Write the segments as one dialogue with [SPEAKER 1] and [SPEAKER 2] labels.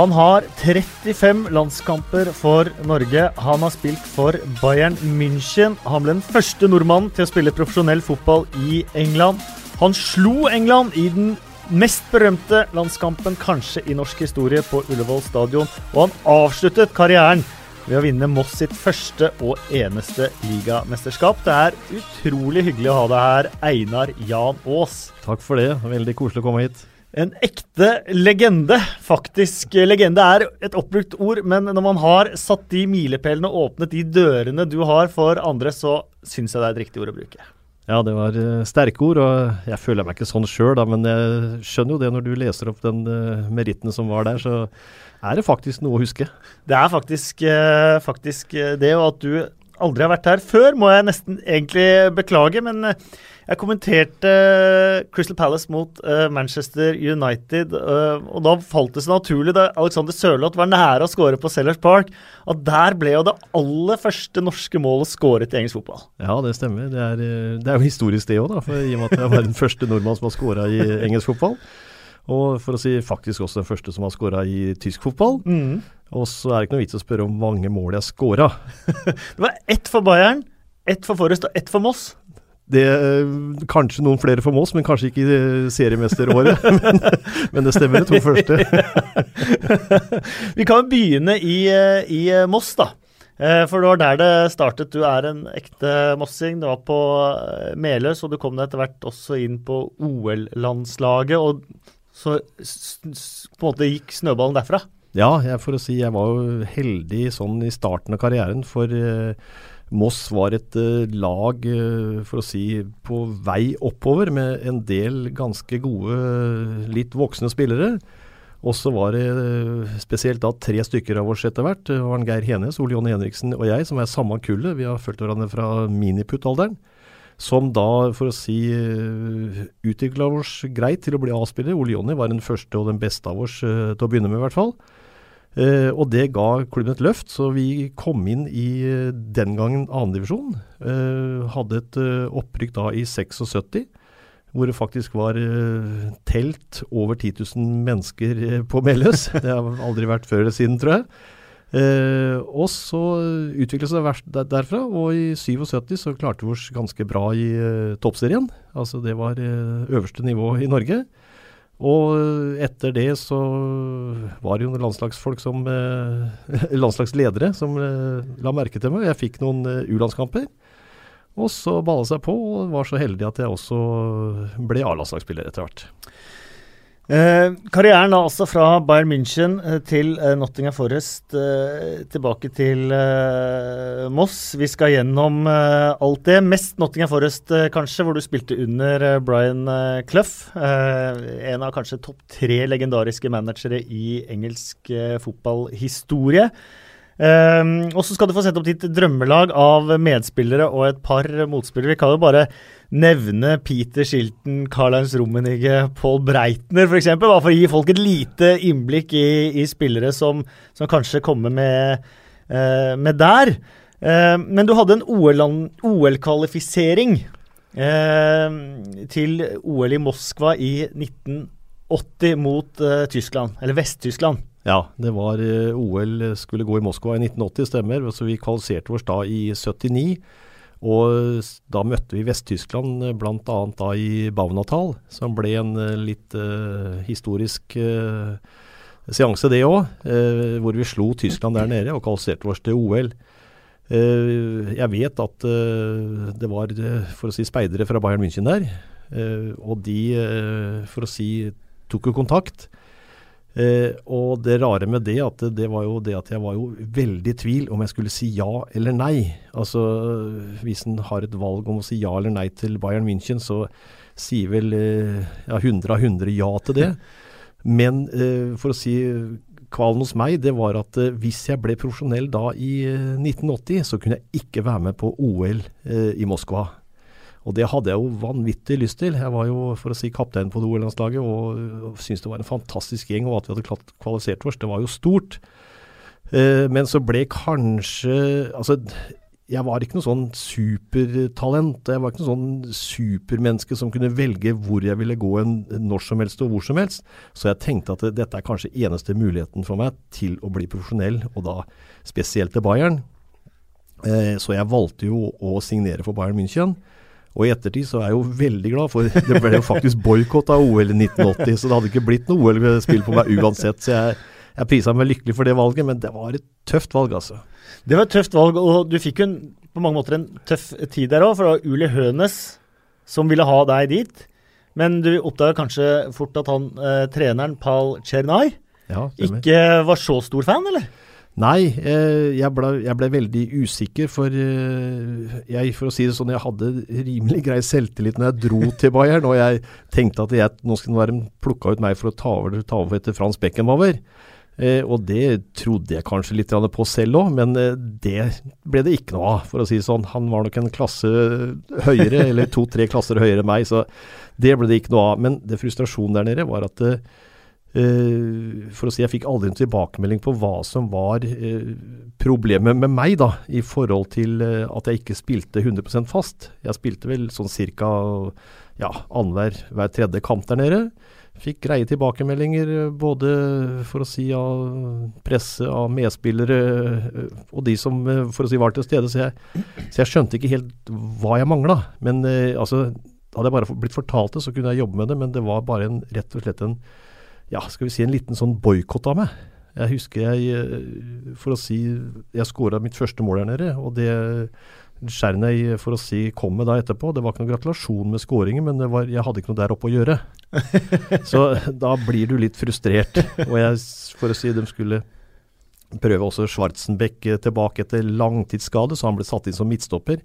[SPEAKER 1] Han har 35 landskamper for Norge. Han har spilt for Bayern München. Han ble den første nordmannen til å spille profesjonell fotball i England. Han slo England i den mest berømte landskampen kanskje i norsk historie på Ullevål stadion, og han avsluttet karrieren ved å vinne Moss sitt første og eneste ligamesterskap. Det er utrolig hyggelig å ha deg her, Einar Jan Aas.
[SPEAKER 2] Takk for det. Veldig koselig å komme hit.
[SPEAKER 1] En ekte legende, faktisk. Legende er et oppbrukt ord, men når man har satt de milepælene og åpnet de dørene du har for andre, så syns jeg det er et riktig ord å bruke.
[SPEAKER 2] Ja, det var uh, sterke ord, og jeg føler meg ikke sånn sjøl, men jeg skjønner jo det når du leser opp den uh, meritten som var der, så er det faktisk noe å huske.
[SPEAKER 1] Det er faktisk, uh, faktisk det, og at du aldri har vært her før, må jeg nesten egentlig beklage, men jeg kommenterte Crystal Palace mot uh, Manchester United, uh, og da falt det så naturlig da Alexander Sørloth var nære å skåre på Sellers Park, at der ble jo det aller første norske målet skåret i engelsk fotball.
[SPEAKER 2] Ja, det stemmer. Det er, eh, det er jo historisk det òg, i og med at jeg var den første nordmann som har skåra i engelsk fotball. Og for å si faktisk også den første som har skåra i tysk fotball. Mm. Og så er det ikke noe vits å spørre om mange mål jeg skåra.
[SPEAKER 1] det var ett for Bayern, ett for Forrest og ett for Moss.
[SPEAKER 2] Det, eh, kanskje noen flere for Moss, men kanskje ikke i seriemesteråret. men, men det stemmer, de to første.
[SPEAKER 1] Vi kan begynne i, eh, i, eh, Moss, da. For det var der det startet. Du er en ekte mossing. Du var på Meløs, og du kom deg etter hvert også inn på OL-landslaget. Og så på en måte gikk snøballen derfra?
[SPEAKER 2] Ja, jeg, for å si jeg var jo heldig sånn i starten av karrieren. For uh, Moss var et uh, lag, uh, for å si, på vei oppover med en del ganske gode, litt voksne spillere. Og så var det spesielt da tre stykker av oss etter hvert. Det var Geir Henes, Ole Jonny Henriksen og jeg, som er samme kullet. Vi har fulgt hverandre fra miniputt-alderen. Som da, for å si, utvikla oss greit til å bli A-spiller. Ole Jonny var den første og den beste av oss til å begynne med, i hvert fall. Uh, og det ga klubben et løft, så vi kom inn i uh, den gangen andredivisjon. Uh, hadde et uh, opprykk da i 76, hvor det faktisk var telt over 10 000 mennesker på Meløs. det har aldri vært før eller siden, tror jeg. og så utviklet det seg derfra, og i 77 så klarte vi oss ganske bra i toppserien. Altså det var øverste nivå i Norge. Og etter det så var det jo landslagsfolk som eh, Landslagsledere som eh, la merke til meg. Jeg fikk noen eh, U-landskamper. Og så balla seg på, og var så heldig at jeg også ble A-landslagsspiller etter hvert.
[SPEAKER 1] Eh, karrieren da altså fra Bayern München eh, til eh, Nottingham Forest, tilbake til Moss. Vi skal gjennom alt det. Mest Nottingham Forest, kanskje, hvor du spilte under Brian Clough. en av kanskje topp tre legendariske managere i engelsk fotballhistorie. og så skal du få sette opp ditt drømmelag av medspillere og et par motspillere. Vi kan jo bare nevne Peter Shilton, Karl-Heinz Rummenigge, Paul Breitner f.eks. Bare for å gi folk et lite innblikk i, i spillere som, som, kanskje kommer med, eh, med der. Eh, men du hadde en OL-kvalifisering eh, til OL i Moskva i 1980 mot eh, Tyskland, eller Vest-Tyskland.
[SPEAKER 2] Ja, det var eh, OL skulle gå i Moskva i 1980, stemmer. Så vi kvalifiserte oss da i 79. Og da møtte vi Vest-Tyskland eh, bl.a. da i Baunatal, som ble en eh, litt uh, historisk uh, seanse, det òg. Uh, hvor vi slo Tyskland der nede og kvalifiserte oss til OL. jeg vet at det var, for å si, speidere fra Bayern München der. og de, for å si, tok jo kontakt. Eh, og det rare med det, at det var jo det at jeg var jo veldig i tvil om jeg skulle si ja eller nei. Altså hvis en har et valg om å si ja eller nei til Bayern München, så sier vel eh, ja, 100 av 100 ja til det. Men eh, for å si kvalen hos meg, det var at eh, hvis jeg ble profesjonell da i 1980, eh, så kunne jeg ikke være med på OL eh, i Moskva. Og det hadde jeg jo vanvittig lyst til. Jeg var jo, for å si, kaptein på OL-landslaget og, syntes det var en fantastisk gjeng. Og at vi hadde kvalifisert oss, det var jo stort. Eh, men så ble kanskje Altså, jeg var ikke noe sånn supertalent. Jeg var ikke noe sånn supermenneske som kunne velge hvor jeg ville gå en, når som helst og hvor som helst. Så jeg tenkte at dette er kanskje eneste muligheten for meg til å bli profesjonell, og da spesielt til Bayern. Eh, så jeg valgte jo å signere for Bayern München. Og i ettertid så er jeg jo veldig glad, for det ble jo faktisk boikott av OL i 1980. Så det hadde ikke blitt noe OL-spill på meg uansett. Så jeg, jeg prisa meg lykkelig for det valget, men det var et tøft valg, altså.
[SPEAKER 1] Det var et tøft valg, og du fikk jo en, på mange måter en tøff tid der òg. For det var Uli Hønes som ville ha deg dit. Men du oppdaga kanskje fort at han eh, treneren, Pal Chernay,
[SPEAKER 2] Ja,
[SPEAKER 1] ikke var så stor fan, eller?
[SPEAKER 2] Nei, eh, jeg, ble, jeg ble veldig usikker, for eh, jeg, for å si det sånn, jeg hadde rimelig grei selvtillit når jeg dro til Bayern, og jeg tenkte at jeg, nå skulle være plukka ut meg for å ta over, ta over etter Frans Beckenbauer. Eh, og det trodde jeg kanskje litt på selv òg, men det ble det ikke noe av, for å si det sånn. Han var nok en klasse høyere, eller to-tre klasser høyere enn meg, så det ble det ikke noe av. Men det frustrasjonen der nede var at for å si Jeg fikk aldri en tilbakemelding på hva som var eh, problemet med meg, da, i forhold til eh, at jeg ikke spilte 100% fast. Jeg spilte vel sånn ca. Ja, annenhver hver tredje kamp der nede. Fikk greie tilbakemeldinger eh, både for å si av presse, av medspillere eh, og de som eh, for å si var til stede. Så jeg, så jeg skjønte ikke helt hva jeg mangla. Men eh, altså, hadde jeg bare blitt fortalt det, så kunne jeg jobbe med det. Men det var bare en, rett og slett en ja, skal vi si en liten sånn boikott av meg. Jeg husker jeg, eh, for å si, jeg skåra mitt første mål her nede, og det Skjernøy, for å si, kom med da etterpå. Det var ikke noen gratulasjon med skåringen, men var, jeg hadde ikke noe der oppe å gjøre. Så da blir du litt frustrert. Og jeg, for å si, de skulle prøve også Schwarzenbeck eh, tilbake etter langtidsskade, så han ble satt inn som midtstopper.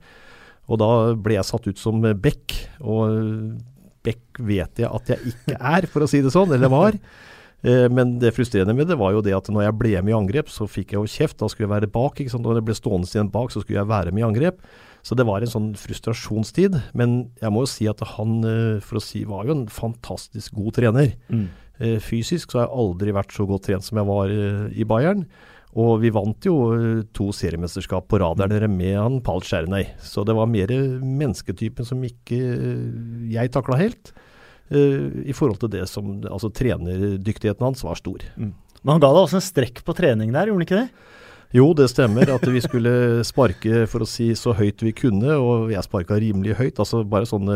[SPEAKER 2] Og da ble jeg satt ut som back, og back vet jeg at jeg ikke er, for å si det sånn, eller var. Eh, men det frustrerende med det var jo det at når jeg ble med i angrep, så fikk jeg jo kjeft. Da skulle jeg være bak. ikke sant? Når jeg ble stående igjen bak, så skulle jeg være med i angrep. Så det var en sånn frustrasjonstid. Men jeg må jo si at han eh, for å si, var jo en fantastisk god trener.
[SPEAKER 1] Mm.
[SPEAKER 2] Eh, Fysisk så har jeg aldri vært så godt trent som jeg var i Bayern. Og vi vant jo eh, to seriemesterskap på rad der nede med han Pal Czerney. Så det var mer mennesketypen som ikke eh, jeg takla helt. Uh, I forhold til det som Altså trenerdyktigheten hans var stor.
[SPEAKER 1] Men han ga deg også en strekk på trening der, gjorde han ikke det?
[SPEAKER 2] Jo, det stemmer at vi skulle sparke for å si så høyt vi kunne, og jeg sparka rimelig høyt. Altså bare sånn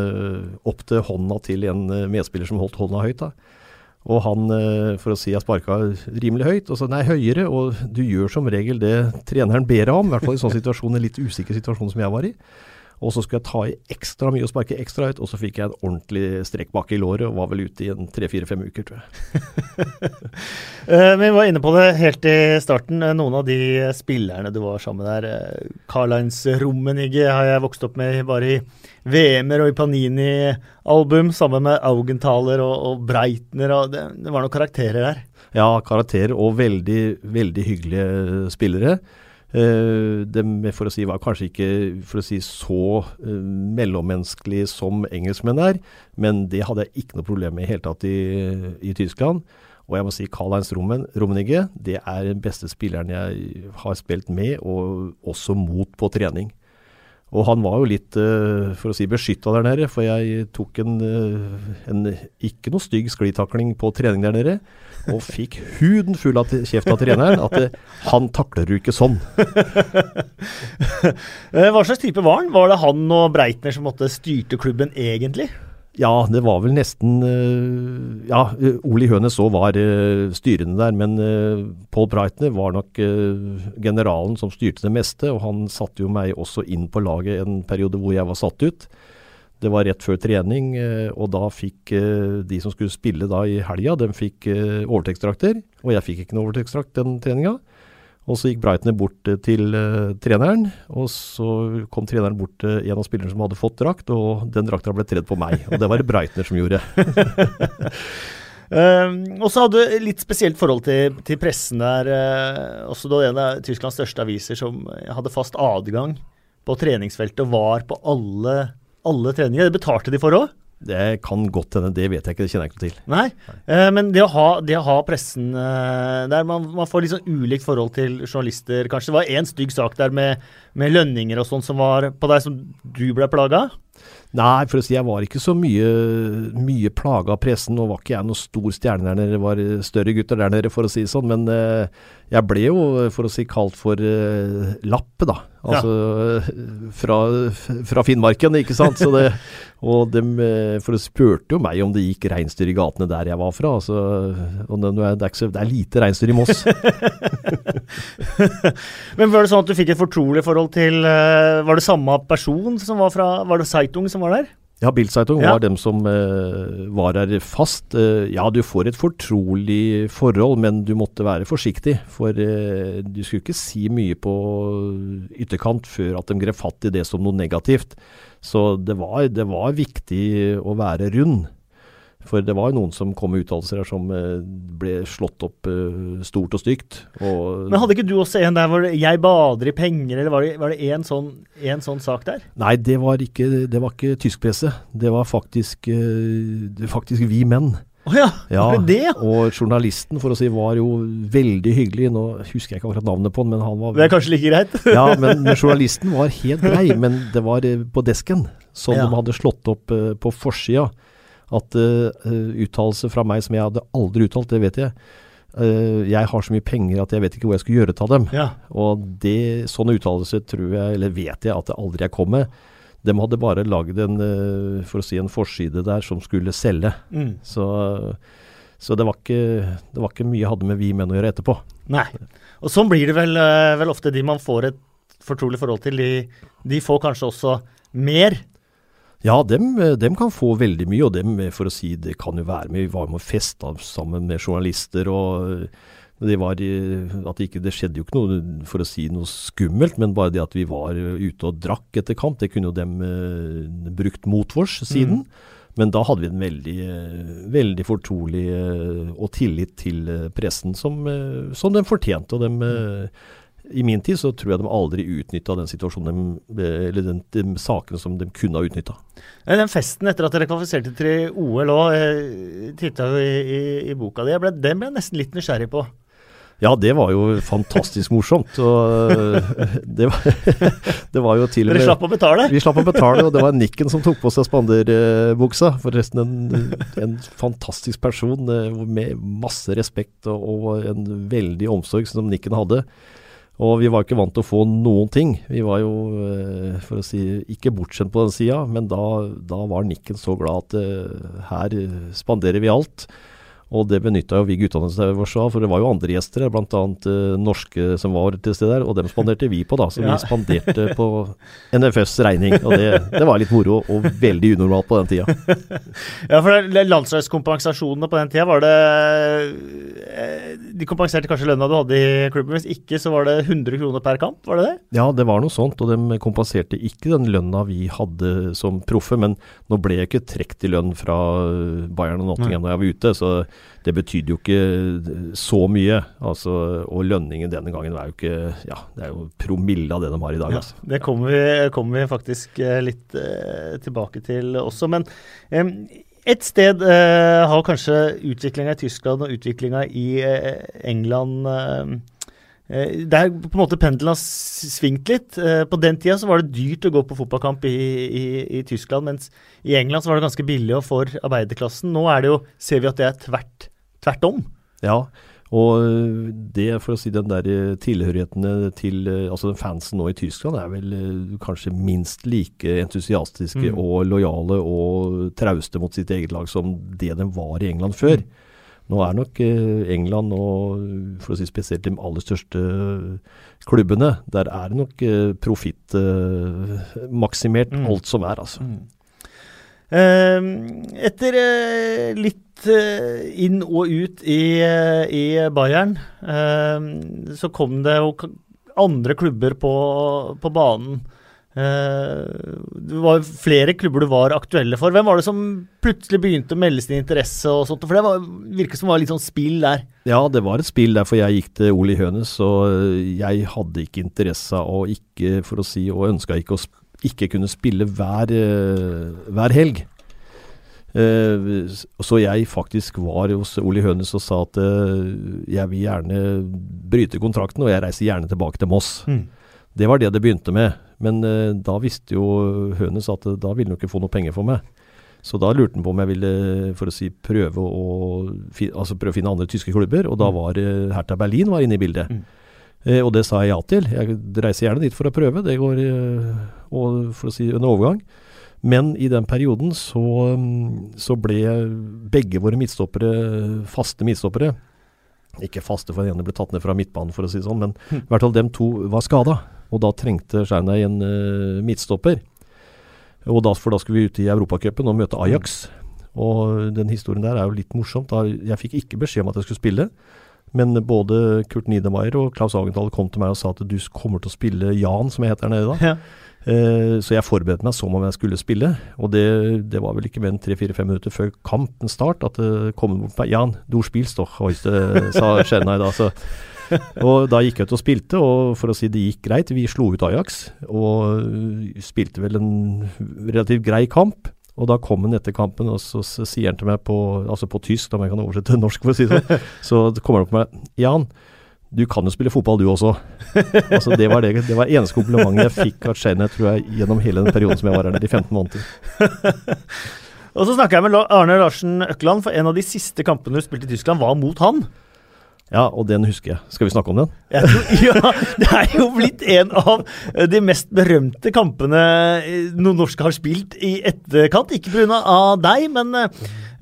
[SPEAKER 2] opp til hånda til en medspiller som holdt hånda høyt. da. Og han, eh, for å si jeg sparka rimelig høyt, og så nei, høyere. Og du gjør som regel det treneren ber deg om, i hvert fall i sånne situasjoner, litt usikker situasjon som jeg var i. Og så skulle jeg ta i ekstra mye og sparke ekstra høyt, og så fikk jeg en ordentlig strekk bak i låret og var vel ute i en tre-fire-fem uker, tror jeg.
[SPEAKER 1] Eh, vi var inne på det helt i starten. Eh, Noen av de spillerne du var sammen med der, eh, Karl-Heinz Rummenigge har jeg vokst opp med bare i VM-er og i Panini-album, sammen med Augenthaler og, og Breitner. Og det, det var noen karakterer der.
[SPEAKER 2] Ja, karakterer og veldig, veldig hyggelige spillere. Uh, med, for å si, var kanskje ikke for å si, så mellommenneskelig som engelskmenn er, men det hadde jeg ikke noe problem med i hele tatt i, i Tyskland. Og jeg må si Karl-Heinz Rummenigge, det er den beste spilleren jeg har spilt med, og også mot på trening. Og han var jo litt, uh, for å si, beskytta der nede, for jeg tok en, en ikke noe stygg sklitakling på trening der nede og fikk huden full av kjeft av treneren at det, han takler du ikke sånn.
[SPEAKER 1] Eh, Hva slags type var han? Var det han og Breitner som måtte styrte klubben egentlig?
[SPEAKER 2] Ja, det var vel nesten øh, Ja, Oli Hønes òg var øh, styrende der, men øh, Paul Breitner var nok generalen som styrte det meste, og han satte jo meg også inn på laget en periode hvor jeg var satt ut. Det var rett før trening, og da fikk de som skulle spille da i helga, de fikk overtektsdrakter, og jeg fikk ikke noe overtektsdrakt den treninga. Og så gikk Breitner bort eh, til uh, treneren, og så kom treneren bort til en av spillerne som hadde fått drakt, og den drakta ble tredd på meg. Og det var det Breitner som gjorde.
[SPEAKER 1] Um, og så hadde du litt spesielt forhold til, til pressen der. Uh, også da en av Tysklands største aviser som hadde fast adgang på treningsfeltet og var på alle, alle treninger. Det betalte de for òg?
[SPEAKER 2] Det kan godt hende, det vet jeg ikke, det kjenner jeg ikke til.
[SPEAKER 1] Nei, eh, men det å ha, det å ha pressen eh, der man, man, får litt sånn ulikt forhold til journalister, kanskje. Det var én stygg sak der med, med lønninger og sånn som var på deg, som du ble plaga av?
[SPEAKER 2] Nei, for å si jeg var ikke så mye, mye plaga av pressen. Nå var ikke jeg noen stor stjerne der nede, det var større gutter der nede, for å si det sånn. Men eh, jeg ble jo, for å si, kalt for eh, Lappe, da. Altså ja. fra, fra, Finnmarken, ikke sant. Det, og de, eh, for de spurte jo meg om det gikk reinsdyr i gatene der jeg var fra. Altså, og det, det, er lite reinsdyr i Moss.
[SPEAKER 1] Men var det sånn at du fikk et fortrolig forhold til eh, Var det samme person som var fra Var det Seitung som var der?
[SPEAKER 2] Ja, Bildzeitung ja. var dem som uh, var her fast. Uh, ja, du får et fortrolig forhold, men du måtte være forsiktig. For uh, du skulle ikke si mye på ytterkant før at de grep fatt i det som noe negativt. Så det var, det var viktig å være rund. For det var jo noen som kom med uttalelser her som eh, ble slått opp uh, stort og stygt. Og
[SPEAKER 1] Men hadde ikke du også en der hvor 'jeg bader i penger', eller var det, var det en, sånn, en, sånn, sak der?
[SPEAKER 2] Nei, det var ikke, det var ikke tysk presse. Det var faktisk, det faktisk vi menn.
[SPEAKER 1] Oh ja,
[SPEAKER 2] ja,
[SPEAKER 1] det det? Ja?
[SPEAKER 2] Og journalisten for å si var jo veldig hyggelig. Nå husker jeg ikke akkurat navnet på han, men han var
[SPEAKER 1] Det er kanskje like greit?
[SPEAKER 2] ja, men, men, journalisten var helt grei. Men det var på desken, som ja. de hadde slått opp uh, på forsida at uh, uttalelser fra meg som jeg hadde aldri uttalt, det vet jeg. Uh, jeg har så mye penger at jeg vet ikke hvor jeg skal gjøre av dem.
[SPEAKER 1] Ja.
[SPEAKER 2] Og det, sånne uttalelser tror jeg, eller vet jeg at det aldri jeg kom med. De hadde bare lagd en, uh, for å si en forside der som skulle selge.
[SPEAKER 1] Mm.
[SPEAKER 2] Så, så det, var ikke, det, var ikke, mye jeg hadde med vi menn å gjøre etterpå.
[SPEAKER 1] Nei. Og sånn blir det vel, vel ofte de man får et fortrolig forhold til. De, de får kanskje også mer
[SPEAKER 2] ja, dem, dem, kan få veldig mye, og dem, for å si, det kan jo være med. Vi var med og festa sammen med journalister. og det, var, at ikke, det skjedde jo ikke noe for å si noe skummelt, men bare det at vi var ute og drakk etter kamp, det kunne jo dem eh, brukt mot oss siden. Mm. Men da hadde vi en veldig, veldig fortrolig eh, og tillit til eh, pressen som, eh, som den fortjente. og dem, mm i min tid så tror jeg de aldri utnytta den situasjonen de, eller den, de sakene som de kunne ha utnytta.
[SPEAKER 1] Den festen etter at dere kvalifiserte til OL òg, titta jo i, i, i, boka di. Den ble jeg nesten litt nysgjerrig på.
[SPEAKER 2] Ja, det var jo fantastisk morsomt. Og det var, det var jo til og med
[SPEAKER 1] Dere slapp å betale?
[SPEAKER 2] Vi slapp å betale, og det var Nikken som tok på seg spanderbuksa. Forresten en, en fantastisk person med masse respekt og, og en veldig omsorg som Nikken hadde. Og vi var ikke vant til å få noen ting. Vi var jo, eh, for å si, ikke bortskjemt på den sida, men da, da, var Nikken så glad at uh, her spanderer vi alt. Og det benytta jo vi guttene oss av, for det var jo andre gjester her, bl.a. Uh, norske som var til stede der, og dem spanderte vi på, da. Så ja. vi spanderte på NFFs regning. Og det, det, var litt moro, og veldig unormalt på den tida.
[SPEAKER 1] ja, for landslagskompensasjonene på den tida, var det eh, De kompenserte kanskje lønna du hadde i klubben, hvis ikke så var det 100 kroner per kamp, var det det?
[SPEAKER 2] Ja, det var noe sånt, og de kompenserte ikke den lønna vi hadde som proffe, men nå ble jeg ikke trukket i lønn fra Bayern og Nottingham da jeg var ute. så det betydde jo ikke så mye. Altså, og lønningen denne gangen er jo ikke Ja, det er jo promille av det de har i dag. Ja, altså.
[SPEAKER 1] Det kommer vi, kommer vi, faktisk eh, litt eh, tilbake til også. Men eh, et sted eh, har kanskje utviklinga i Tyskland og utviklinga i eh, England eh, der på en måte pendelen har svingt litt. På den tida så var det dyrt å gå på fotballkamp i, i, i, Tyskland, mens i England så var det ganske billig og for arbeiderklassen. Nå er det jo, ser vi at det er tvert tvert om.
[SPEAKER 2] Ja, og det, for å si den der tilhørighetene til altså den fansen nå i Tyskland, er vel eh, kanskje minst like entusiastiske mm. og lojale og trauste mot sitt eget lag som det de var i England før. Mm. Nå er nok eh, England og for å si spesielt de aller største klubbene, der er det nok profittmaksimert maksimert mm. alt som er, altså. Mm.
[SPEAKER 1] Ehm, etter eh, litt eh, inn og ut i, eh, i Bayern, ehm, så kom det jo andre klubber på, på banen. Det var flere klubber du var aktuelle for. Hvem var det som plutselig begynte å melde sin interesse? og sånt? For det var, virket som det var litt sånn spill der.
[SPEAKER 2] Ja, det var et spill der, for jeg gikk til Oli Hønes, og jeg hadde ikke interesse og ikke, for å si, og ønska ikke å ikke kunne spille hver, eh, hver helg. Uh, så jeg faktisk var hos Oli Hønes og sa at uh, jeg vil gjerne bryte kontrakten, og jeg reiser gjerne tilbake til Moss.
[SPEAKER 1] Mm.
[SPEAKER 2] Det var det det begynte med. Men eh, da visste jo Hønes at eh, da ville han ikke få noe penger for meg. Så da lurte han på om jeg ville for å si, prøve, å, altså prøve å finne andre tyske klubber. Og da
[SPEAKER 1] Mm.
[SPEAKER 2] var eh, Hertha Berlin var inne i bildet.
[SPEAKER 1] Mm.
[SPEAKER 2] Eh, og det sa jeg ja til. Jeg reiser gjerne dit for å prøve. Det går eh, og, for å si en overgang. Men i den perioden så, mm, så ble begge våre midtstoppere faste midtstoppere. Ikke faste, for den ene ble tatt ned fra midtbanen, for å si det sånn. Men
[SPEAKER 1] Hm.
[SPEAKER 2] i hvert fall dem to var skada. Og da trengte Skjernøy en uh, midtstopper. Og da, for da skulle vi ut i Europacupen og møte Ajax. Og den historien der er jo litt morsomt. Da, jeg fikk ikke beskjed om at jeg skulle spille. Men både Kurt Niedermayer og Klaus Agenthal kom til meg og sa at du kommer til å spille Jan, som jeg heter her nede da.
[SPEAKER 1] Ja.
[SPEAKER 2] Eh, så jeg forberedte meg som om jeg skulle spille. Og det, det var vel ikke mer enn tre-fire-fem minutter før kampen start at det kom bort på meg. Jan, du spils doch heute, sa Skjernøy da. Så. Og da gikk jeg ut og spilte, og for å si det gikk greit. Vi slo ut Ajax og øh, spilte vel en relativt grei kamp. Og da kom han etter kampen, og så, sier han til meg på, altså på tysk, om jeg kan oversette til norsk, for å si det sånn. Så kommer han opp med Jan, du kan jo spille fotball du også. altså Det var det, det var eneste komplimentet jeg fikk av Skjerne, tror jeg, gjennom hele den perioden som jeg var her, de 15 måneder.
[SPEAKER 1] Og så snakka jeg med Arne Larsen Økland, for en av de siste kampene du spilte i Tyskland, var mot han.
[SPEAKER 2] Ja, og den husker jeg. Skal vi snakke om den?
[SPEAKER 1] Tror, ja, det er jo blitt en av eh, de mest berømte kampene eh, noen norske har spilt i etterkant. Ikke pga. deg, men,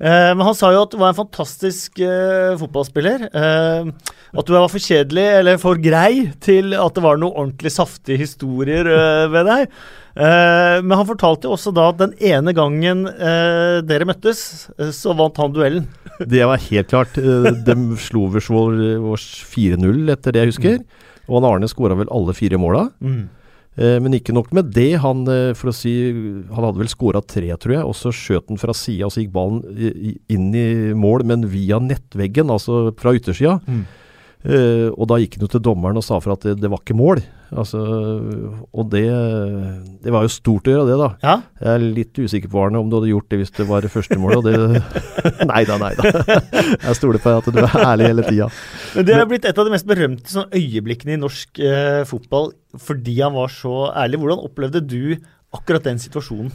[SPEAKER 1] eh, men han sa jo at du var en fantastisk eh, fotballspiller. Eh, at du var for kjedelig eller for grei til at det var noen ordentlig saftige historier eh, ved deg. Eh, men han fortalte jo også da at den ene gangen dere møttes, så vant han duellen.
[SPEAKER 2] Det var helt klart. De slo Vørsvoll 4-0, etter det jeg husker. Og han Arne skåra vel alle fire måla. Eh, men ikke nok med det. Han eh, for å si, han hadde vel skåra tre, tror jeg. Og så skjøt han fra sida, og så gikk ballen inn i mål, men via nettveggen, altså fra yttersida.
[SPEAKER 1] Mm.
[SPEAKER 2] Eh, og da gikk han jo til dommeren og sa for at det, det var ikke mål. Altså, og det, det var jo stort å gjøre det, da.
[SPEAKER 1] Ja,
[SPEAKER 2] Jeg er litt usikker på Arne om du hadde gjort det hvis det var det første målet. Og det Nei da, nei da. Jeg stoler på at du er ærlig hele tida.
[SPEAKER 1] Men det er blitt et av de mest berømte sånn, øyeblikkene i norsk eh, fotball fordi han var så ærlig. Hvordan opplevde du akkurat den situasjonen?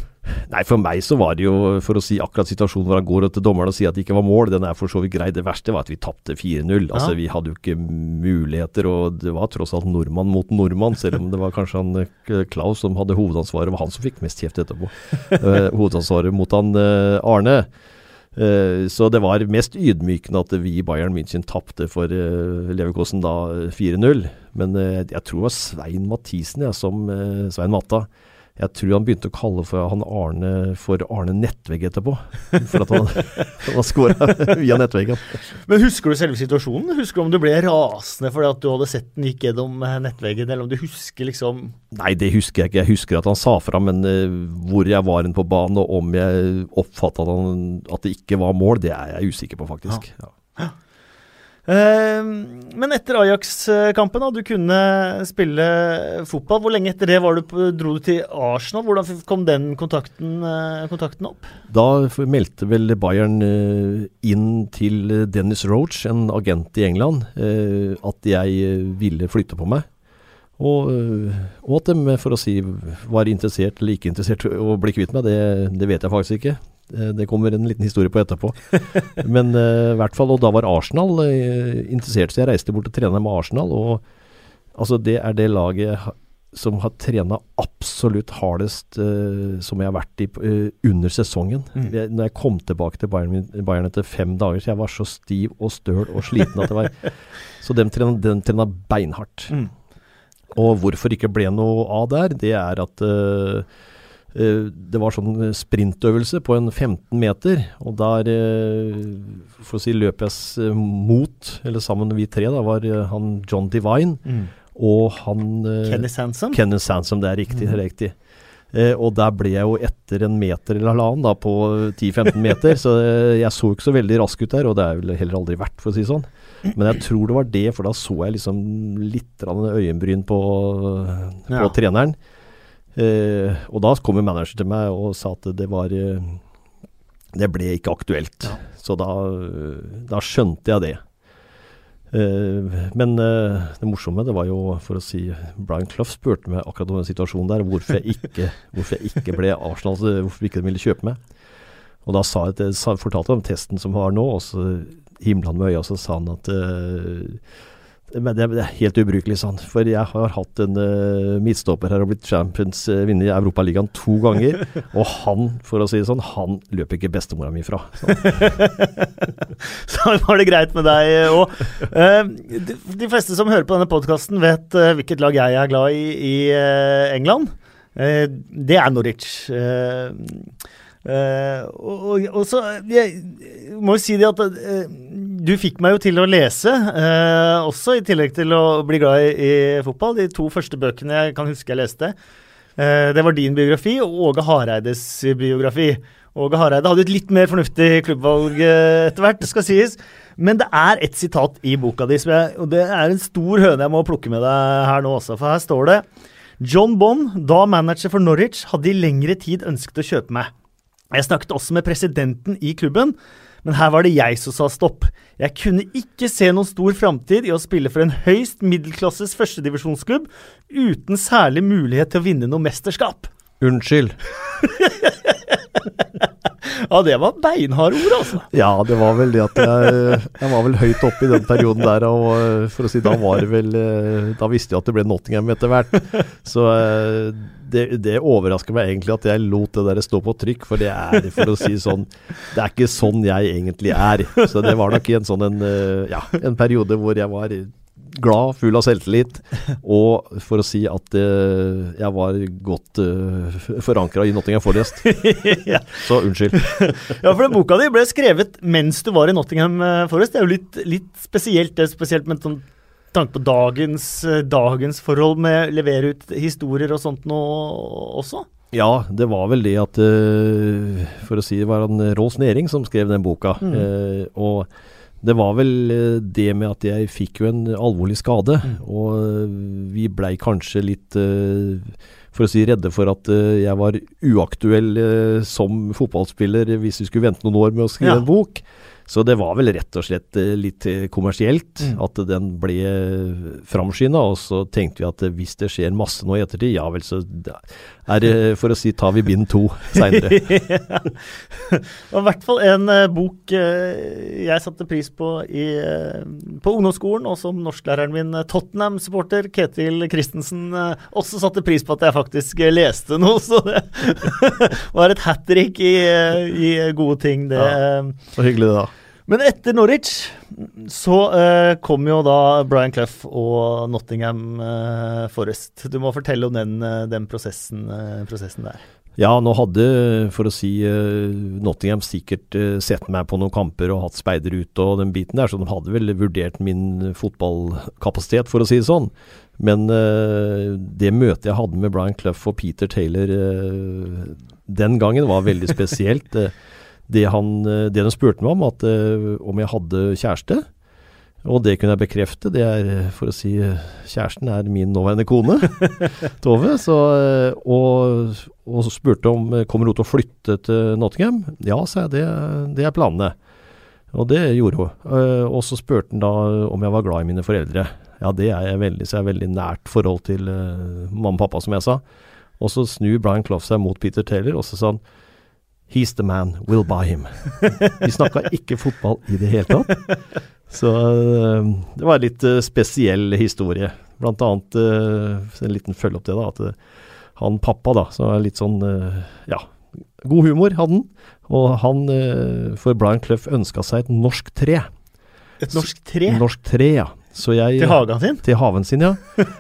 [SPEAKER 2] Nei, for meg så var det jo, for å si akkurat situasjonen hvor han går til dommeren og sier at det ikke var mål, den er for så vidt grei. Det verste var at vi tapte 4-0. Altså,
[SPEAKER 1] Ja.
[SPEAKER 2] Vi hadde jo ikke muligheter, og det var tross alt nordmann mot nordmann, selv om det var kanskje han eh, Klaus som hadde hovedansvaret, det var han som fikk mest kjeft etterpå. Uh, hovedansvaret mot han uh, Arne. Så det var mest ydmykende at vi i Bayern München tapte for uh, Leverkosen da eh, 4-0. Men jeg tror det var Svein Mathisen, ja, som Svein Matta. Jeg tror han begynte å kalle for han Arne for Arne Nettvegg etterpå. For at han, han skåra via nettveggen.
[SPEAKER 1] Men Husker du selve situasjonen? Husker du om du ble rasende fordi at du hadde sett den gikk gjennom nettveggen, eller om du husker liksom
[SPEAKER 2] Nei, det husker jeg ikke. Jeg husker at han sa fra, men eh, hvor jeg var hen på banen, og om jeg oppfatta at det ikke var mål, det er jeg usikker på, faktisk. Ja.
[SPEAKER 1] Eh, Men etter Ajax-kampen, du kunne spille fotball. Hvor lenge etter det på, dro du til Arsenal? Hvordan kom den kontakten, eh, kontakten opp?
[SPEAKER 2] Da meldte vel Bayern eh, inn til Dennis Roach, en agent i England, eh, at jeg ville flytte på meg. Og, og at de, for å si, var interessert eller ikke interessert å bli kvitt meg, det, det vet jeg faktisk ikke. Eh, Det kommer en liten historie på etterpå. Men eh, i hvert fall, og da var Arsenal eh, interessert, så jeg reiste bort og trena med Arsenal. Og altså, det er det laget som har trena absolutt hardest uh, som jeg har vært i uh, under sesongen.
[SPEAKER 1] Mm.
[SPEAKER 2] Jeg, når jeg kom tilbake til Bayern, Bayern etter fem dager, så jeg var så stiv og støl og sliten at det var Så de trena, de trena beinhardt.
[SPEAKER 1] Mm.
[SPEAKER 2] Og hvorfor ikke ble noe av der, det er at eh, det var sånn sprintøvelse på en 15 meter, og der eh, For å si løp jeg mot, eller sammen vi tre, da var eh, han John Divine og han eh,
[SPEAKER 1] Kenny Sansom?
[SPEAKER 2] Kenneth Sansom, det er riktig.
[SPEAKER 1] Mm.
[SPEAKER 2] riktig. Eh, og der ble jeg jo etter en meter eller halvannen da, på 10-15 meter, så eh, jeg så ikke så veldig rask ut der, og det er vel heller aldri vært, for å si det sånn. Men jeg tror det var det, for da så jeg liksom litt øyenbryn på, på
[SPEAKER 1] Ja.
[SPEAKER 2] treneren. Eh, og da kom jo manager til meg og sa at det var eh, det ble ikke aktuelt.
[SPEAKER 1] Ja.
[SPEAKER 2] Så da, da skjønte jeg det. Eh, men eh, det morsomme det var jo, for å si Brian Clough spurte meg akkurat om den situasjonen der, hvorfor jeg ikke, hvorfor jeg ikke ble Arsenal, hvorfor ikke de ville kjøpe meg. Og da sa jeg, fortalte jeg om testen som var nå, og så himla han med øya og så sa han at uh, men det, er helt ubrukelig, sånn. For jeg har hatt en uh, midtstopper her og blitt champions, uh, vinner i Europaligaen to ganger. og han, for å si det sånn, han løper ikke bestemora mi fra.
[SPEAKER 1] Så var det greit med deg òg. Uh, de, de, fleste som hører på denne podkasten, vet uh, hvilket lag jeg er glad i i England. det er Norwich. Og, og, så jeg, må jo si det at du fikk meg jo til å lese, uh, også i tillegg til å bli glad i, i, fotball. De to første bøkene jeg kan huske jeg leste, eh, det var din biografi og Åge Hareides biografi. Åge Hareide hadde et litt mer fornuftig klubbvalg eh, etter hvert, skal sies. Men det er et sitat i boka di, jeg, og det er en stor høne jeg må plukke med deg her nå også. For her står det John Bond, da manager for Norwich, hadde i lengre tid ønsket å kjøpe meg. Jeg snakket også med presidenten i klubben, men her var det jeg som sa stopp. Jeg kunne ikke se noen stor framtid i å spille for en høyst middelklasses førstedivisjonsklubb uten særlig mulighet til å vinne noe mesterskap.
[SPEAKER 2] Unnskyld.
[SPEAKER 1] ja, det var beinharde ord, altså.
[SPEAKER 2] Ja, det var vel det at jeg, jeg var vel høyt oppe i den perioden der. Og eh, for å si, da var det vel eh, Da visste jeg at det ble Nottingham etter hvert. Så eh, det, det overrasker meg egentlig at jeg lot det der stå på trykk, for det er for å si sånn Det er ikke sånn jeg egentlig er. Så det var nok i en sånn en, ja, en periode hvor jeg var glad, full av selvtillit, og for å si at uh, jeg var godt uh, eh, forankra i Nottingham Forest. ja. Så unnskyld.
[SPEAKER 1] ja, for den boka di ble skrevet mens du var i Nottingham eh, Forest. Det er jo litt, litt spesielt, det er spesielt med sånn tanke på dagens, dagens forhold med å levere ut historier og sånt nå også?
[SPEAKER 2] Ja, det var vel det at uh, For å si det var en Rolls Nering som skrev den boka. Mm. Uh, og det var vel eh, det med at jeg fikk jo en alvorlig skade, mm. og eh, vi blei kanskje litt eh, for å si redde for at jeg var uaktuell som fotballspiller hvis vi skulle vente noen år med å skrive ja. en bok. Så det var vel rett og slett litt kommersielt mm. at den ble framskynda. Og så tenkte vi at hvis det skjer masse nå i ettertid, ja vel, så er det for å si tar vi bind to seinere. ja.
[SPEAKER 1] var i hvert fall en uh, bok uh, jeg satte pris på i, uh, på ungdomsskolen, og som norsklæreren min, Tottenham-supporter Ketil Christensen, også satte pris på at jeg faktisk leste noe. Så det var et hat trick i, i, gode ting. Det, ja,
[SPEAKER 2] så hyggelig det, da.
[SPEAKER 1] Men etter Norwich så uh, kom jo da Brian Clough og Nottingham uh, Forest. Du må fortelle om den, uh, den prosessen, prosessen, der.
[SPEAKER 2] Ja, nå hadde, for å si, Nottingham sikkert sett meg på noen kamper og hatt speider ute og den biten der, så de hadde vel vurdert min fotballkapasitet, for å si det sånn. Men det møtet jeg hadde med Brian Clough og Peter Taylor den gangen, var veldig spesielt. Det, han, eh, det de spurte meg om, at uh, om jeg hadde kjæreste. Og det kunne jeg bekrefte. Det er, for å si Kjæresten er min nåværende kone, Tove. Så, og, og spurte om kommer hun til å flytte til Nottingham. Ja, sa jeg. Det, det er planene. Og det gjorde hun. Og så spurte han da om jeg var glad i mine foreldre. Ja, det er jeg veldig. Så jeg har veldig nært forhold til mamma og pappa, som jeg sa. Og så snur Brian Clough seg mot Peter Taylor, og så sa han He's the man, we'll buy him. Vi snakka ikke fotball i det hele tatt. Så uh, det var en litt uh, spesiell historie. Blant annet uh, en liten følge opp det, da. At han pappa, da, som er litt sånn Ja, god humor hadde han. Og han, for Brian Clough, ønska seg et norsk tre.
[SPEAKER 1] Et norsk tre?
[SPEAKER 2] Norsk tre, ja.
[SPEAKER 1] Jeg, til hagen sin?
[SPEAKER 2] Til haven sin, ja.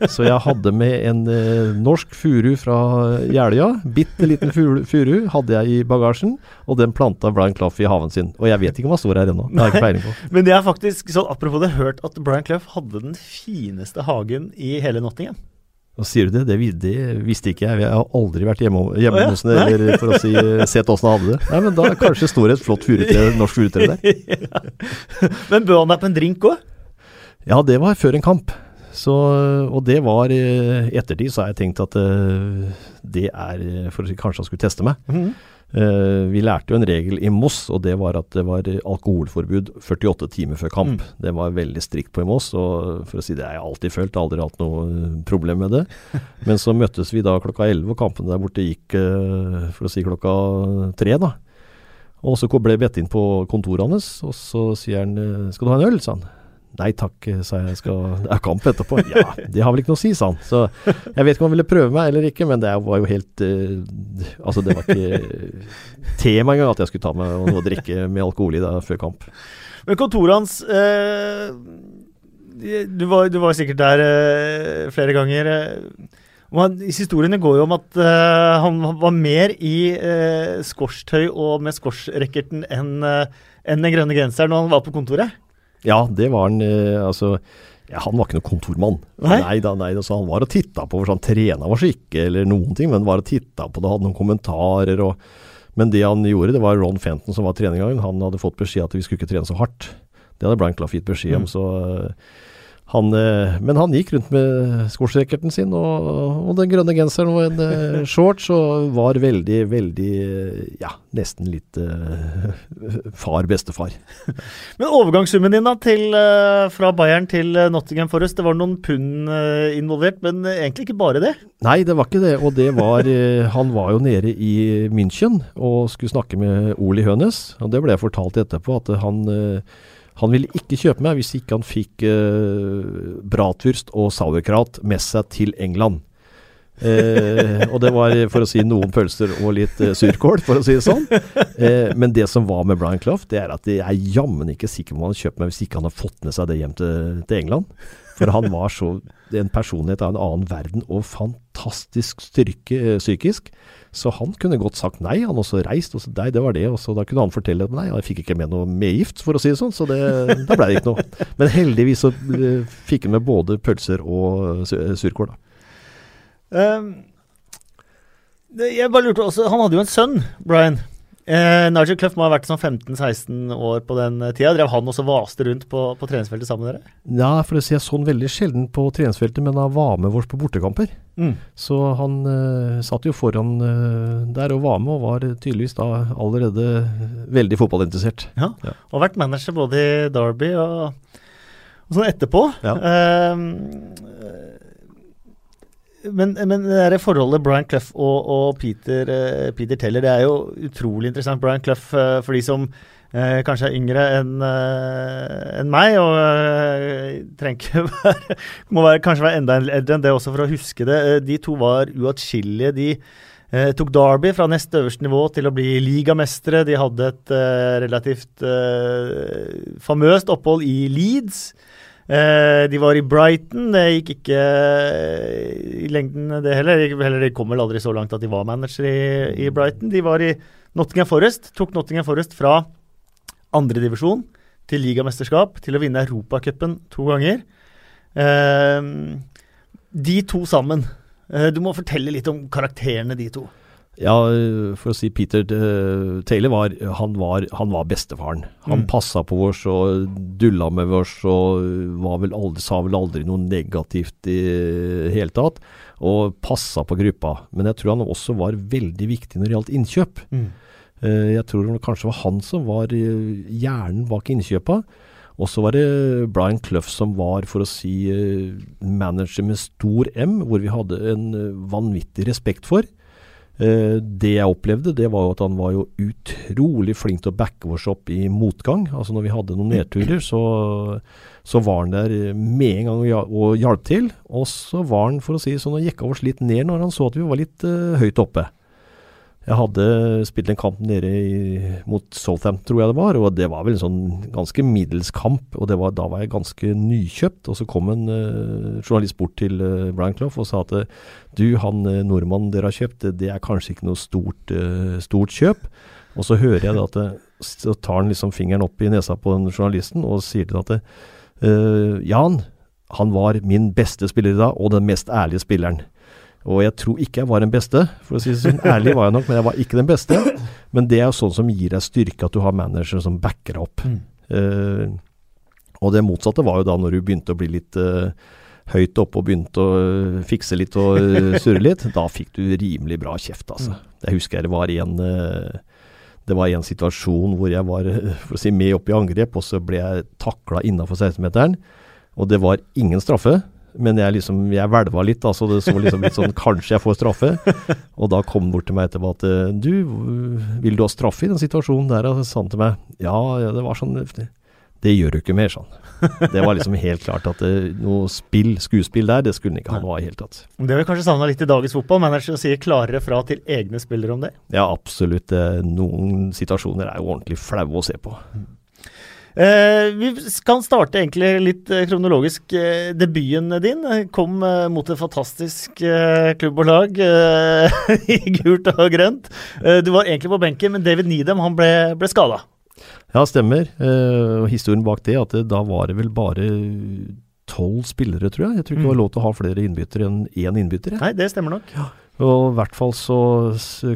[SPEAKER 2] Så jeg hadde med en eh, norsk furu fra Jeløya. Bitte liten furu hadde jeg i bagasjen, og den planta Brian Clough i haven sin. Og jeg vet ikke om han står her ennå. Det har jeg ikke peiling på.
[SPEAKER 1] Men det er faktisk sånn, apropos det, hørt at Brian Clough hadde den fineste hagen i hele Nottingham.
[SPEAKER 2] Og sier du det? det? det? visste ikke jeg. Jeg har aldri vært hjemme, hjemme hos henne eller for å si, sett åssen han hadde det. Nei, men Da kanskje står et flott furutre, norsk furutre der. ja.
[SPEAKER 1] Men bød han deg på en drink òg?
[SPEAKER 2] Ja, det var før en kamp. Så, og det var i ettertid, så har jeg tenkt at uh, det er for å kanskje han skulle teste meg. Mm. -hmm. vi lærte jo en regel i Moss, og det var at det var alkoholforbud 48 timer før kamp. Mm. Det var veldig strikt på i Moss, og for å si det har jeg alltid følt. Aldri hatt noe eh, problem med det. Men så møttes vi da klokka 11, og kampene der borte gikk for å si klokka tre. da. Og så ble jeg bedt inn på kontoret hans, og så sier han 'skal du ha en øl', sa han. Nei takk, sa jeg. Skal, det er kamp etterpå. Ja, det har vel ikke noe å si, sa han. Så jeg vet ikke om han ville prøve meg eller ikke, men det var jo helt uh, Altså, det var ikke tema engang at jeg skulle ta meg noe å drikke med alkohol i da, før kamp.
[SPEAKER 1] Men kontoret hans uh, du, var, du, var, sikkert der uh, flere ganger. Han, historiene går jo om at han var mer i uh, skorstøy og med skorshrekkerten enn en den grønne genseren når han var på kontoret.
[SPEAKER 2] Ja, det var han. Eh, altså ja, Han var ikke noen kontormann. Nei, nei da, nei, altså, Han var og titta på hvordan han trena var ikke, eller noen ting, men var og titta på det, hadde noen kommentarer. Og, men det han gjorde, det var Ron Fenton som var trenergangen. Han hadde fått beskjed at vi skulle ikke trene så hardt. Det hadde Blank gitt beskjed om. Mm. så... Han, eh, men han gikk rundt med skosjekkerten sin og, og, den grønne genseren og en uh, shorts, og var veldig, veldig Ja, nesten litt uh, far-bestefar.
[SPEAKER 1] men overgangssummen din da, til, fra Bayern til Nottingham Forest, det var noen pund involvert, men egentlig ikke bare det?
[SPEAKER 2] Nei, det var ikke det. Og det var Han var jo nede i München og skulle snakke med Oli Hønes, og det ble jeg fortalt etterpå, at han han ville ikke kjøpe meg hvis ikke han fikk eh, bratwurst og sauerkraut med seg til England. Eh, og det var, for å si, noen pølser og litt eh, surkål, for å si det sånn. Uh, men det som var med Brian Clough, det er at jeg er jammen ikke sikker på om han hadde meg hvis ikke han hadde fått med seg det hjem til, til England. For han var så en personlighet av en annen verden og fantastisk styrke psykisk. Så han kunne godt sagt nei, han også reist. Og så, nei, det var det. Og så da kunne han fortelle at nei, jeg fikk ikke med noe medgift, for å si det sånn. Så det, da ble det ikke noe. Men heldigvis så uh, fikk han med både pølser og uh, surkål, da. Um,
[SPEAKER 1] jeg bare lurte også, Han hadde jo en sønn, Brian. Eh, Nigel Clough må ha vært sånn 15-16 år på den tida. Drev han også vaste rundt på, på treningsfeltet sammen med dere?
[SPEAKER 2] Ja, for det ser jeg sånn veldig sjelden på treningsfeltet, men han var med oss på bortekamper. Mm. Så han eh, satt jo foran eh, der og var med, og var tydeligvis da allerede veldig fotballinteressert.
[SPEAKER 1] Ja, ja. og vært manager både i Derby og, og sånn etterpå. Ja. Uh, men, men, det der forholdet Brian Clough og, og Peter, uh, Peter, Teller, det er jo utrolig interessant. Brian Clough, uh, for de som uh, kanskje er yngre enn en meg, og trenger være, må være, kanskje være enda eldre enn det også for å huske det. de to var uatskillelige. De tok Derby fra nest øverste nivå til å bli ligamestere. De hadde et relativt famøst opphold i Leeds. Eh, de var i Brighton. Det gikk ikke eh, i lengden, det heller. heller. De kom vel aldri så langt at de var manager i, i Brighton. De var i Nottingham Forest. Tok Nottingham Forest fra andredivisjon til ligamesterskap til å vinne Europacupen to ganger. Eh, de to sammen. Eh, du må fortelle litt om karakterene, de to.
[SPEAKER 2] Ja, for å si Peter uh, Taylor var han, var han var bestefaren. Han mm. passa på oss og dulla med oss og vel aldri, sa vel aldri noe negativt i hele tatt. Og passa på gruppa. Men jeg tror han også var veldig viktig når det gjaldt innkjøp. Mm. Uh, jeg tror det kanskje var han som var uh, hjernen bak innkjøpa. Og så var det Brian Clough som var, for å si, manager med stor M, hvor vi hadde en vanvittig respekt for. Uh, det jeg opplevde, det var jo at han var jo utrolig flink til å backe oss opp i motgang. Altså Når vi hadde noen nedturer, så, så var han der med en gang og, hjalp til. Og så var han, for å si sånn, og jekka oss litt ned når han så at vi var litt uh, høyt oppe. Jeg hadde spilt en kamp nede i, mot Southampton, tror jeg det var. Og det var vel en sånn ganske middels kamp. Og var, da var jeg ganske nykjøpt. Og så kom en uh, journalist bort til uh, Brian Clough og sa at du, han uh, nordmannen dere har kjøpt, det er kanskje ikke noe stort, stort kjøp. Og så hører jeg at så tar han liksom fingeren opp i nesa på den journalisten og sier til at Jan, han var min beste spiller i dag, og den mest ærlige spilleren. Og jeg tror ikke jeg var den beste, for å si det sånn. Ærlig var jeg nok, men jeg var ikke den beste. Men det er jo sånn som gir deg styrke, at du har manager som backer deg opp. Mm. Uh, og det motsatte var jo da når du begynte å bli litt uh, høyt oppe og begynte å uh, fikse litt og surre litt, da fikk du rimelig bra kjeft, altså. Jeg husker det var en det var en situasjon hvor jeg var for å si, med opp i angrep, og så ble jeg takla innafor 16-meteren. Og det var ingen straffe, men jeg liksom, jeg hvelva litt, da, så det så liksom litt sånn Kanskje jeg får straffe. Og da kom han bort til meg etterpå at øh, Du, vil du ha straffe i den situasjonen der? Og så sa han til meg ja, det var sånn Det gjør du ikke mer, sånn. Det var liksom helt klart at det, noe spill, skuespill der, det skulle han ikke ha noe av i hele tatt.
[SPEAKER 1] Det har vi kanskje savna litt i dagens fotball. Managere sier klarere fra til egne spillere om det.
[SPEAKER 2] Ja, absolutt. eh, Noen situasjoner er jo ordentlig flaue å se på.
[SPEAKER 1] Eh, vi kan starte egentlig litt eh, kronologisk. Eh, debuten din kom mot et fantastisk klubb og lag i gult og grønt. Du var egentlig på benken, men David Needham han ble, ble skada.
[SPEAKER 2] Ja, stemmer. Eh, og historien bak det, at det, da var det vel bare tolv spillere, tror jeg. Jeg tror ikke det var lov til å ha flere innbyttere enn én innbytter.
[SPEAKER 1] Nei, det stemmer nok.
[SPEAKER 2] Og i hvert fall så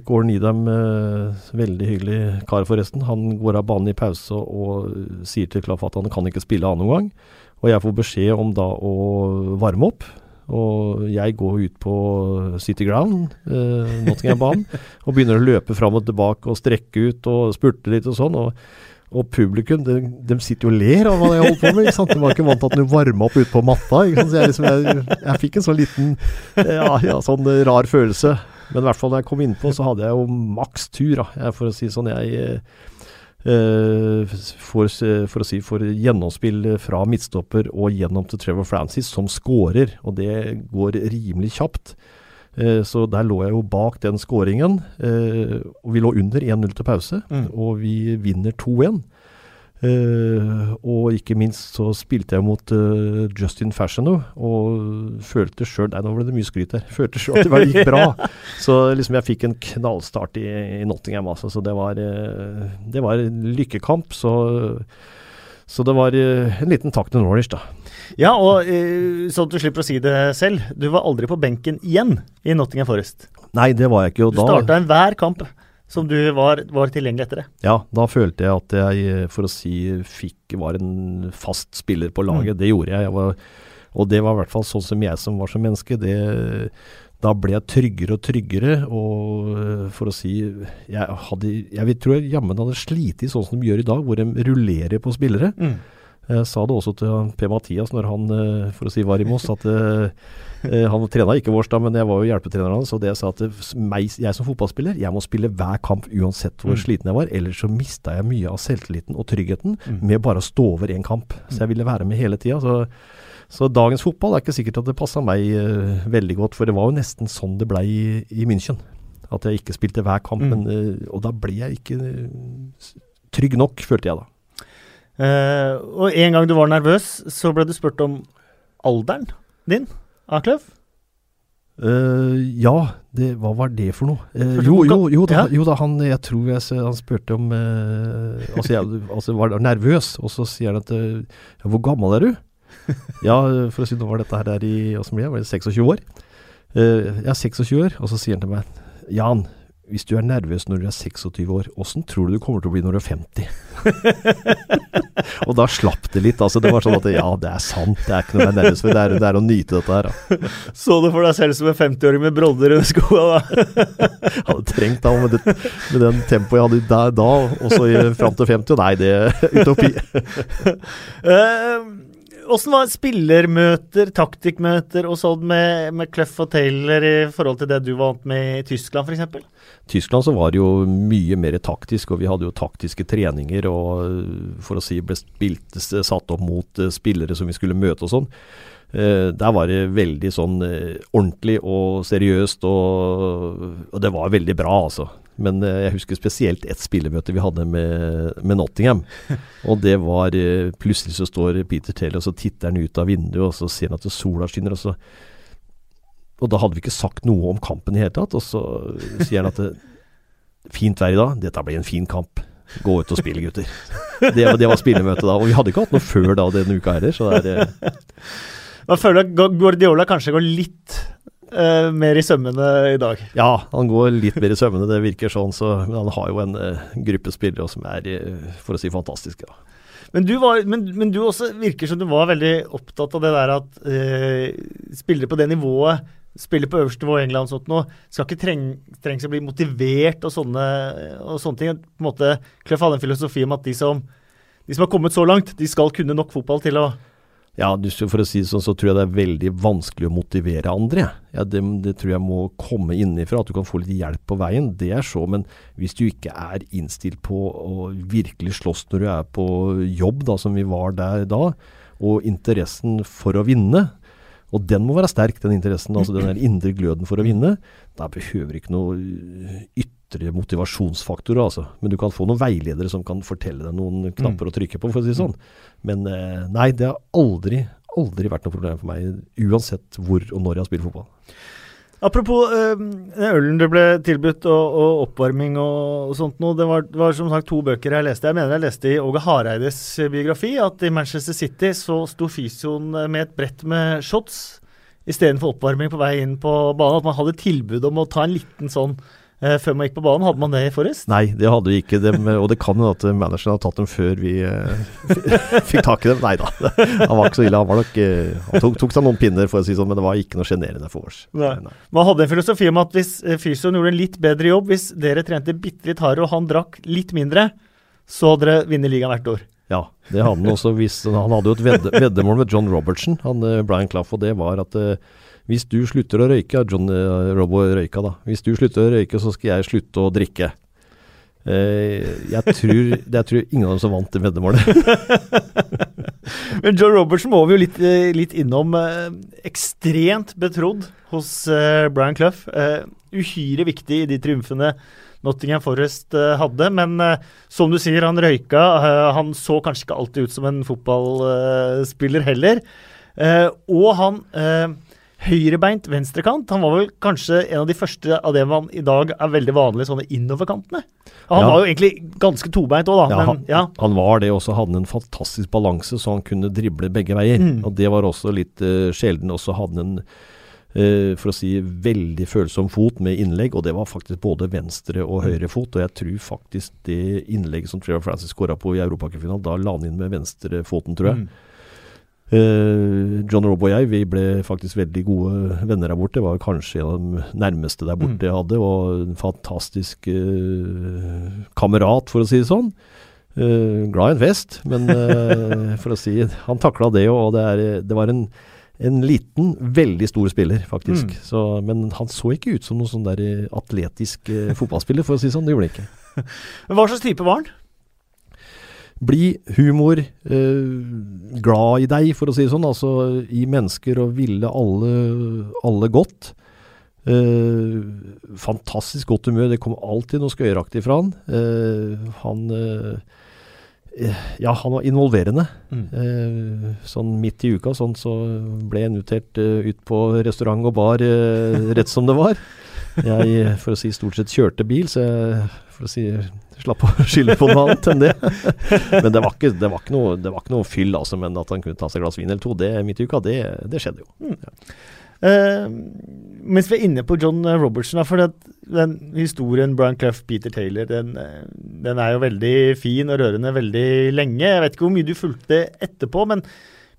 [SPEAKER 2] går Nidam, eh, veldig hyggelig kar forresten, han går av banen i pause og, og sier til Klaff at han kan ikke spille annen gang. Og jeg får beskjed om da å varme opp. Og jeg går ut på City Ground, eh, Nottingham-banen, og begynner å løpe fram og tilbake og strekke ut og spurte litt og sånn. og og publikum, de, de sitter jo og ler av hva jeg holder på med. ikke sant? De var ikke vant til at den varma opp ute på matta. ikke sant? Så jeg, liksom, jeg, jeg fikk en sånn liten ja, ja, sånn rar følelse. Men i hvert fall da jeg kom innpå, så hadde jeg jo maks tur, da. For å si sånn, jeg eh, for, for å si for gjennomspill fra midtstopper og gjennom til Trevor Francis som scorer, og det går rimelig kjapt. Eh, så der lå jeg jo bak den scoringen, eh, og vi lå under 1-0 til pause,
[SPEAKER 1] Mm.
[SPEAKER 2] og vi vinner 2-1. Eh, og ikke minst så spilte jeg mot Justin Fashiono, og følte sjøl Nei, nå ble det mye skryt her. Følte sjøl at det gikk bra. Så liksom jeg fikk en knallstart i, i Nottingham, altså. Så det var, det var en lykkekamp. Så, så det var en liten takk til Norwich, da.
[SPEAKER 1] Ja, og eh, sånn at du slipper å si det selv, du var aldri på benken igjen i Nottingham Forest.
[SPEAKER 2] Nei, det var jeg ikke.
[SPEAKER 1] Du starta enhver kamp som du var, var tilgjengelig etter det.
[SPEAKER 2] Ja, da følte jeg at jeg, for å si, fikk var en fast spiller på laget. Det gjorde jeg. jeg var, og det var i hvert fall sånn som jeg som var som menneske. Det, da ble jeg tryggere og tryggere. Og øh, for å si Jeg, hadde, jeg tror jeg jammen hadde slitt sånn som de gjør i dag, hvor de rullerer på spillere. Jeg sa det også til P-Mathias når han øh, for å si var i Moss, at øh, han trena ikke vårs da, men jeg var jo hjelpetreneren hans. Og det jeg sa øh, meg, jeg som fotballspiller, jeg må spille hver kamp uansett hvor
[SPEAKER 1] Mm.
[SPEAKER 2] sliten jeg var. Ellers så mista jeg mye av selvtilliten og tryggheten
[SPEAKER 1] Mm.
[SPEAKER 2] med bare å stå over én kamp. Så jeg ville være med hele tida. Så, så dagens fotball er ikke sikkert at det passa meg uh, veldig godt, for det var jo nesten sånn det blei i, i München. At jeg ikke spilte hver kamp,
[SPEAKER 1] Mm.
[SPEAKER 2] men, uh, og da ble jeg ikke uh, trygg nok, følte jeg da.
[SPEAKER 1] Eh, og en gang du var nervøs, så ble du spurt om alderen din Akløv? Kløv.
[SPEAKER 2] Eh, ja, det, hva var det for noe?
[SPEAKER 1] Uh,
[SPEAKER 2] jo, jo, jo, da, jo da, han, jeg tror jeg, han spurte om altså, jeg altså var nervøs, og så sier han at ja, Hvor gammel er du? ja, for å si nå var dette her i som ble, var det 26 år? Jeg er 26 år, og så sier han til meg Jan, hvis du er nervøs når du er 26 år, åssen tror du du kommer til å bli når du er 50? og da slapp det litt. altså Det var sånn at ja, det er sant, det er ikke noe jeg er nervøs for, det er, det er å nyte dette her. da.
[SPEAKER 1] Så du for deg selv som en 50-åring med brodder under skoa da?
[SPEAKER 2] hadde trengt da, med, det, med den tempoet jeg hadde der da, og så fram til 50. Nei, det er utopi.
[SPEAKER 1] Eh, Åssen var spillermøter, taktikkmøter og sånn med, med Clough og Taylor i forhold til det du var vant med i Tyskland f.eks.?
[SPEAKER 2] Tyskland så var det jo mye mer taktisk, og vi hadde jo taktiske treninger og for å si ble spilt, satt opp mot eh, spillere som vi skulle møte og sånn. Eh, der var det veldig sånn eh, ordentlig og seriøst, og, og det var veldig bra, altså. Men eh, jeg husker spesielt ett spillemøte vi hadde med, med Nottingham. Og det var eh, Plutselig så står Peter Taylor, og så titter han ut av vinduet, og så ser han at sola skinner, og så Og da hadde vi ikke sagt noe om kampen i hele tatt, og så sier han at det, Fint vær i dag, dette blir en fin kamp. Gå ut og spille, gutter. Det det var spillemøtet da. Og vi hadde ikke hatt noe før da denne uka heller, så det er det.
[SPEAKER 1] Man føler at Gu- Guardiola kanskje går litt eh, mer i sømmene i dag.
[SPEAKER 2] Ja, han går litt mer i sømmene, det virker sånn, så, men han har jo en uh, gruppe spillere som er, uh, for å si, fantastiske. Da.
[SPEAKER 1] Men du, var, men, men du også virker som du var veldig opptatt av det der at spillere på det nivået, spiller på øverste nivå i England og sånt noe, skal ikke treng, trengs å bli motivert og sånne, og sånne ting. På en måte, Kløff hadde en filosofi om at de som, de som har kommet så langt, de skal kunne nok fotball til å
[SPEAKER 2] ja, for å si det sånn, så tror jeg det er veldig vanskelig å motivere andre. Ja, det, det, tror jeg må komme innenfra, at du kan få litt hjelp på veien. Det er så, men hvis du ikke er innstilt på å virkelig slåss når du er på jobb, da, som vi var der da, og interessen for å vinne, og den må være sterk, den interessen, altså den der indre gløden for å vinne, da behøver ikke noe ytre motivasjonsfaktorer, altså. Men du kan få noen veiledere som kan fortelle deg noen knapper mm. å trykke på, for å si det sånn. Men eh, nei, det har aldri, aldri vært noe problem for meg, uansett hvor og når jeg har spilt fotball.
[SPEAKER 1] Apropos øh, ølen du ble tilbudt, og, og oppvarming og, og sånt noe. Det var, var, som sagt to bøker jeg leste. Jeg mener jeg leste i Åge Hareides biografi at i Manchester City så sto fysioen med et brett med shots istedenfor oppvarming på vei inn på banen. At man hadde tilbud om å ta en liten sånn eh, før man gikk på banen. Hadde man det i Forrest?
[SPEAKER 2] Nei, det hadde vi ikke. Dem, og det kan jo at manageren har tatt dem før vi eh, fikk tak i dem. Nei da, han var ikke så ille. Han, var nok, eh, han tok, tok, seg noen pinner, for å si sånn, men det var ikke noe sjenerende for oss.
[SPEAKER 1] Nei. Nei. Man hadde en filosofi om at hvis eh, fysioen gjorde en litt bedre jobb, hvis dere trente bitte litt hardere og han drakk litt mindre, så hadde dere vunnet ligaen hvert år.
[SPEAKER 2] Ja, det hadde han også. Hvis, han hadde jo et vedde, veddemål med John Robertson, han, eh, Brian Clough, og det var at hvis du slutter å røyke, John uh, Robbo røyka da, hvis du slutter å røyke, så skal jeg slutte å drikke. Uh, jeg, tror, jeg tror ingen av dem som vant det veddemålet.
[SPEAKER 1] Men John Robertson må vi jo litt, eh, litt innom. ekstremt betrodd hos Brian Clough. uhyre viktig i de triumfene Nottingham Forest hadde. Men som du sier, han røyka. han så kanskje ikke alltid ut som en fotballspiller heller. og han høyrebeint venstrekant. Han var vel kanskje en av de første av det man i dag er veldig vanlig sånne innoverkantene. Han ja. var jo egentlig ganske tobeint òg, da. Ja,
[SPEAKER 2] men, ja. han, var det, og så hadde han en fantastisk balanse, så han kunne drible begge veier. Mm. Og det var også litt uh, sjelden. Og så hadde han en uh, for å si veldig følsom fot med innlegg, og det var faktisk både venstre og mm. høyre fot. Og jeg tror faktisk det innlegget som Trevor Francis skåra på i europacupfinalen, da la han inn med venstrefoten, tror jeg. Mm. Uh, John Robb og jeg vi ble faktisk veldig gode venner der borte. Var kanskje en av de nærmeste der borte mm. jeg hadde. Og en fantastisk uh, kamerat, for å si det sånn. Uh, glad i en fest, men for å si Han takla det, og det, er, det var en, en, liten, veldig stor spiller, faktisk. Mm. Så, men han så ikke ut som noen sånn der atletisk fotballspiller, for å si det sånn. Det gjorde han ikke.
[SPEAKER 1] Hva slags type var han?
[SPEAKER 2] Bli humor, eh, glad i deg, for å si det sånn. Altså i mennesker og ville alle, alle godt. Eh, fantastisk godt humør. Det kom alltid noe skøyeraktig fra han. Eh, han eh, ja, han var involverende. Mm. Eh, sånn midt i uka sånn, så ble jeg invitert uh, ut på restaurant og bar rett som det var. Jeg, for å si stort sett, kjørte bil, så jeg for å si Slapp å skylde på noe annet enn det. men det var, ikke, det, var noe, det var, ikke, noe, fyll, altså. Men at han kunne ta seg et glass vin eller to det midt i uka, det, det skjedde jo. Mm. Ja.
[SPEAKER 1] Uh, mens vi er inne på John Robertson, for den historien Brian Clough, Peter Taylor, den, den, er jo veldig fin og rørende veldig lenge. Jeg vet ikke hvor mye du fulgte etterpå, men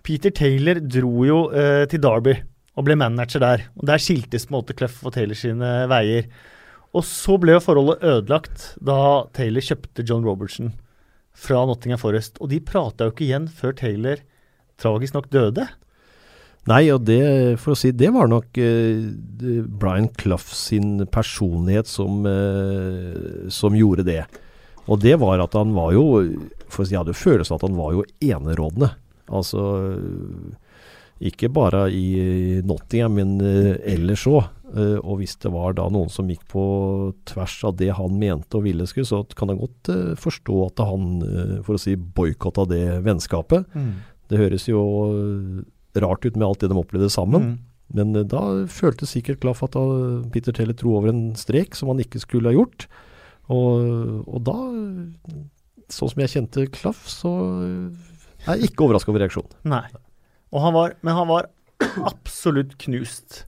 [SPEAKER 1] Peter Taylor dro jo uh, til Derby og ble manager der. Og Der skiltes på en måte Clough og Taylor sine veier. Og så ble jo forholdet ødelagt da Taylor kjøpte John Robertson fra Nottingham Forest. Og de prata jo ikke igjen før Taylor tragisk nok døde.
[SPEAKER 2] Nei, og det, for å si, det var nok uh, Brian Clough sin personlighet som, uh, som, gjorde det. Og det var at han var jo For jeg hadde følelsen at han var jo enerådende. Altså ikke bare i Nottingham, men uh, ellers òg. Uh, og hvis det var da noen som gikk på tvers av det han mente og ville skulle, så kan jeg godt uh, forstå at han, for å si, boikotta det vennskapet. Mm. Det høres jo rart ut med alt det de opplevde sammen. Mm. Men da følte sikkert Klaff at Peter Teller tro over en strek som han ikke skulle ha gjort. Og, og da, sånn som jeg kjente Klaff, så er jeg ikke overraska over reaksjonen.
[SPEAKER 1] Nei. Han var, men han var absolutt knust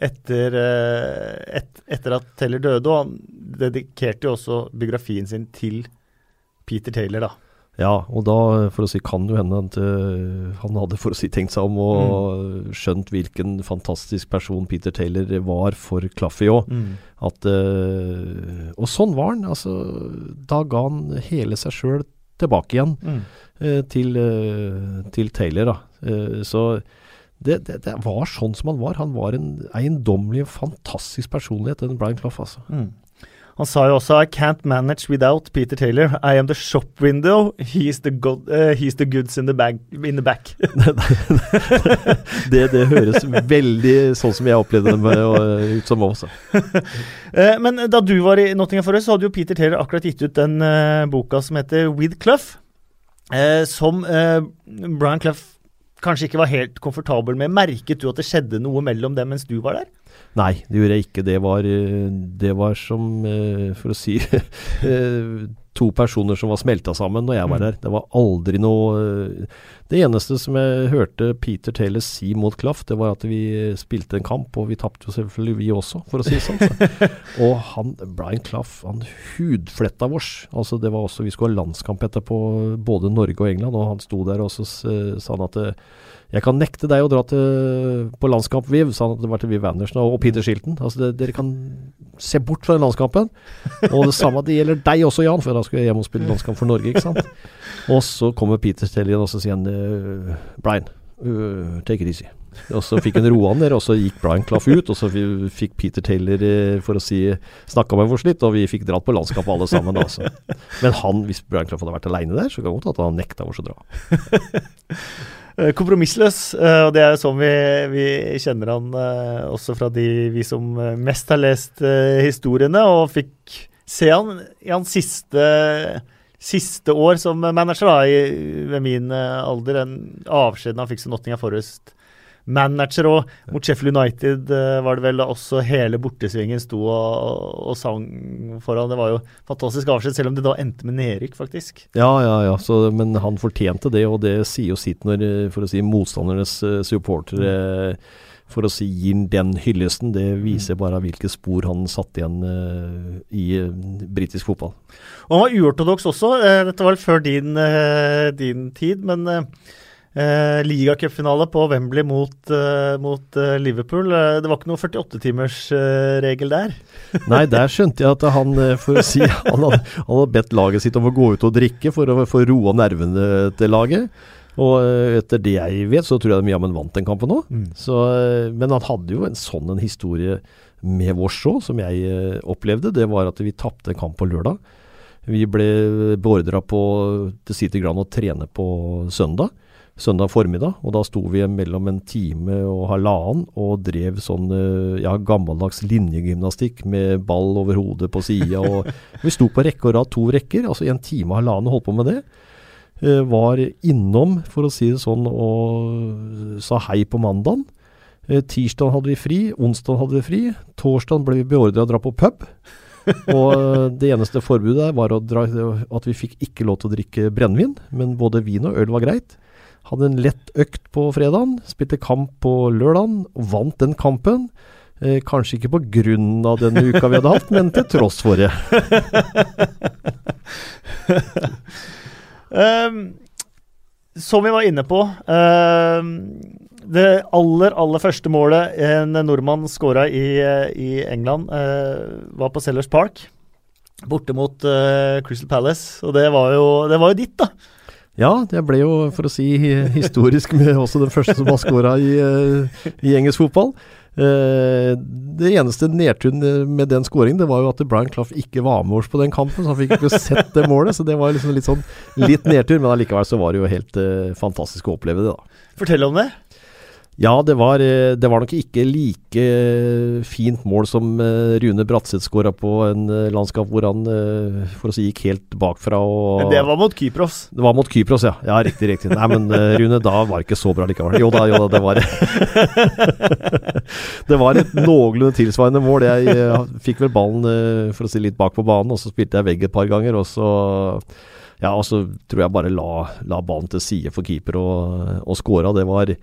[SPEAKER 1] etter, eh, et, etter at Taylor døde. Og han dedikerte jo også biografien sin til Peter Taylor, da.
[SPEAKER 2] Ja, og da for å si, kan jo hende at uh, han hadde for å si tenkt seg om og mm. skjønt hvilken fantastisk person Peter Taylor var for Claffey òg. Mm. uh, Og sånn var han. altså Da ga han hele seg sjøl tilbake igjen mm. eh, til, til, Taylor. da Så det, det, det, var sånn som han var. Han var en eiendommelig, fantastisk personlighet, den Brian Clough. altså. Mm.
[SPEAKER 1] Han sa jo også I can't manage without Peter Taylor. I am the shop window. He's the, god, uh, he's the goods in the, bag, in the back.
[SPEAKER 2] det, det, høres veldig sånn som jeg opplevde det med, og, ut som også.
[SPEAKER 1] uh, men da du var i Nottingham Forest, så hadde jo Peter Taylor akkurat gitt ut den uh, boka som heter With Clough. som Brian Clough kanskje ikke var helt komfortabel med. Merket du at det skjedde noe mellom dem mens du var der?
[SPEAKER 2] Nei, det gjorde jeg ikke. Det var, eh, det var som, eh, for å si eh, to personer som var smelta sammen når jeg var mm. der. Det var aldri noe Det eneste som jeg hørte Peter Taylor si mot Klaff, det var at vi spilte en kamp, og vi tapte jo selvfølgelig vi også, for å si det sånn. Så. og han, Brian Klaff, han hudfletta vårs. Altså det var også, Vi skulle ha landskamp etterpå, både Norge og England, og han sto der og så sa han at jeg kan nekte deg å dra til, på landskamp, Viv, sa han at det var til Viv Andersen og, og Peter Shilton. Altså det, dere kan se bort fra den landskampen. Og det samme det gjelder deg også, Jan, for da skulle jeg hjem og spille landskamp for Norge, ikke sant. Og så kommer Peter til igjen og så sier han uh, Brian, uh, take it easy. Og så fikk han roa ned, og så gikk Brian Claff ut. Og så fikk Peter Taylor uh, for å si snakka med oss litt, og vi fikk dratt på landskapet alle sammen. Da, så. Men han, hvis Brian Claff hadde vært aleine der, så kan det godt at han nekta oss å dra.
[SPEAKER 1] Eh, kompromissløs, eh, og det er sånn vi, vi kjenner han eh, også fra de vi som mest har lest historiene, og fikk se han i hans siste, siste år som manager, da, i, ved min alder. Den avskjeden han fikk som Nottingham Forest manager. Og mot Sheffield United uh, var det vel også hele bortesvingen sto og, og, sang foran. Det var jo fantastisk avskjed, selv om det da endte med nedrykk, faktisk.
[SPEAKER 2] Ja, ja, ja. Så, men han fortjente det, og det sier jo sitt når for å si, motstandernes supportere uh, for å si gir den hyllesten, det viser bare hvilke spor han satte igjen uh, i uh, britisk fotball.
[SPEAKER 1] Og Han var uortodoks også. Uh, dette var vel før din, din tid, men Eh, Ligacupfinale på Wembley mot, eh, mot eh, Liverpool. Eh, det var ikke noe 48-timersregel eh,
[SPEAKER 2] der? Nei, der skjønte jeg at han eh, for å si, han hadde, han hadde, bedt laget sitt om å gå ut og drikke for å få roa nervene til laget. Og etter det jeg vet, så tror jeg de jammen vant den kampen òg. Mm. Men han hadde jo en sånn en historie med vårs òg, som jeg opplevde. Det var at vi tapte kamp på lørdag. Vi ble beordra til City Grand å trene på søndag søndag formiddag. Og da sto vi mellom en time og halvannen og drev sånn eh, ja, gammeldags linjegymnastikk med ball over hodet på sida. vi sto på rekke og rad, to rekker, altså en time og halvannen og holdt på med det. Eh, var innom, for å si det sånn, og sa hei på mandagen. Eh, tirsdag hadde vi fri, onsdag hadde vi fri. Torsdag ble vi beordra å dra på pub. og det eneste forbudet var dra, at vi fikk ikke lov til å drikke brennevin, men både vin og øl var greit. Hadde en lett økt på fredagen, spilte kamp på lørdagen og vant den kampen. Eh, kanskje ikke på grunn av den uka vi hadde hatt, men til tross for det.
[SPEAKER 1] um, som vi var inne på um, Det aller, aller første målet en nordmann skåra i, i, England, uh, var på Sellers Park. Borte mot uh, Crystal Palace. Og det var jo, det var jo ditt, da.
[SPEAKER 2] Ja, det ble jo, for å si historisk, med også den første som har skåra i, eh, i, engelsk fotball. Eh, det eneste nedturen med den skåringen, det var jo at Brian Clough ikke var med oss på den kampen, så han fikk ikke sett det målet. Så det var liksom litt sånn litt nedtur, men allikevel så var det jo helt uh, fantastisk å oppleve det, da.
[SPEAKER 1] Fortell om det.
[SPEAKER 2] Ja, det var, eh, det var, nok ikke like eh, fint mål som eh, Rune Bratseth skåra på en landskap hvor han for å si gikk helt bakfra. Og,
[SPEAKER 1] men det var mot Kypros?
[SPEAKER 2] Det var mot Kypros, ja. Ja, Riktig, riktig. Nei, men Rune, da var det ikke så bra likevel. Jo da, jo da, det var Det var et noenlunde tilsvarende mål. Jeg fikk vel ballen for å si litt bak på banen, og så spilte jeg vegg et par ganger, og så ja, og så tror jeg bare la, la ballen til side for keeper og, og skåra. Det var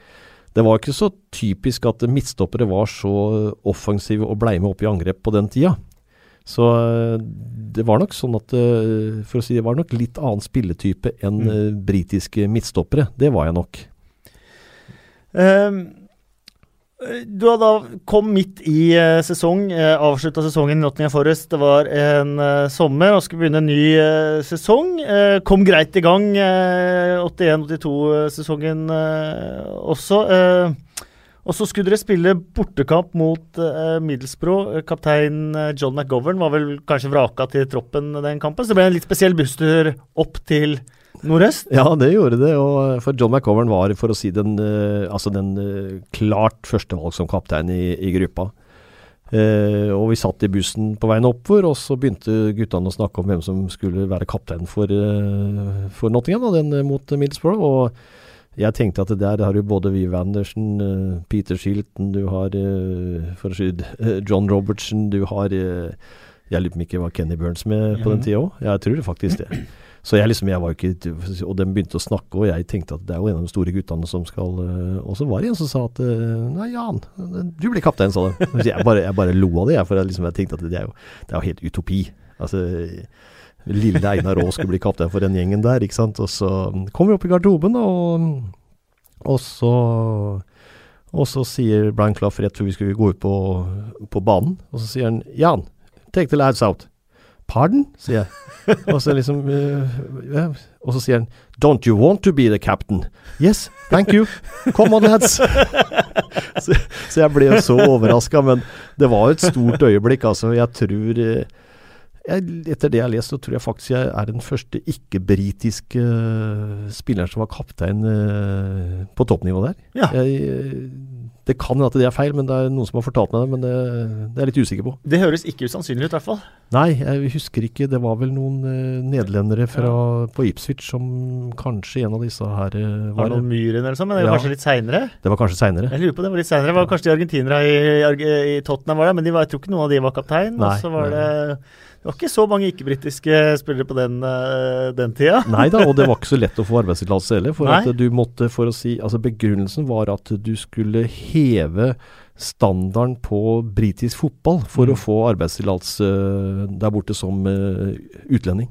[SPEAKER 2] det var ikke så typisk at midtstoppere var så offensive og blei med opp i angrep på den tida. Så eh, det var nok sånn at eh, For å si det var nok litt annen spilletype enn
[SPEAKER 1] Mm.
[SPEAKER 2] eh, britiske midtstoppere. Det var jeg nok.
[SPEAKER 1] Ehm, du har da kom midt i uh, sesong, uh, avslutta sesongen i Nottingham Forest. Det var en eh, sommer og skulle begynne en ny eh, sesong. Eh, kom greit i gang. 81-82-sesongen også. Eh, og så skulle dere spille bortekamp mot Middlesbrough. Kaptein eh, John McGovern var vel kanskje vraka til troppen den kampen. Så det ble en litt spesiell busstur opp til nordøst.
[SPEAKER 2] Ja, det gjorde det. Og for John McCovern var, for å si den, eh, altså den eh, klart førstevalg som kaptein i, i gruppa. Eh, og vi satt i bussen på veien oppover, og så begynte guttene å snakke om hvem som skulle være kaptein for, eh, for Nottingham, da, den eh, mot Middlesbrough. Og jeg tenkte at der har du både Viv Andersen, eh, Peter Shilton, du har eh, eh, John Robertsen, du har eh, Jeg lurer på om ikke var Kenny Burns med på den tida òg. Jeg tror det faktisk det. Så jeg liksom, jeg var ikke Og de begynte å snakke, og jeg tenkte at det er jo en av de store guttene som skal øh, Og så var det en som sa at øh, Nei, Jan, du blir kaptein, sa de. Jeg bare, jeg bare lo av det, jeg, for jeg, liksom, jeg tenkte at det er jo, det er jo helt utopi. Altså Lille Einar Aa skulle bli kaptein for den gjengen der, ikke sant. Og så kom vi opp i garderoben, og, og så og så sier Brian Clough rett før vi skulle gå ut på, på banen, og så sier han Jan, take the lads out. Pardon? sier jeg. Og så liksom uh, ja. Og så sier han Don't you want to be the captain? Yes, thank you. Come on, lads. så, så jeg ble så overraska, men det var et stort øyeblikk, altså. Jeg tror øh, jeg, Etter det jeg har lest, så tror jeg faktisk jeg er den første ikke-britiske øh, spilleren som var kaptein øh, på toppnivå der.
[SPEAKER 1] Ja.
[SPEAKER 2] Jeg, det kan hende at det er feil, men det er noen som har fortalt meg det. Men det, det er jeg litt usikker på.
[SPEAKER 1] Det høres ikke usannsynlig ut, i hvert fall.
[SPEAKER 2] Nei, jeg husker ikke. Det var vel noen uh, nederlendere fra, på Ipswich som kanskje en av disse her uh, var
[SPEAKER 1] noen Myhren eller sånn, men det var
[SPEAKER 2] Ja.
[SPEAKER 1] kanskje litt seinere?
[SPEAKER 2] Det var kanskje seinere.
[SPEAKER 1] Jeg lurer på det var litt senere. Det var kanskje de argentinere i, i, i Tottenham var der, men de var, jeg tror ikke noen av de var kaptein.
[SPEAKER 2] Nei,
[SPEAKER 1] og så var
[SPEAKER 2] nei.
[SPEAKER 1] det Det var ikke så mange ikke-britiske spillere på den, eh, den tida.
[SPEAKER 2] Nei da, og det var ikke så lett å få arbeidstillatelse heller. For
[SPEAKER 1] Nei.
[SPEAKER 2] at du måtte, for å si Altså begrunnelsen var at du skulle heve standarden på britisk fotball for
[SPEAKER 1] Mm.
[SPEAKER 2] å få arbeidstillatelse der borte som uh, utlending.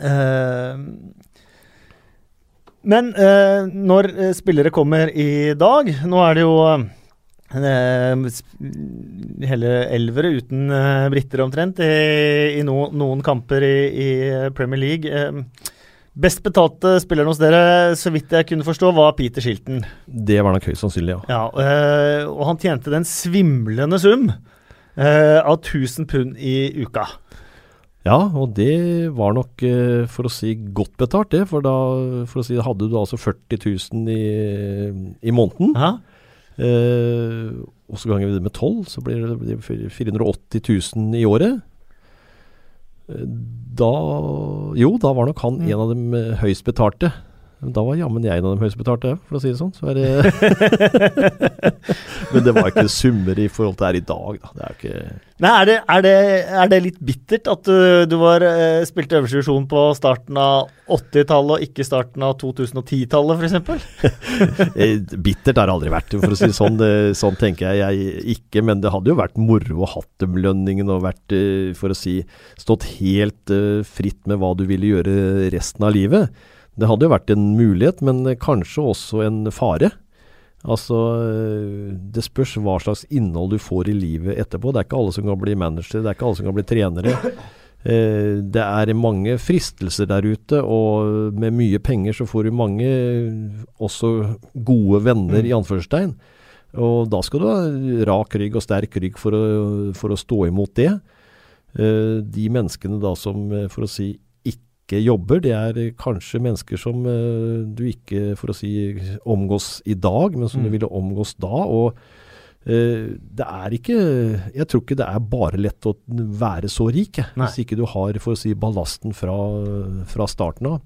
[SPEAKER 1] Uh, men uh, når eh, spillere kommer i dag Nå er det jo eh, hele elvere uten eh, briter omtrent i, i no, noen kamper i, i Premier League. Eh, best betalte spilleren hos dere, så vidt jeg kunne forstå, var Peter Shilton.
[SPEAKER 2] Det var nok høyst sannsynlig, ja.
[SPEAKER 1] Ja, eh, og han tjente den svimlende sum eh, av 1000 pund i uka.
[SPEAKER 2] Ja, og det var nok, eh, for å si, godt betalt, det. For da for å si, hadde du altså 40 000 i, i måneden.
[SPEAKER 1] Ja.
[SPEAKER 2] Eh, og så ganger vi det med 12, så blir det, 480 000 i året. Eh, Da Jo, da var nok han
[SPEAKER 1] Mm.
[SPEAKER 2] en av de høyst høyest betalte. Da var jammen jeg en av de høyest betalte, for å si det sånn. Så er det Men det var ikke summer i forhold til her i dag, da. Det er ikke
[SPEAKER 1] Nei, er det, er, det, er det litt bittert at du, du var, eh, spilte øverste divisjon på starten av 80-tallet og ikke starten av 2010-tallet, f.eks.?
[SPEAKER 2] Eh, Bittert har det aldri vært, for å si det sånn. Det, sånn tenker jeg, jeg ikke. Men det hadde jo vært moro å hatt dem lønningen og vært, eh, for å si, stått helt eh, fritt med hva du ville gjøre resten av livet. Det hadde jo vært en mulighet, men kanskje også en fare. Altså, det spørs hva slags innhold du får i livet etterpå. Det er ikke alle som kan bli manager, det er ikke alle som kan bli trenere. Eh, det er mange fristelser der ute, og med mye penger så får du mange også gode venner, i anførselstegn. Og da skal du ha rak rygg og sterk rygg for å, for å stå imot det. Eh, de menneskene da som, eh, for å si, ikke jobber, det er kanskje mennesker som uh, du ikke, for å si, omgås i dag, men som
[SPEAKER 1] Mm.
[SPEAKER 2] du ville omgås da. og uh, det er ikke Jeg tror ikke det er bare lett å være så rik,
[SPEAKER 1] Nei.
[SPEAKER 2] hvis ikke du har for å si, ballasten fra, fra starten av.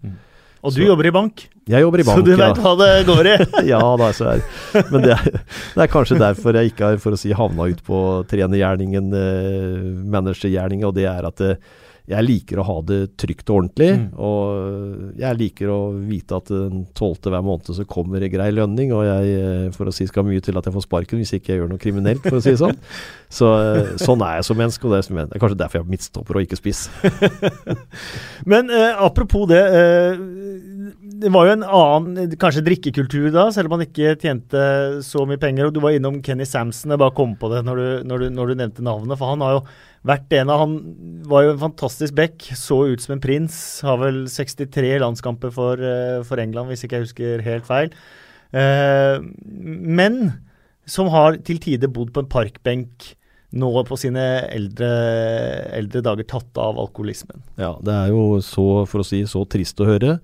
[SPEAKER 1] Og du
[SPEAKER 2] Så-
[SPEAKER 1] jobber i bank,
[SPEAKER 2] Jeg jobber i bank, ja.
[SPEAKER 1] så
[SPEAKER 2] du
[SPEAKER 1] du
[SPEAKER 2] ja.
[SPEAKER 1] hva det går i.
[SPEAKER 2] ja da, så er Men det er, det er kanskje derfor jeg ikke har for å si, havna ut på trenergjerningen, eh, managergjerningen, og det er at eh, jeg liker å ha det trygt og ordentlig.
[SPEAKER 1] Mm.
[SPEAKER 2] Og jeg liker å vite at den tolvte hver måned så kommer det grei lønning, og jeg, eh, for å si skal mye til at jeg får sparken hvis ikke jeg gjør noe kriminelt, for å si det sånn. Så, eh, sånn er jeg som menneske, og det er, det er kanskje derfor jeg er midtstopper og ikke spiss.
[SPEAKER 1] Men eh, apropos det. Eh, det var jo en annen kanskje drikkekultur da, selv om man ikke tjente så mye penger. og Du var innom Kenny Samson. Jeg bare kom på det når du, når du, når du nevnte navnet. For han har jo vært en av Han var jo en fantastisk back. Så ut som en prins. Har vel 63 landskamper for, eh, for England, hvis ikke jeg husker helt feil. Eh, men som har til tider bodd på en parkbenk nå på sine eldre, eldre dager tatt av alkoholismen.
[SPEAKER 2] Ja, det er jo så, for å si, så trist å høre.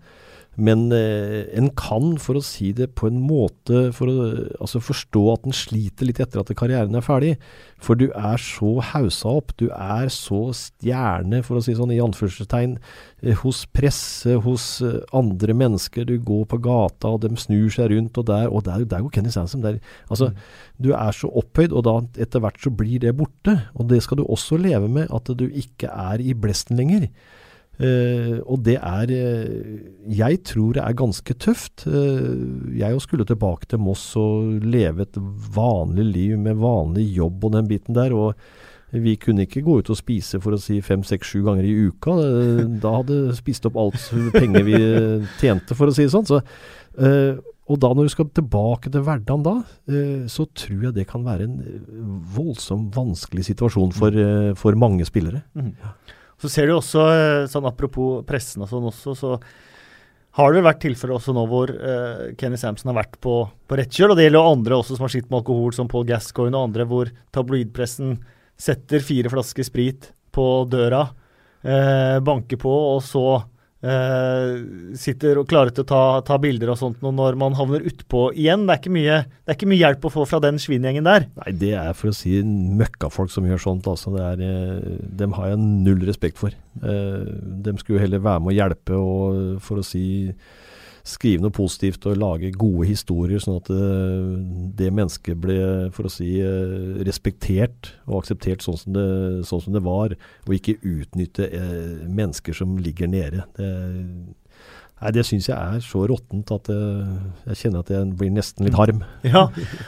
[SPEAKER 2] Men eh, en kan, for å si det på en måte, for å altså forstå at en sliter litt etter at karrieren er ferdig. For du er så hausa opp, du er så stjerne, for å si sånn i anførselstegn, eh, hos presse, hos eh, andre mennesker. Du går på gata, og de snur seg rundt, og der, og der, der går Kenny Sansom. Der, altså, mm. Du er så opphøyd, og da etter hvert så blir det borte. Og det skal du også leve med, at du ikke er i blesten lenger. Uh, og det er uh, Jeg tror det er ganske tøft. Uh, jeg skulle tilbake til Moss og leve et vanlig liv med vanlig jobb og den biten der. Og vi kunne ikke gå ut og spise for å si fem, seks, sju ganger i uka. da hadde spist opp alt penger vi tjente, for å si det sånn. Så, og da når du skal tilbake til hverdagen da, så tror jeg det kan være en voldsomt vanskelig situasjon for, for mange spillere. Mm.
[SPEAKER 1] Så ser du også, eh, sånn apropos pressen og sånn også, så har det vært tilfeller også nå hvor uh, Kenny Sampson har vært på, på rett kjøl. Og det gjelder jo andre også som har slitt med alkohol, som Paul Gascoigne og andre, hvor tabloidpressen setter fire flasker sprit på døra, uh, banker på, og så Uh, sitter og klarer til å ta, ta, bilder og sånt når man havner utpå igjen. Det er, mye, det er ikke mye hjelp å få fra den svinegjengen der.
[SPEAKER 2] Nei, det er for å si møkkafolk som gjør sånt. Altså. Er, uh, dem har jeg null respekt for. Uh, dem skulle heller være med å hjelpe og for å si skrive noe positivt og lage gode historier, sånn at uh, det mennesket ble for å si, uh, respektert og akseptert sånn som, det, sånn som det var, og ikke utnytte uh, mennesker som ligger nede. Det, Nei, Det syns jeg er så råttent at jeg, jeg kjenner at jeg blir nesten litt harm.
[SPEAKER 1] Ja,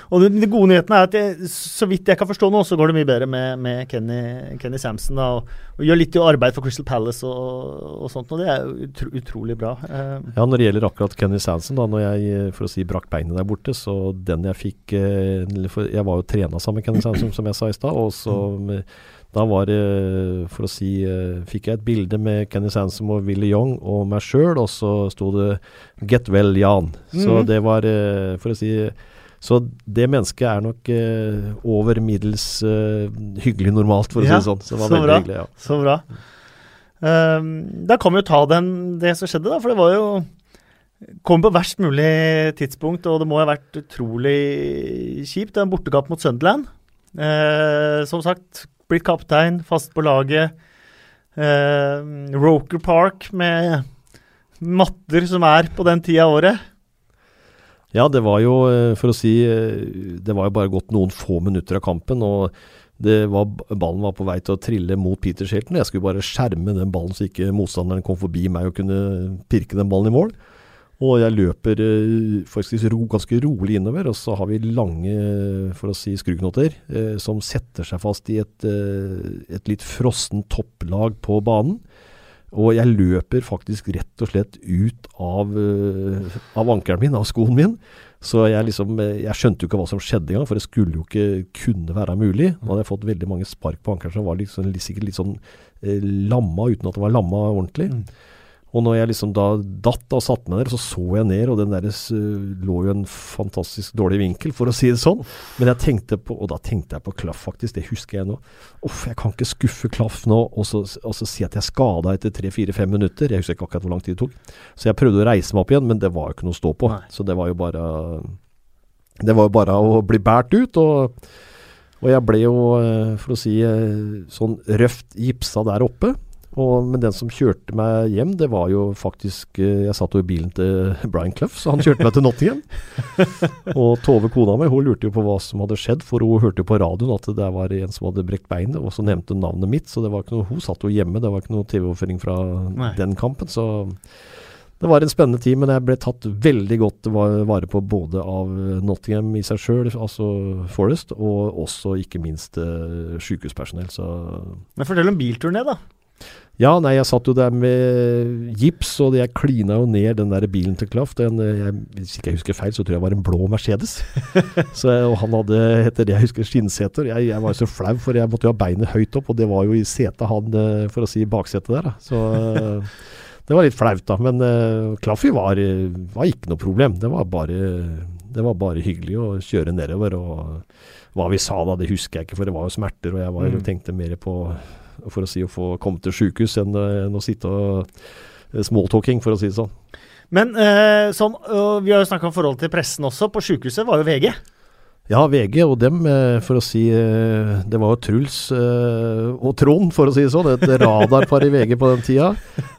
[SPEAKER 1] og Den gode nyheten er at jeg, så vidt jeg kan forstå nå, så går det mye bedre med, med Kenny, Kenny, Samson. Da, og, og, gjør litt arbeid for Crystal Palace og, og sånt, og det er utro, utrolig bra.
[SPEAKER 2] Uh, ja, Når det gjelder akkurat Kenny Samson, da når jeg for å si brakk beinet der borte, så den jeg fikk Jeg var jo trena sammen med Kenny Samson, som jeg sa i stad. og så med, da var det, for å si eh, Fikk jeg et bilde med Kenny Sansom og Willy Young og meg sjøl, og så sto det 'Get well, Jan'. Mm. Så det var, eh, for å si Så det mennesket er nok uh, over middels uh, hyggelig normalt, for å ja, si det sånn. Så det var så bra. hyggelig. Ja.
[SPEAKER 1] Så bra. Um, da kan vi jo ta den, det som skjedde, da. For det var jo Kom på verst mulig tidspunkt, og det må ha vært utrolig kjipt. En bortekamp mot Sunderland. Uh, som sagt, blitt kaptein, fast på laget. Eh, Roker Park med matter som er på den tida av året.
[SPEAKER 2] Ja, det var jo, eh, for å si eh, Det var jo bare gått noen få minutter av kampen. og var, ballen var på vei til å trille mot Peter Shelton. Jeg skulle bare skjerme den ballen så ikke motstanderen kom forbi meg og kunne pirke den ballen i mål. Og jeg løper eh, faktisk ro, ganske rolig innover, og så har vi lange for å si skruknotter eh, som setter seg fast i et, eh, et litt frossen topplag på banen. Og jeg løper faktisk rett og slett ut av, uh, av ankelen min, av skoen min. Så jeg liksom Jeg skjønte jo ikke hva som skjedde engang, for det skulle jo ikke kunne være mulig. Nå hadde jeg fått veldig mange spark på ankelen som var liksom, sikkert litt sånn eh, lamma uten at det var lamma ordentlig. Mm. Og når jeg liksom da datt og satte meg ned, så så jeg ned, og den der lå jo en fantastisk dårlig vinkel, for å si det sånn. Men jeg tenkte på, og da tenkte jeg på klaff, faktisk. Det husker jeg nå. Uff, jeg kan ikke skuffe klaff nå og så, og så si at jeg skada etter tre-fire-fem minutter. Jeg husker ikke akkurat hvor lang tid det tok. Så jeg prøvde å reise meg opp igjen, men det var jo ikke noe å stå på. Nei. Så det var jo bare Det var jo bare å bli båret ut. og og jeg ble jo, eh, for å si, eh, sånn røft gipsa der oppe. Og, men den som kjørte meg hjem, det var jo faktisk eh, Jeg satt jo i bilen til Brian Clough, så han kjørte meg til Nottingham. og Tove, kona mi, hun lurte jo på hva som hadde skjedd, for hun hørte jo på radioen at det var en som hadde brekt beinet, og så nevnte hun navnet mitt. Så det var ikke noe, hun satt jo hjemme, det var ikke noe TV-overføring fra
[SPEAKER 1] Nei.
[SPEAKER 2] den kampen. Så det var en spennende tid, men jeg ble tatt veldig godt vare på både av Nottingham i seg sjøl, altså Forest, og også ikke minst eh, sykehuspersonell. Så
[SPEAKER 1] Men fortell om bilturné, da.
[SPEAKER 2] Ja, nei, jeg satt jo der med gips, og jeg klina jo ned den der bilen til Klaff. Eh, hvis ikke jeg husker feil, så tror jeg det var en blå Mercedes. så, og han hadde, etter det jeg husker, skinnseter. Jeg, jeg var jo så flau, for jeg måtte jo ha beinet høyt opp, og det var jo i setet han, eh, for å si baksetet der. Da. Så eh, det var litt flaut, da. Men uh, Klaffi var, eh, var ikke noe problem. Det var, bare, det var bare hyggelig å kjøre nedover. Og hva vi sa da, det husker jeg ikke, for det var jo smerter, og jeg var,
[SPEAKER 1] Mm.
[SPEAKER 2] tenkte mer på for å si å få komme til sjukehus enn, eh, enn å sitte og eh, smalltalking, for å si det sånn.
[SPEAKER 1] Men eh, sånn, vi har jo snakka om forholdet til pressen også. På sjukehuset var jo VG.
[SPEAKER 2] Ja, VG og dem, eh, for å si eh, Det var jo Truls eh, og Trond, for å si det sånn. Et radarpar i VG på den tida.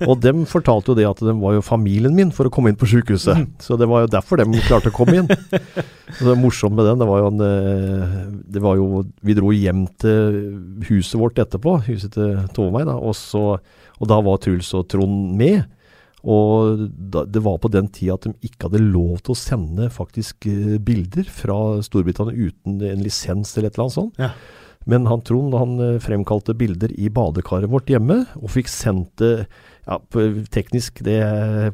[SPEAKER 2] Og dem fortalte jo det at de var jo familien min for å komme inn på sykehuset. Så det var jo derfor de klarte å komme inn. Så det morsomme med den, det var jo en Det var jo Vi dro hjem til huset vårt etterpå, huset til Tove og meg, da. Og, så, og da var Truls og Trond med. Og da, det var på den tida at de ikke hadde lov til å sende faktisk eh, bilder fra Storbritannia uten en lisens eller et eller annet sånt.
[SPEAKER 1] Ja.
[SPEAKER 2] Men han Trond han eh, fremkalte bilder i badekaret vårt hjemme, og fikk sendt det ja, på, teknisk det,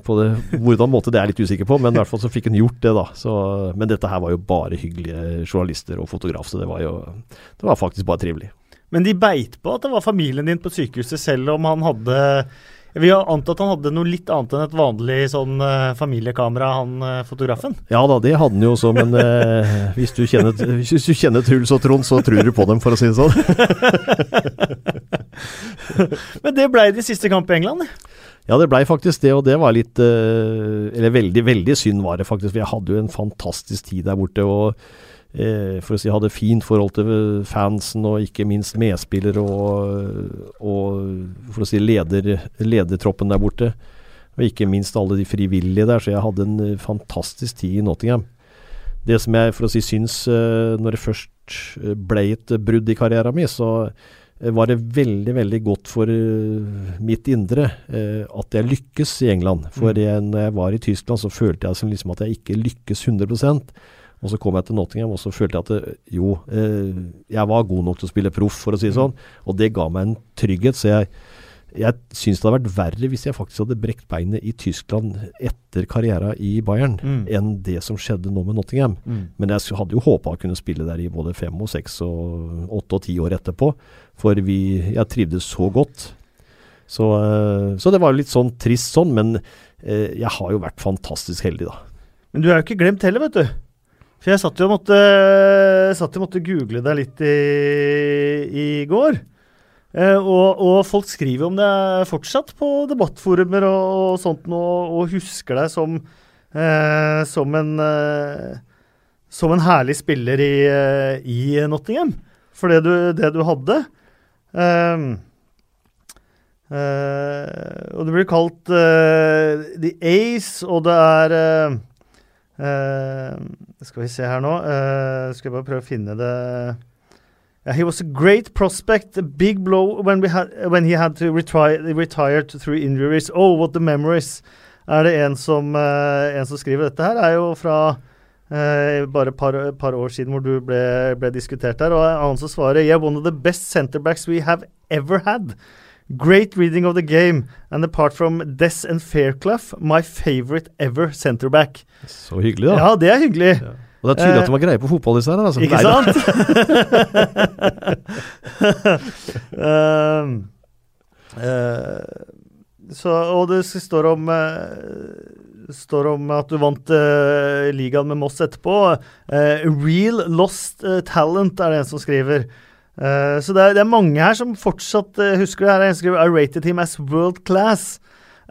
[SPEAKER 2] på det, hvordan måte det er jeg litt usikker på, men i hvert fall så fikk han gjort det, da. Så, men dette her var jo bare hyggelige journalister og fotograf, så det var jo det var faktisk bare trivelig.
[SPEAKER 1] Men de beit på at det var familien din på sykehuset, selv om han hadde Vi har antatt han hadde noe litt annet enn et vanlig sånn eh, familiekamera, han eh, fotografen.
[SPEAKER 2] Ja da, det hadde han jo også, men eh, hvis, du kjenner, hvis du kjenner Truls og Trond, så tror du på dem, for å si det sånn.
[SPEAKER 1] Men det blei de siste kamp i England.
[SPEAKER 2] Ja, det blei faktisk det, og det var litt eh, Eller veldig, veldig synd var det faktisk, for jeg hadde jo en fantastisk tid der borte. og for å si hadde fint forhold til fansen, og ikke minst medspillere og, og for å si leder, ledertroppen der borte. Og ikke minst alle de frivillige der, så jeg hadde en eh, fantastisk tid i Nottingham. Det som jeg for å si syns, eh, når det først eh, ble et brudd i karrieren min, så eh, var det veldig veldig godt for eh, mitt indre eh, at jeg lykkes i England. For
[SPEAKER 1] Mm.
[SPEAKER 2] jeg, når jeg var i Tyskland, så følte jeg som liksom at jeg ikke lykkes 100 Og så kom jeg til Nottingham, og så følte jeg at det, jo, eh, jeg var god nok til å spille proff, for å si det sånn. Og det ga meg en trygghet. Så jeg, jeg syns det hadde vært verre hvis jeg faktisk hadde brekt beinet i Tyskland etter karriera i Bayern,
[SPEAKER 1] Mm.
[SPEAKER 2] enn det som skjedde nå med Nottingham. Men jeg hadde jo håpa å kunne spille der i både fem og seks og åtte og ti år etterpå. For vi, jeg trivdes så godt. Så, eh, så det var litt sånn trist sånn, men eh, jeg har jo vært fantastisk heldig, da.
[SPEAKER 1] Men du er jo ikke glemt heller, vet du. For jeg satt jo og måtte, og måtte google deg litt i, i går. Eh, og, og folk skriver om det fortsatt på debattforumer og, og sånt nå, og husker deg som, eh, som en eh, som en herlig spiller i, eh, i Nottingham. For det du, det du hadde. Ehm, eh, og det blir kalt eh, The Ace, og det er Skal vi se her nå. eh, skal jeg bare prøve å finne det Yeah, he was a great prospect, a big blow when, had, when he had to retire, retire through injuries. Oh, what the memories. Er det en som, eh, en som skriver dette her? er jo fra Uh, bare et par, par år siden hvor du ble, ble diskutert der. Og annen som svarer Yeah, one of the best centerbacks we have ever had. Great reading of the game, and apart from Dess and Fairclough, my favorite ever centerback.
[SPEAKER 2] Så hyggelig, da.
[SPEAKER 1] Ja, det er hyggelig.
[SPEAKER 2] Ja. Og det er tydelig
[SPEAKER 1] Eh,
[SPEAKER 2] at de har greie på fotball, disse her. Altså.
[SPEAKER 1] Ikke sant? um, uh, så, og det står om uh, står om at du vant eh, ligaen med Moss etterpå. Eh, real lost eh, talent er det en som skriver. Eh, så det er, det er mange her som fortsatt uh, husker det. Her Jeg skriver I rated him as world class.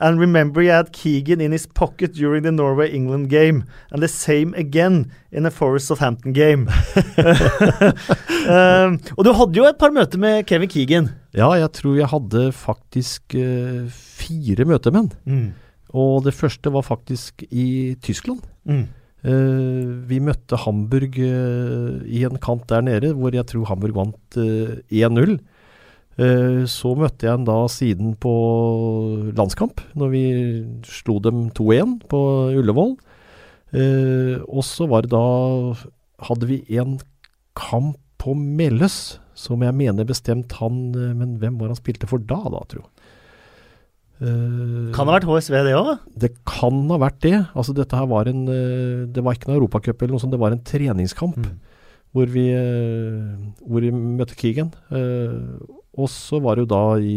[SPEAKER 1] And remember he had Keegan in his pocket during the Norway-England game. And the same again in a Forest of Hampton game. um, og du hadde jo et par møter med Kevin Keegan.
[SPEAKER 2] Ja, jeg tror jeg hadde faktisk uh, fire møter med han.
[SPEAKER 1] Mm.
[SPEAKER 2] Og det første var faktisk i Tyskland.
[SPEAKER 1] Mm.
[SPEAKER 2] Uh, vi møtte Hamburg uh, i en kamp der nede, hvor jeg tror Hamburg vant 1-0. så møtte jeg en da siden på landskamp, når vi slo dem 2-1 på Ullevål. og så var det da Hadde vi en kamp på Melløs, som jeg mener bestemt han Men hvem var han spilte for da, da, tro?
[SPEAKER 1] Uh, kan ha vært HSV, det òg?
[SPEAKER 2] Det kan ha vært det. Altså dette her var en uh, Det var ikke noen europacup eller noe sånt, det var en treningskamp. Mm. Hvor, vi, uh, hvor vi møtte Keegan. og så var det jo da i,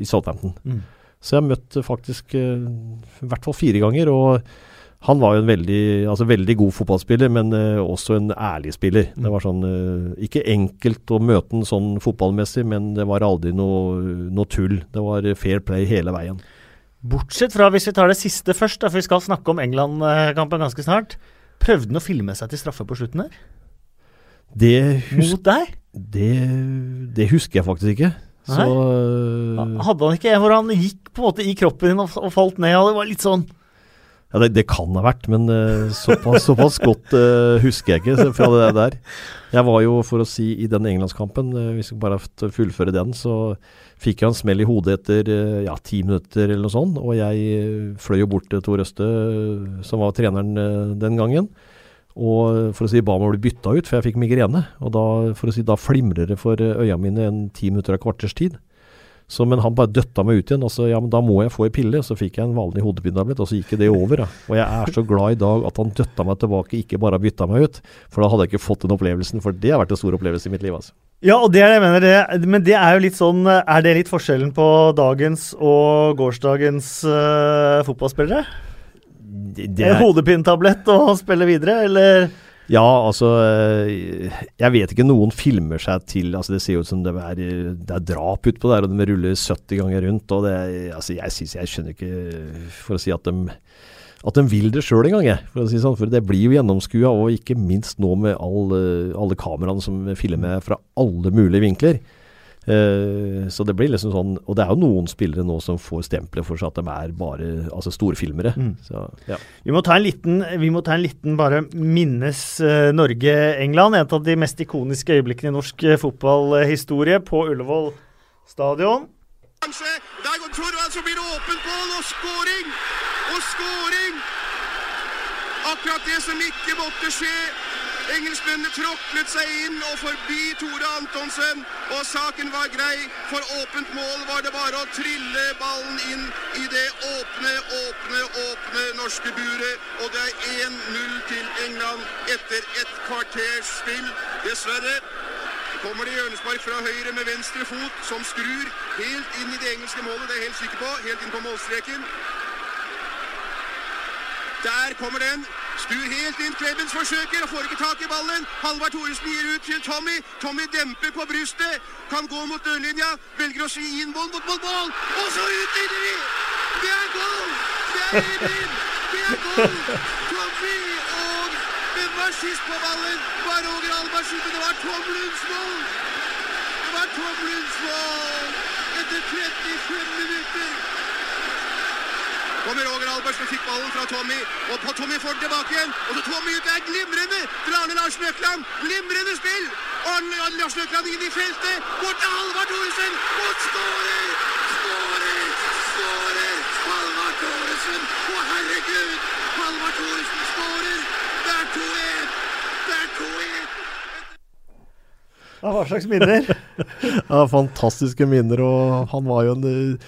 [SPEAKER 2] i Southampton. Mm. Så jeg møtte faktisk i hvert fall fire ganger. og han var jo en veldig, altså veldig god fotballspiller, men uh, også en ærlig spiller. Mm. Det var sånn uh, Ikke enkelt å møte han sånn fotballmessig, men det var aldri noe, noe, tull. Det var fair play hele veien.
[SPEAKER 1] Bortsett fra, hvis vi tar det siste først, da, for vi skal snakke om England-kampen ganske snart. Prøvde han å filme seg til straffe på slutten der?
[SPEAKER 2] Det
[SPEAKER 1] Mot deg?
[SPEAKER 2] Det, det husker jeg faktisk ikke. Så,
[SPEAKER 1] uh, Hadde han ikke hvor han gikk på en måte i kroppen din og, og falt ned, og det var litt sånn
[SPEAKER 2] ja, det, det, kan ha vært, men uh, såpass, såpass, godt uh, husker jeg ikke fra det der. Jeg var jo, for å si, i den englandskampen, uh, hvis vi bare fullføre den, så fikk jeg en smell i hodet etter ja, ti minutter eller noe sånt. Og jeg fløy jo bort til Tor Øste, som var treneren den gangen. Og for å si ba om å bli bytta ut, for jeg fikk migrene. Og da, for å si, da flimrer det for øya mine en ti minutter av kvarters tid. Så, men han bare døtta meg ut igjen. Og så ja, men da må jeg få ei pille. Så fikk jeg en vanlig hodepinetablett, og så gikk det over. Da. Og jeg er så glad i dag at han døtta meg tilbake, ikke bare bytta meg ut. For da hadde jeg ikke fått den opplevelsen. For det har vært en stor opplevelse i mitt liv. altså.
[SPEAKER 1] Ja, og det er det jeg mener. Det, men det er jo litt sånn Er det litt forskjellen på dagens og gårsdagens uh, fotballspillere? Det, det er hodepinetablett og spille videre, eller?
[SPEAKER 2] Ja, altså eh, Jeg vet ikke. Noen filmer seg til altså Det ser jo ut som det er, det er drap utpå der, og de ruller 70 ganger rundt. og det, altså Jeg synes, jeg skjønner ikke, for å si at de at de vil det sjøl en gang, jeg. For, å si sånn, for det blir jo gjennomskua, og ikke minst nå med all, alle kameraene som filmer fra alle mulige vinkler. Uh, så det blir liksom sånn Og det er jo noen spillere nå som får stempelet for seg at de er bare altså storfilmere. Mm. Så, ja.
[SPEAKER 1] vi, må ta en liten, vi må ta en liten bare minnes uh, Norge-England. En av de mest ikoniske øyeblikkene i norsk uh, fotballhistorie på Ullevål stadion.
[SPEAKER 3] Kanskje, Der går Torvald, så blir det åpent mål og scoring! Og scoring! Akkurat det som ikke måtte skje. Engelskmennene tråklet seg inn og forbi Tore Antonsen, og saken var grei. For åpent mål var det bare å trille ballen inn i det åpne, åpne, åpne norske buret. Og det er 1-0 til England etter et kvarters spill. Dessverre kommer det hjørnespark fra høyre med venstre fot, som skrur helt inn i det engelske målet. Det er jeg helt sikker på. Helt inn på målstreken. Der kommer den. Stur helt inn. Clemens forsøker og får ikke tak i ballen. Halvard Thoresen gir ut til Tommy. Tommy demper på brystet. Kan gå mot dørlinja. Velger å svi inn mål mot mål. Og så utligner de! Det er goal! Det er inn! Det er goal! Tommy og Hvem var sist på ballen? Var Roger Albertsen. Det var Tom Lunds mål! Det var Tom Lunds mål etter 35 minutter. Kommer Roger Albertsen fikk ballen fra Tommy. Og på Tommy får den tilbake igjen. Og så Tommy ut der. Glimrende fra Arne Larsen Økland. Glimrende spill. Arne Larsen Økland inn i feltet. Bort til Halvard Thoresen. Og skårer! Skårer! Skårer! Halvard Thoresen. Å, herregud! Halvard Thoresen skårer. Det er 2-1. Det er 2-1.
[SPEAKER 1] Ja, hva slags minner?
[SPEAKER 2] ja, fantastiske minner. Og han var jo en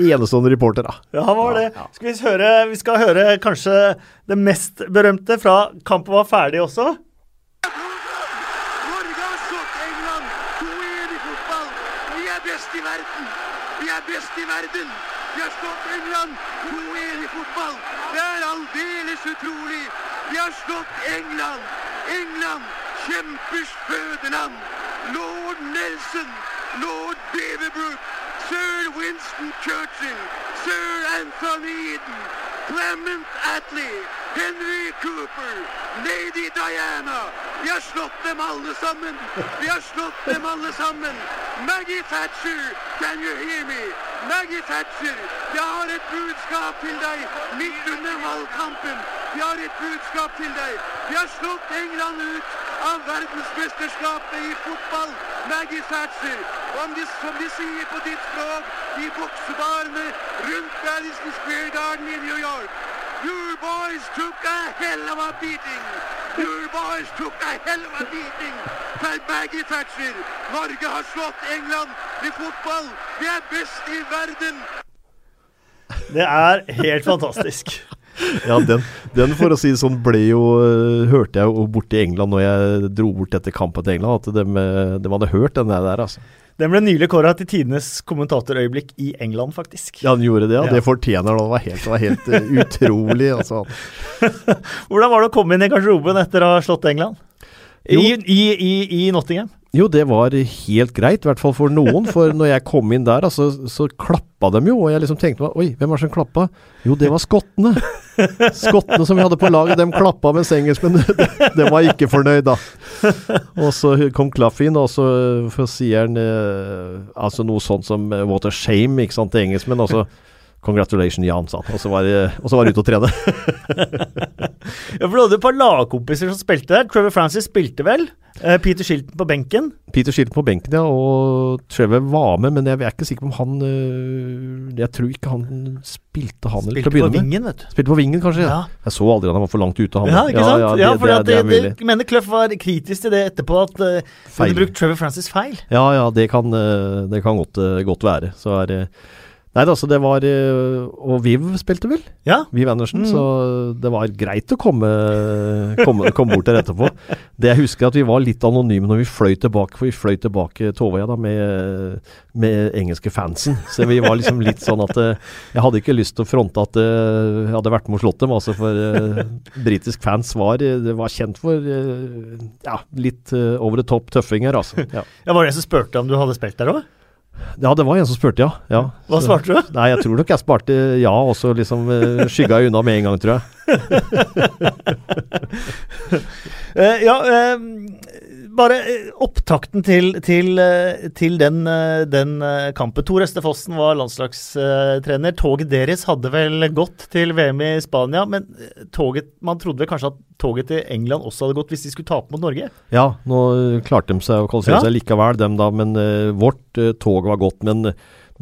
[SPEAKER 2] enestående reporter, da.
[SPEAKER 1] Ja, han var det. Skal vi, høre, vi skal høre kanskje det mest berømte fra kampen var ferdig også.
[SPEAKER 3] Norge har slått England 2-1 i fotball. Vi er best i verden. Vi er best i verden. Vi har slått England 2-1 i fotball. Det er aldeles utrolig. Vi har slått England. England, kjempers fødeland. Lord Nelson, lord Beaverbrook, Sir Winston Churchill, Sir Anthony Eden, Clement Attlee, Henry Cooper, Lady Diana, Vi har slått dem alle sammen! Vi har slått dem alle sammen! Maggie Thatcher, can you hear me? Maggie Thatcher, jeg har et budskap til deg midt under valgkampen. Vi har et budskap til deg. Vi har slått England ut av verdensmesterskapet i fotball. Maggie Thatcher, om de, som de sier på ditt språk, i boksebarene rundt Madison Square Garden i New York. Your boys took a hell of a beating. Your boys took a hell of a beating. Til Maggie Thatcher. Norge har slått England i fotball. Vi er best i verden.
[SPEAKER 1] Det er helt fantastisk.
[SPEAKER 2] Ja, den, den, for å si det sånn ble jo uh, Hørte jeg jo borte i England når jeg dro bort etter kampen til England, at de, de hadde hørt den der, altså.
[SPEAKER 1] Den ble nylig kåra til tidenes kommentatorøyeblikk i England, faktisk.
[SPEAKER 2] Ja, den gjorde det. Ja.
[SPEAKER 1] Ja.
[SPEAKER 2] Det fortjener den. Det var helt, det var helt uh, utrolig, altså.
[SPEAKER 1] Hvordan var det å komme inn i garderoben etter å ha slått England? I, i, i, i Nottingham?
[SPEAKER 2] Jo, det var helt greit, i hvert fall for noen. For når jeg kom inn der, altså, så klappa de jo. Og jeg liksom tenkte meg Oi, hvem er det som klappa? Jo, det var skottene. Skottene som vi hadde på laget, dem klappa, mens engelskmennene de, de var ikke fornøyd, da. Og så kom Klaff inn, og så sier han eh, altså noe sånt som eh, 'what a shame' ikke sant, til engelskmenn. Og så 'congratulations, Jan', sa han. Og så var var det ut og trene.
[SPEAKER 1] Ja, for Du hadde et par lagkompiser som spilte der. Trevor Francis spilte vel? Eh, Peter Shilton på benken.
[SPEAKER 2] Peter Shilton på benken, ja, og Trevor var med, men jeg er ikke sikker på om han øh, Jeg tror ikke han spilte, han spilte til
[SPEAKER 1] Spilte
[SPEAKER 2] å
[SPEAKER 1] på
[SPEAKER 2] begynne med.
[SPEAKER 1] vingen, vet du.
[SPEAKER 2] Spilte på vingen, kanskje?
[SPEAKER 1] Ja.
[SPEAKER 2] Jeg så aldri han, han var for langt ute. Han.
[SPEAKER 1] Ja, ikke sant? Ja, for
[SPEAKER 2] det,
[SPEAKER 1] at
[SPEAKER 2] det,
[SPEAKER 1] det, det, mener Clough var kritisk til det etterpå, at uh, de
[SPEAKER 2] Feil.
[SPEAKER 1] hadde brukt Trevor Francis feil.
[SPEAKER 2] Ja, ja, det kan, det kan godt, godt være. Så er det Nei, altså, det var øh, Og Viv spilte vel?
[SPEAKER 1] Ja,
[SPEAKER 2] Viv Andersen.
[SPEAKER 1] Mm.
[SPEAKER 2] Så det var greit å komme, komme, komme bort der etterpå. Det jeg husker at vi var litt anonyme når vi fløy tilbake, for vi fløy tilbake Tåvøya da med, med engelske fansen. Så vi var liksom litt sånn at eh, jeg hadde ikke lyst til å fronte at eh, jeg hadde vært med og slått dem. Altså for britisk fans var, eh, det var kjent for eh, ja, litt eh, over the top tøffinger, altså. Ja.
[SPEAKER 1] ja Var det jeg som spurte om du hadde spilt der òg?
[SPEAKER 2] Ja, det var en som spurte, ja. ja.
[SPEAKER 1] Hva svarte du?
[SPEAKER 2] Nei, jeg tror nok jeg sparte ja, og så liksom uh, skygga jeg unna med en gang, tror jeg.
[SPEAKER 1] Eh, ja, eh, bare eh, opptakten til, til, eh, til den, eh, den kampen. Tor Øste Fossen var landslagstrener. Toget deres hadde vel gått til VM i Spania, men toget, man trodde vel kanskje at toget til England også hadde gått hvis de skulle tape mot Norge?
[SPEAKER 2] Ja, nå klarte de seg å kvalifisere
[SPEAKER 1] Ja.
[SPEAKER 2] seg likevel, dem da, men uh, vårt uh, tog var godt. Men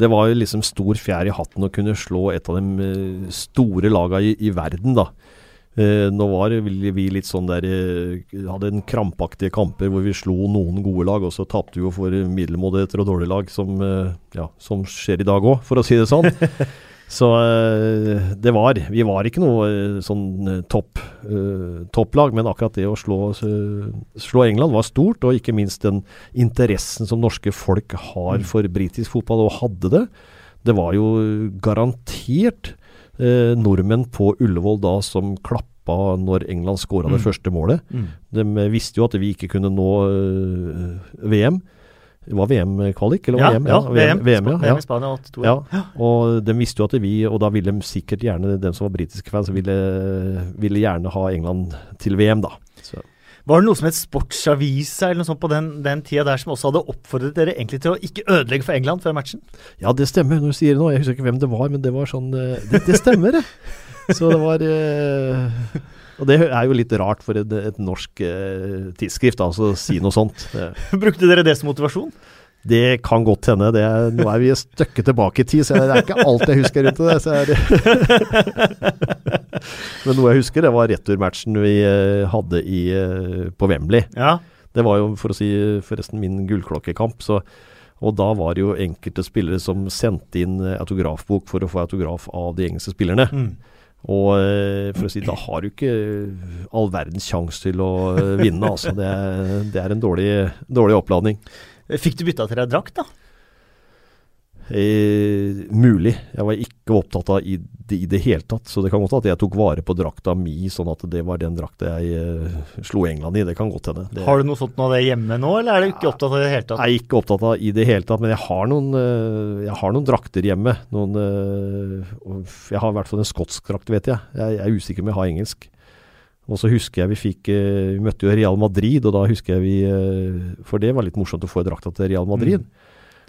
[SPEAKER 2] det var jo liksom stor fjær i hatten å kunne slå et av de store lagene i, i verden, da. Eh, nå var vi litt sånn der eh, Hadde en krampaktige kamper hvor vi slo noen gode lag, og så tapte vi jo for middelmådigheter og dårlige lag, som, eh, ja, som skjer i dag òg, for å si det sånn. Så det var Vi var ikke noe sånn topp topplag, men akkurat det å slå, slå England var stort, og ikke minst den interessen som norske folk har for britisk fotball, og hadde det. Det var jo garantert eh, nordmenn på Ullevål da som klappa når England skåra det
[SPEAKER 1] Mm.
[SPEAKER 2] første målet.
[SPEAKER 1] Mm.
[SPEAKER 2] De eh, visste jo at vi ikke kunne nå eh, VM. Det var VM-kvalik, eller
[SPEAKER 1] Ja,
[SPEAKER 2] VM?
[SPEAKER 1] ja, VM,
[SPEAKER 2] VM, ja,
[SPEAKER 1] i Spania 82.
[SPEAKER 2] ja. Og de visste jo at vi, og da ville de sikkert gjerne, de som var britiske fans, ville, ville gjerne ha England til VM, da. Så.
[SPEAKER 1] Var det noe som het Sportsavisa eller noe sånt på den, den tida der som også hadde oppfordret dere egentlig til å ikke ødelegge for England før matchen?
[SPEAKER 2] Ja, det stemmer når du sier det nå. Jeg husker ikke hvem det var, men det var sånn eh, Det, det stemmer, det. Så det var eh, Og det er jo litt rart for et, et norsk eh, tidsskrift da, altså, å si noe sånt.
[SPEAKER 1] Brukte dere det som motivasjon?
[SPEAKER 2] Det kan godt hende. Det er, nå er vi et stykke tilbake i tid, så det er ikke alt jeg husker rundt det. Så er men noe jeg husker, det var returmatchen vi eh, hadde i, eh, på Wembley.
[SPEAKER 1] Ja.
[SPEAKER 2] Det var jo, for å si forresten, min gullklokkekamp. Så, og da var det jo enkelte spillere som sendte inn eh, autografbok for å få autograf av de engelske spillerne.
[SPEAKER 1] Mm.
[SPEAKER 2] Og for å si, da har du ikke all verdens sjanse til å vinne, altså. Det, det er en dårlig, dårlig oppladning.
[SPEAKER 1] Fikk du bytta til deg drakt, da?
[SPEAKER 2] Eh, mulig. Jeg var ikke opptatt av i det, i det hele tatt. Så det kan godt hende at jeg tok vare på drakta mi, sånn at det var den drakta jeg eh, slo England i. Det kan godt hende. Det,
[SPEAKER 1] Har du noe sånt av det hjemme nå, eller er du ikke opptatt av det i det hele tatt?
[SPEAKER 2] Er ikke opptatt av i det hele tatt, men jeg har noen, eh, jeg har noen drakter hjemme. Noen, eh, jeg har i hvert fall en skotsk drakt, vet jeg. jeg. Jeg er usikker om jeg har engelsk. Og så husker jeg vi fikk eh, Vi møtte jo Real Madrid, og da husker jeg vi eh, For det var litt morsomt å få drakta til Real Madrid.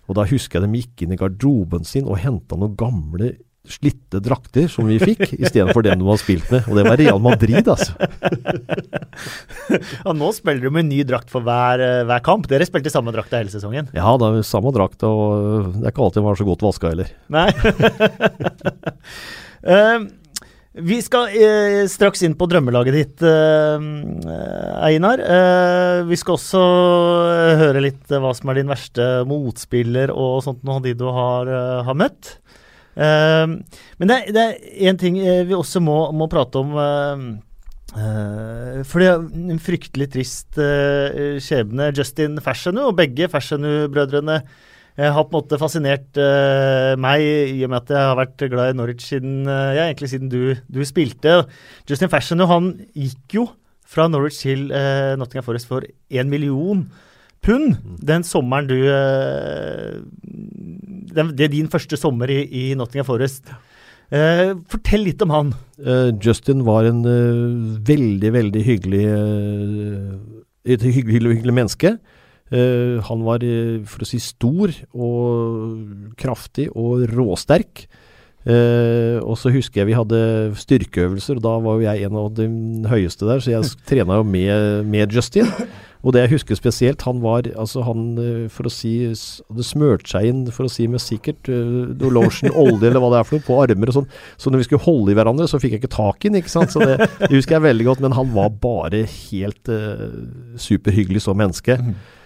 [SPEAKER 2] Og da husker jeg de gikk inn i garderoben sin og henta noen gamle slitte drakter som vi fikk, istedenfor den de hadde spilt med. Og det var Real Madrid, altså.
[SPEAKER 1] Ja, nå spiller du med ny drakt for hver, eh, hver kamp. Dere spilte i samme drakta hele sesongen.
[SPEAKER 2] Ja, det er samme drakt, og det er ikke alltid den var så godt vaska heller.
[SPEAKER 1] Nei. Eh, vi skal eh, straks inn på drømmelaget ditt, eh, Einar. Eh, vi skal også eh, høre litt eh, hva som er din verste motspiller og sånt, noe av de du har, eh, har møtt. Men det, er- én ting vi også må, må prate om. for det er en fryktelig trist skjebne. Justin Fashionu og begge Fashionu-brødrene har på en måte fascinert uh, meg i og med at jeg har vært glad i Norwich siden, uh, ja, egentlig siden du, du spilte. Justin Fashion han gikk jo fra Norwich til uh, Nottingham Forest for én million pund den sommeren du eh, den, Det er din første sommer i, i Nottingham Forest. Uh, fortell litt om han.
[SPEAKER 2] Uh, Justin var en uh, veldig, veldig hyggelig eh, Et hyggelig, hyggelig menneske. Eh, han var, eh, for å si, stor og kraftig og råsterk. Uh, og så husker jeg vi hadde styrkeøvelser, og da var jo jeg en av de høyeste der, så jeg trena jo med, med Justin. Og det jeg husker spesielt, han var altså han, for å si, hadde smørt seg inn, for å si med sikkert, uh, lotion, olje eller hva det er for noe, på armer og sånn. Så når vi skulle holde i hverandre, så fikk jeg ikke tak i den, ikke sant. Så det, det husker jeg veldig godt, men han var bare helt uh, superhyggelig som menneske. Eh,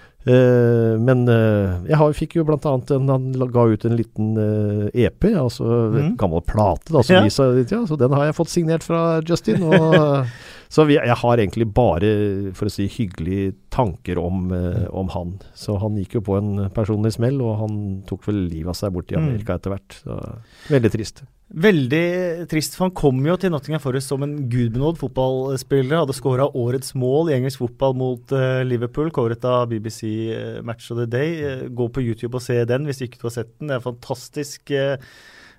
[SPEAKER 2] men eh, jeg har, fikk jo blant annet en, Han ga ut en liten eh, EP, altså en
[SPEAKER 1] Mhm.
[SPEAKER 2] gammel plate, da, som
[SPEAKER 1] Ja.
[SPEAKER 2] vi ja, så den har jeg fått signert fra Justin. Og, så vi, jeg har egentlig bare, for å si, hyggelige tanker om, eh, om han. Så han gikk jo på en personlig smell, og han tok vel livet av seg bort i
[SPEAKER 1] Mm.
[SPEAKER 2] Amerika etter hvert. Veldig trist.
[SPEAKER 1] Veldig trist, for han kom jo til Nottingham Forest som en gudbenådd fotballspiller. Hadde skåra årets mål i engelsk fotball mot uh, Liverpool, kåret av BBC eh, Match of the Day. Uh, gå på YouTube og se den hvis ikke du har sett den. Det er en fantastisk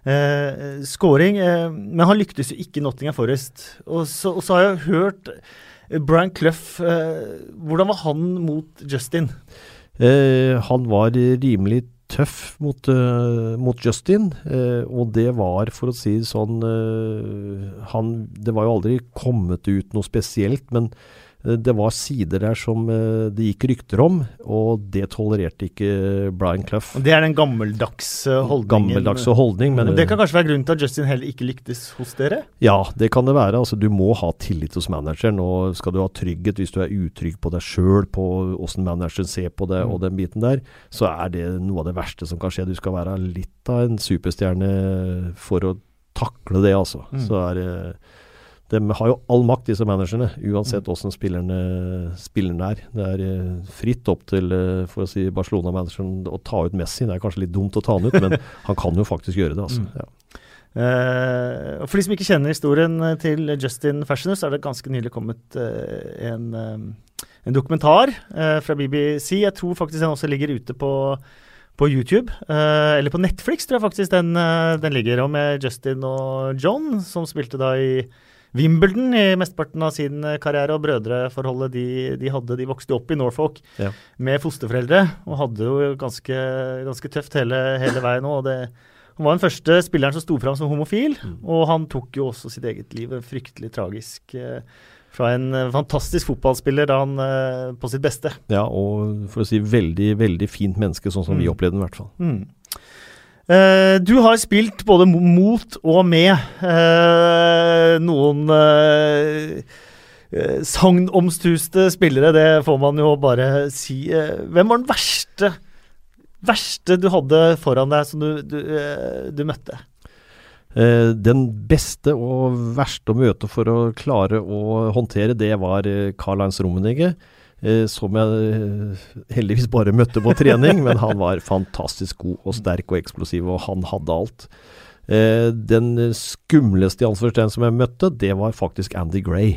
[SPEAKER 1] uh, scoring. eh, men han lyktes jo ikke i Nottingham Forest. Og så, og så har jeg hørt eh, Brian Clough eh, Hvordan var han mot Justin?
[SPEAKER 2] Eh, han var rimelig tøff mot, eh, mot Justin, eh, og det var, for å si det sånn eh, han, Det var jo aldri kommet ut noe spesielt, men eh, det var sider der som eh, det gikk rykter om, og det tolererte ikke Brian Clough.
[SPEAKER 1] Det er den gammeldagse holdningen.
[SPEAKER 2] Gammeldagse holdning, men
[SPEAKER 1] Men det kan kanskje være grunnen til at Justin heller ikke lyktes hos dere?
[SPEAKER 2] Ja, det kan det være. Altså, du må ha tillit hos manageren. Og skal du ha trygghet hvis du er utrygg på deg sjøl, på åssen manageren ser på det
[SPEAKER 1] Mm.
[SPEAKER 2] og den biten der, så er det noe av det verste som kan skje. Du skal være litt av en superstjerne for å takle det, altså.
[SPEAKER 1] Mm.
[SPEAKER 2] Så er det De har jo all makt, disse managerne, uansett
[SPEAKER 1] Mm.
[SPEAKER 2] åssen spillerne, spillerne er. Det er eh, fritt opp til eh, for å si Barcelona-manageren å ta ut Messi. Det er kanskje litt dumt å ta han ut, men han kan jo faktisk gjøre det. altså.
[SPEAKER 1] Mm.
[SPEAKER 2] Ja.
[SPEAKER 1] Eh, For de som ikke kjenner historien til Justin Fashionus, er det ganske nylig kommet en, en dokumentar fra BBC. Jeg tror faktisk den også ligger ute på, på YouTube. eller på Netflix, tror jeg faktisk den, den ligger. Med Justin og John, som spilte da i Wimbledon i mesteparten av sin eh, karriere. Og brødreforholdet de, de hadde, de vokste opp i Norfolk
[SPEAKER 2] Ja.
[SPEAKER 1] med fosterforeldre. Og hadde jo ganske, ganske tøft hele, hele veien òg. Han var den første spilleren som sto fram som homofil, og han tok jo også sitt eget liv. Fryktelig tragisk. eh, Fra en eh, fantastisk fotballspiller da han på sitt beste.
[SPEAKER 2] Ja, og for å si veldig, veldig fint menneske, sånn som vi
[SPEAKER 1] Mm.
[SPEAKER 2] opplevde den i hvert fall.
[SPEAKER 1] Mm. Eh, du har spilt både mot og med uh, noen uh, sagnomstuste spillere, det får man jo bare si. Eh, hvem var den verste, verste du hadde foran deg som du, du, eh, du møtte?
[SPEAKER 2] Eh, den beste og verste å møte for å klare å håndtere, det var eh, Karl-Heinz Rummenigge. Eh, som jeg eh, heldigvis bare møtte på trening, men han var fantastisk god og sterk og eksplosiv, og han hadde alt. Eh, den skumleste i anførselstegn som jeg møtte, det var faktisk Andy Gray.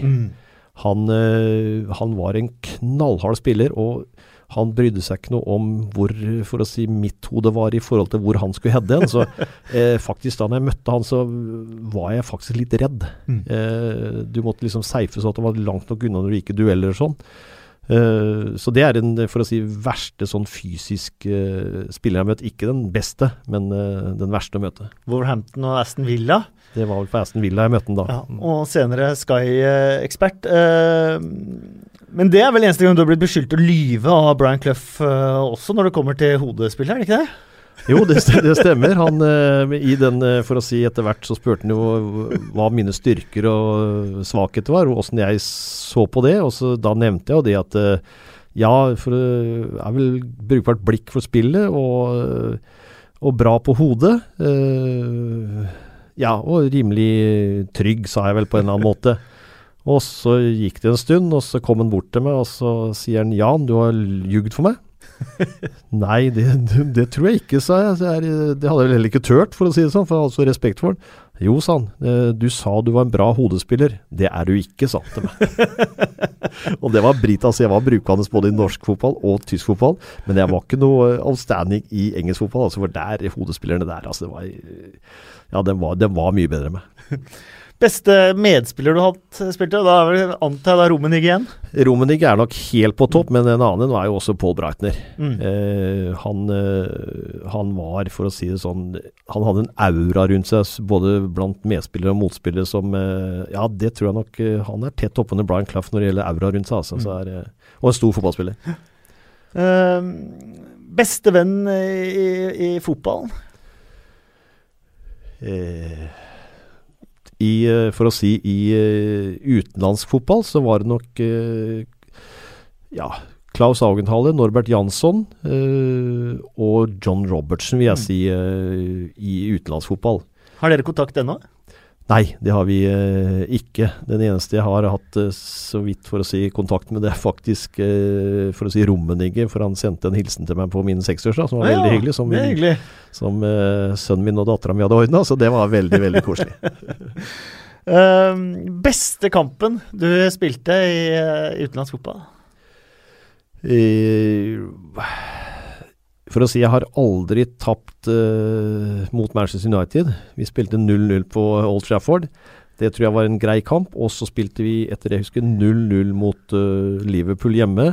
[SPEAKER 2] Han, eh, han var en knallhard spiller, og Han brydde seg ikke noe om hvor for å si, mitt hode var i forhold til hvor han skulle heade hen. Så eh, faktisk da jeg møtte han, så var jeg faktisk litt redd.
[SPEAKER 1] Mm.
[SPEAKER 2] Eh, du måtte liksom safe så at det var langt nok unna når du gikk i dueller og sånn. Eh, så det er den for å si, verste sånn fysisk uh, spiller jeg har møtt. Ikke den beste, men eh, den verste å møte.
[SPEAKER 1] Wolverhampton og Aston Villa.
[SPEAKER 2] Det var vel på Aston Villa jeg møtte den da.
[SPEAKER 1] Ja, og senere Sky-ekspert. Eh, men det er vel eneste gang du har blitt beskyldt å lyve av Brian Clough eh, også, når det kommer til hodespill det ikke det?
[SPEAKER 2] Jo, det, det stemmer. Han, eh, i den, eh, for å si etter hvert, så spurte han jo hva mine styrker og svakheter var, og åssen jeg så på det. Og så da nevnte jeg jo det at eh, ja, for det er vel brukbart blikk for spillet, og, og bra på hodet. Ja, og rimelig trygg, sa jeg vel på en eller annen måte. Og så gikk det en stund, og så kom han bort til meg, og så sier han Jan, du har ljugd for meg. Nei, det, det tror jeg ikke, sa jeg. Det, hadde jeg vel heller ikke tørt, for å si det sånn, for jeg respekt for den. Jo, sa han. eh, Du sa du var en bra hodespiller. Det er du ikke, sa han til meg. og det var Brita, så jeg var brukende både i norsk fotball og tysk fotball. Men jeg var ikke noe outstanding i engelsk fotball, altså for der, hodespillerne der, altså det var Ja, den var, den var mye bedre enn meg.
[SPEAKER 1] Beste medspiller du har hatt, spilte? Da er vel antar jeg det er Romenig igjen?
[SPEAKER 2] Romenig er nok helt på topp, men en annen er jo også Paul Breitner.
[SPEAKER 1] Mm.
[SPEAKER 2] Eh, han, eh, han var, for å si det sånn Han hadde en aura rundt seg, både blant medspillere og motspillere, som eh, Ja, det tror jeg nok eh, Han er tett oppunder Brian Clough når det gjelder aura rundt seg, altså. Så er, eh, og en stor fotballspiller.
[SPEAKER 1] Uh, beste venn i, i fotballen?
[SPEAKER 2] Eh, i, eh, for å si i eh, utenlandsk fotball, så var det nok eh, Ja, Klaus Augenthaler, Norbert Jansson og John Robertsen, vil jeg
[SPEAKER 1] Mm.
[SPEAKER 2] si, i i utenlandsfotball.
[SPEAKER 1] Har dere kontakt ennå?
[SPEAKER 2] Nei, det har vi eh, ikke. Den eneste jeg har hatt eh, så vidt for å si kontakt med, det er faktisk eh, for å si Rommenigge, for han sendte en hilsen til meg på min 60-årsdag, som var
[SPEAKER 1] Ja,
[SPEAKER 2] veldig hyggelig. Som, min-
[SPEAKER 1] hyggelig.
[SPEAKER 2] som eh, sønnen min og dattera mi hadde ordna, så det var veldig, veldig koselig.
[SPEAKER 1] uh, beste kampen du spilte i, uh, i utenlandsk fotball?
[SPEAKER 2] Eh, For å si, jeg har aldri tapt uh, mot Manchester United. Vi spilte 0-0 på Old Trafford. Det tror jeg var en grei kamp. Og så spilte vi, etter det jeg husker, 0-0 mot uh, Liverpool hjemme.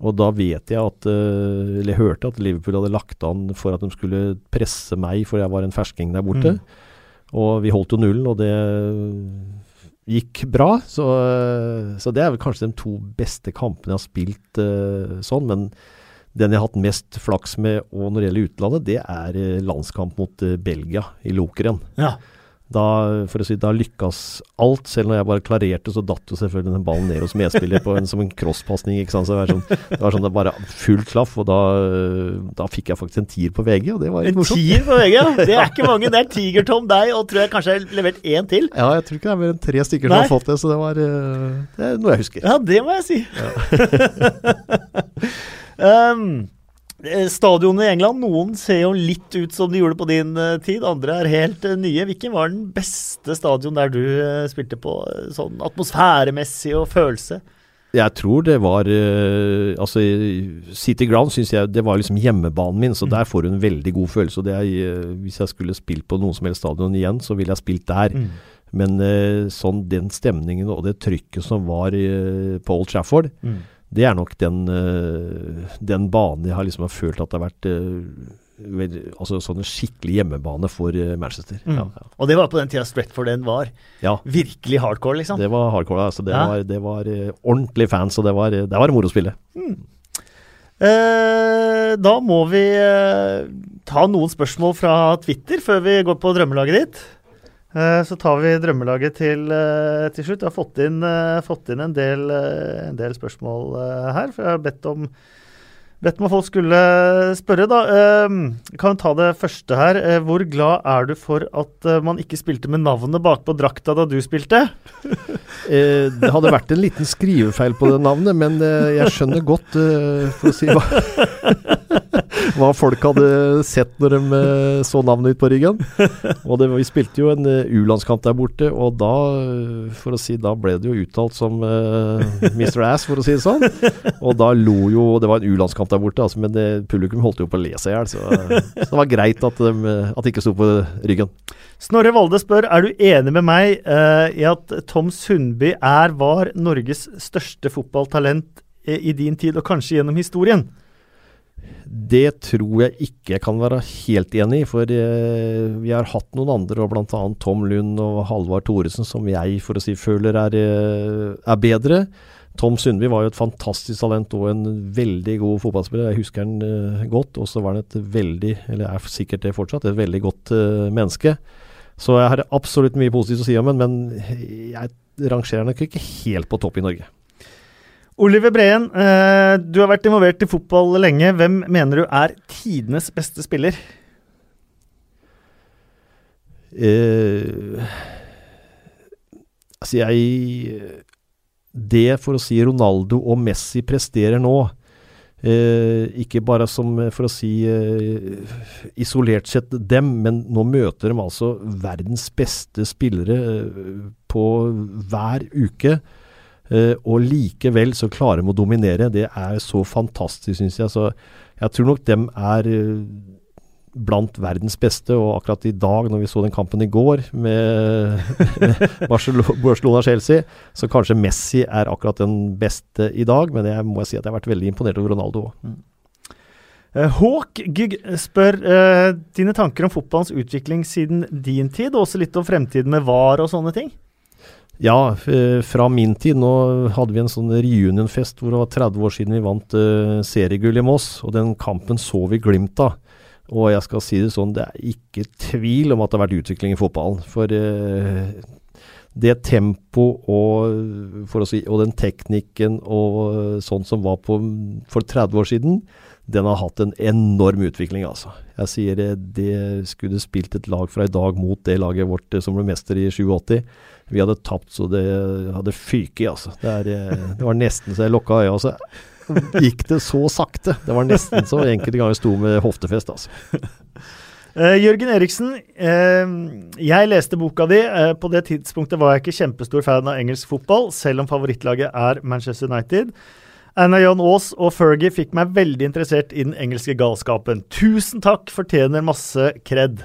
[SPEAKER 2] Og da vet jeg at eh, Eller jeg hørte at Liverpool hadde lagt an for at de skulle presse meg, for jeg var en fersking der borte.
[SPEAKER 1] Mm.
[SPEAKER 2] Og vi holdt jo nullen, og det gikk bra. Så, så det er vel kanskje de to beste kampene jeg har spilt uh, sånn. Men den jeg har hatt mest flaks med og når det gjelder utlandet, det er eh, landskamp mot eh, Belgia i Lokeren.
[SPEAKER 1] Ja.
[SPEAKER 2] Da, for å si, da lykkes alt. Selv når jeg bare klarerte, så datt jo selvfølgelig den ballen ned hos medspiller på en, som en crosspasning. ikke sant? Så det var sånn, det var sånn det bare full klaff, og da, eh, da fikk jeg faktisk en tier på VG, og det var litt
[SPEAKER 1] En
[SPEAKER 2] morsomt.
[SPEAKER 1] tier på VG, ja. Det er ikke mange. Det er Tiger-Tom, deg, og tror jeg kanskje jeg har levert én til.
[SPEAKER 2] Ja, jeg tror ikke det er mer enn tre stykker som har fått det, så det var det er noe jeg husker.
[SPEAKER 1] Ja, det må jeg si. um, eh, Stadionene i England, noen ser jo litt ut som de gjorde på din eh, tid, andre er helt eh, nye. Hvilken var den beste stadion der du spilte på, sånn atmosfæremessig og følelse?
[SPEAKER 2] Jeg tror det var Altså, City Ground syns jeg det var liksom hjemmebanen min, så
[SPEAKER 1] Mm.
[SPEAKER 2] der får du en veldig god følelse. Og det er, hvis jeg skulle spilt på noen som helst stadion igjen, så ville jeg spilt der.
[SPEAKER 1] Mm.
[SPEAKER 2] Men sånn den stemningen og det trykket som var på Old Trafford,
[SPEAKER 1] Mm.
[SPEAKER 2] Det er nok den, eh, den banen jeg har liksom har følt at det har vært eh, altså sånn en skikkelig hjemmebane for eh, Manchester.
[SPEAKER 1] Mm.
[SPEAKER 2] Ja, ja.
[SPEAKER 1] Og det var på den tida Stretford den var.
[SPEAKER 2] ja,
[SPEAKER 1] Virkelig hardcore, liksom.
[SPEAKER 2] det var hardcore. Altså det, var, det var ordentlig fans, og det var, det var moro å spille.
[SPEAKER 1] Eh, da må vi eh, ta noen spørsmål fra Twitter før vi går på drømmelaget ditt. Eh, så tar vi drømmelaget til, eh, til slutt. Jeg har fått inn, eh, fått inn en, del, en del spørsmål her. For jeg har bedt om, bedt om at folk skulle spørre. da. Eh, jeg kan ta det første her. Hvor glad er du for at man ikke spilte med navnet bakpå drakta da du spilte?
[SPEAKER 2] Det hadde vært en liten skrivefeil på det navnet, men jeg skjønner godt, for å si hva, hva folk hadde sett når de eh, så navnet ut på ryggen. Og det, vi spilte jo en uh, U-landskamp der borte, og da, eh, for å si, da ble det jo uttalt som uh, Mr. Ass, for å si det sånn. Og da lo jo Det var en U-landskamp der borte, altså, men det, publikum holdt jo på å le seg i hjel. Så, så, det var greit at de, at de ikke sto på ryggen.
[SPEAKER 1] Snorre Valde spør er du enig med meg uh, i at Tom Sundby er, var Norges største fotballtalent i din tid, og kanskje gjennom historien?
[SPEAKER 2] Det tror jeg ikke jeg kan være helt enig i, for eh, vi har hatt noen andre, og bl.a. Tom Lund og Halvard Thoresen, som jeg for å si føler er, eh, er bedre. Tom Sundby var jo et fantastisk talent og en veldig god fotballspiller. Jeg husker han uh, godt. Og så var han et veldig, eller er sikkert det fortsatt, et veldig godt menneske. Så jeg har absolutt mye positivt å si om ham, men jeg rangerer nok ikke helt på topp i Norge.
[SPEAKER 1] Oliver Breen, eh, du har vært involvert i fotball lenge. Hvem mener du er tidenes beste spiller?
[SPEAKER 2] Eh, altså, jeg Det, for å si Ronaldo og Messi presterer nå, eh, ikke bare som, for å si eh, isolert sett dem, men nå møter de altså verdens beste spillere eh, på hver uke. Uh, og likevel så klarer de å dominere. Det er så fantastisk, syns jeg. Så jeg tror nok dem er uh, blant verdens beste. Og akkurat i dag, når vi så den kampen i går med, Barcelona-Chelsea, så kanskje Messi er akkurat den beste i dag. Men jeg må si at jeg har vært veldig imponert over Ronaldo òg. Mm.
[SPEAKER 1] Uh, Håk Gygg spør uh, dine tanker om fotballens utvikling siden din tid, og også litt om fremtiden med VAR og sånne ting?
[SPEAKER 2] Ja, fra min tid. Nå hadde vi en sånn reunionfest hvor det var 30 år siden vi vant uh, seriegull i Moss. Og den kampen så vi glimt av. Og jeg skal si det sånn, det er ikke tvil om at det har vært utvikling i fotballen. For uh, det tempo og, si, og, den teknikken og sånn som var på for 30 år siden, den har hatt en enorm utvikling, altså. Jeg sier det, det skulle spilt et lag fra i dag mot det laget vårt som ble mester i 87 vi hadde tapt så det hadde fyket i, altså. Det, er, eh, det, var nesten så jeg lukka øya, Altså. gikk det så sakte. Det var nesten så enkelte ganger sto med hoftefest, altså.
[SPEAKER 1] Uh, Jørgen Eriksen, uh, jeg leste boka di. Uh, på det tidspunktet var jeg ikke kjempestor fan av engelsk fotball, selv om favorittlaget er Manchester United. Anna John Aas og Fergie fikk meg veldig interessert i den engelske galskapen. Tusen takk, fortjener masse kred.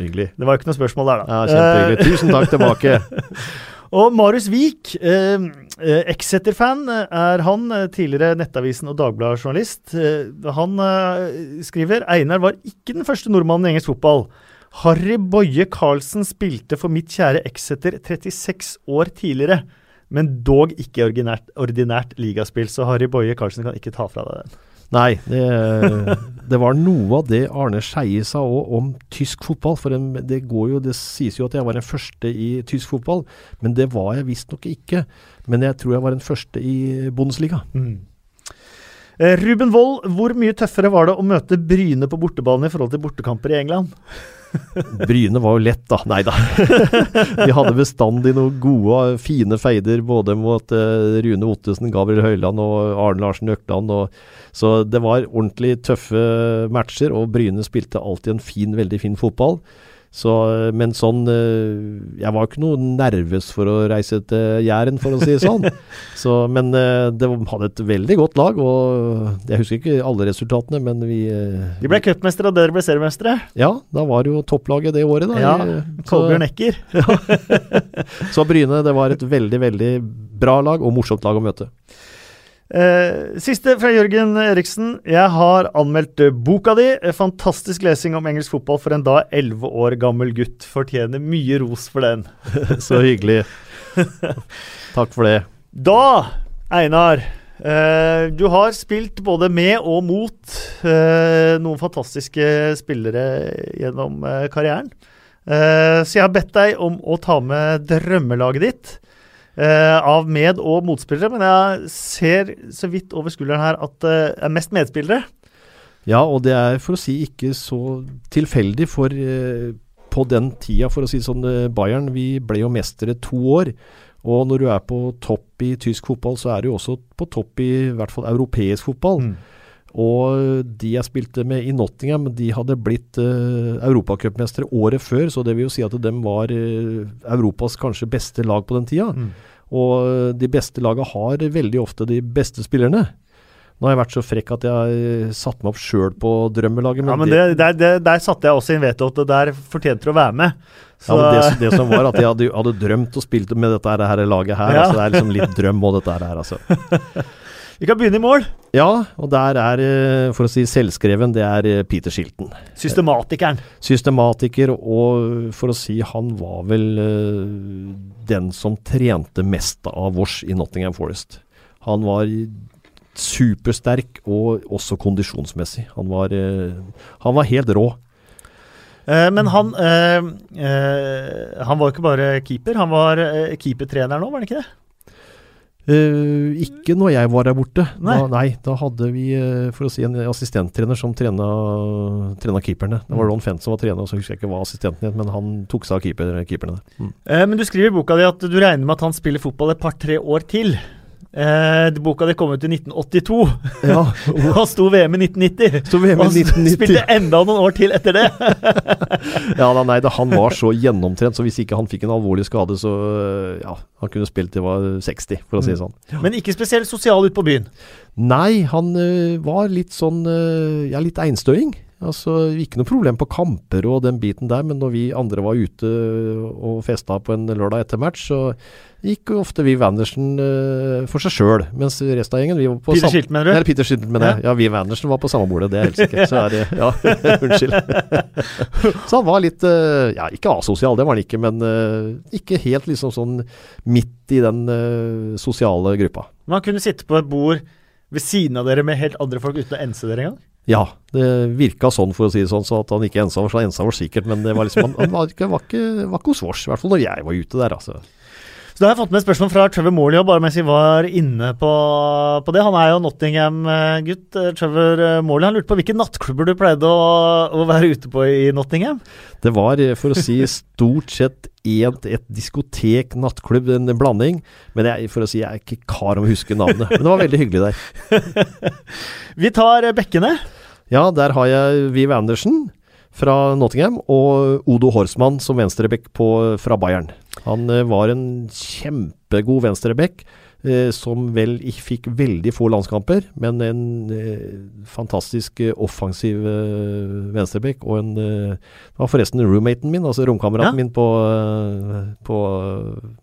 [SPEAKER 2] Hyggelig.
[SPEAKER 1] Det var jo ikke noe spørsmål der,
[SPEAKER 2] da. Ja, Kjempehyggelig. Eh, Tusen takk tilbake.
[SPEAKER 1] og Marius Wiik, eh, eh, Exeter-fan er han, tidligere Nettavisen og Dagbladet-journalist. Eh, han eh, skriver Einar var ikke den første nordmannen i engelsk fotball. Harry Boje Karlsen spilte for mitt kjære Exeter 36 år tidligere, men dog ikke ordinært, ordinært ligaspill, så Harry Boje Karlsen kan ikke ta fra deg den.
[SPEAKER 2] Nei, det, det, var noe av det Arne Skeie sa òg om tysk fotball. For det, jo, det sies jo at jeg var den første i tysk fotball, men det var jeg visstnok ikke. Men jeg tror jeg var den første i Bundesliga. Mm.
[SPEAKER 1] Eh, Ruben Wold, hvor mye tøffere var det å møte Bryne på bortebane i forhold til bortekamper i England?
[SPEAKER 2] Bryne var jo lett, da. Nei da. Vi hadde bestandig noen gode, fine feider både mot uh, Rune Ottesen, Gabriel Høyland og Arne Larsen Økland. Så det var ordentlig tøffe matcher, og Bryne spilte alltid en fin, veldig fin fotball. Så, men sånn eh, Jeg var ikke noe nervøs for å reise til Jæren, for å si det sånn. Så, men eh, det hadde et veldig godt lag, og jeg husker ikke alle resultatene, men vi
[SPEAKER 1] eh, De ble cupmestere, og dere ble seriemestere?
[SPEAKER 2] Ja, da var det jo topplaget det året, da.
[SPEAKER 1] Ja, Kolbjørn Ekker.
[SPEAKER 2] så Bryne, det var et veldig, veldig bra lag, og morsomt lag å møte.
[SPEAKER 1] Eh, siste fra Jørgen Eriksen. Jeg har anmeldt boka di. Fantastisk lesing om engelsk fotball for en da 11 år gammel gutt. Fortjener mye ros for den.
[SPEAKER 2] Så hyggelig. Takk for det.
[SPEAKER 1] Da, Einar. Eh, du har spilt både med og mot eh, noen fantastiske spillere gjennom eh, karrieren. Eh, så jeg har bedt deg om å ta med drømmelaget ditt. Uh, av med- og motspillere, men jeg ser så vidt over skulderen her at det uh, er mest medspillere.
[SPEAKER 2] Ja, og det er for å si ikke så tilfeldig, for uh, på den tida, for å si sånn, Bayern vi ble jo mestere to år. Og når du er på topp i tysk fotball, så er du også på topp i, i hvert fall europeisk fotball. Mm. Og de jeg spilte med i Nottingham, de hadde blitt uh, europacupmestere året før, så det vil jo si at de var uh, Europas kanskje beste lag på den tida.
[SPEAKER 1] Mm.
[SPEAKER 2] Og de beste laga har veldig ofte de beste spillerne. Nå har jeg vært så frekk at jeg satte meg opp sjøl på drømmelaget.
[SPEAKER 1] Men ja, men det, der, det, der satte jeg også inn veto at der fortjente du å være med.
[SPEAKER 2] Så. Ja, det, det, som var at jeg hadde, hadde drømt og spilt med dette her, her laget her. Ja. Altså, det er liksom litt drøm og dette her, altså.
[SPEAKER 1] Vi kan begynne i mål.
[SPEAKER 2] Ja, og der er, eh, for å si selvskreven, det er eh, Peter Shilton.
[SPEAKER 1] Systematikeren.
[SPEAKER 2] Systematiker, og for å si han var vel den som trente mest av vårs i Nottingham Forest. Han var supersterk, og også kondisjonsmessig. Han var, eh, han var helt rå.
[SPEAKER 1] Eh, men han, eh, eh, han var jo ikke bare keeper, han var eh, keepertrener nå, var han ikke det?
[SPEAKER 2] Uh, ikke når jeg var der borte.
[SPEAKER 1] Nei.
[SPEAKER 2] Da, nei, da hadde vi for å si en assistenttrener som trena, trena keeperne. Det var mm. Ron Fent som var trener, og så husker jeg ikke hva assistenten het, men han tok seg av keeper, keeperne.
[SPEAKER 1] Mm. Uh, men du skriver i boka di at du regner med at han spiller fotball et par-tre år til. Eh, boka di kom ut i 1982, ja. og sto VM i 1990.
[SPEAKER 2] Sto VM i 1990.
[SPEAKER 1] Og spilte enda noen år til etter det.
[SPEAKER 2] ja, da, nei, da, Han var så gjennomtrent, så hvis ikke han fikk en alvorlig skade, så ja, han kunne spilt til var 60, for å si det sånn.
[SPEAKER 1] Mm. Men ikke spesielt sosial ute på byen?
[SPEAKER 2] Nei, han ø, var litt sånn ø, ja, litt einstøing. Altså, Ikke noe problem på kamper og den biten der, men når vi andre var ute og festa på en lørdag etter match, så gikk ofte Viv Andersen uh, for seg sjøl, mens resten av gjengen vi var på
[SPEAKER 1] Peter Schilten, mener du?
[SPEAKER 2] Eller Peter Schilten, mener jeg. Ja, Viv Andersen var på samme bordet, det er helt sikkert. Så er det, ja, unnskyld. så han var litt uh, Ja, ikke asosial, det var han ikke, men uh, ikke helt liksom sånn midt i den sosiale gruppa.
[SPEAKER 1] Man kunne sitte på et bord ved siden av dere med helt andre folk uten å ense dere engang?
[SPEAKER 2] Ja, det virka sånn, for å si det sånn, så at han ikke ensa var så ensa var sikkert, men det var liksom, han, han var, ikke, ikke, var ikke hos oss. i hvert fall når jeg var ute der, altså.
[SPEAKER 1] Så da har jeg fått med et spørsmål fra Trevor Morley, bare mens vi var inne på, på det. Han er jo Nottingham-gutt. Eh, Trevor eh, Morley han lurte på hvilke nattklubber du pleide å, å, være ute på i Nottingham?
[SPEAKER 2] Det var, eh, for å si, stort sett et, et diskotek, nattklubb, en blanding. Men jeg, for å si, jeg er ikke kar om å huske navnet. Men det var veldig hyggelig der.
[SPEAKER 1] vi tar bekkene.
[SPEAKER 2] Ja, der har jeg Viv Andersen fra Nottingham og Odo Horsmann som venstreback fra Bayern. Han eh, var en kjempegod venstreback. Eh, som vel ikke fikk veldig få landskamper, men en eh, fantastisk eh, offensiv eh, venstreback. Og en eh, Det var forresten roommaten min, altså romkameraten ja. min på, på,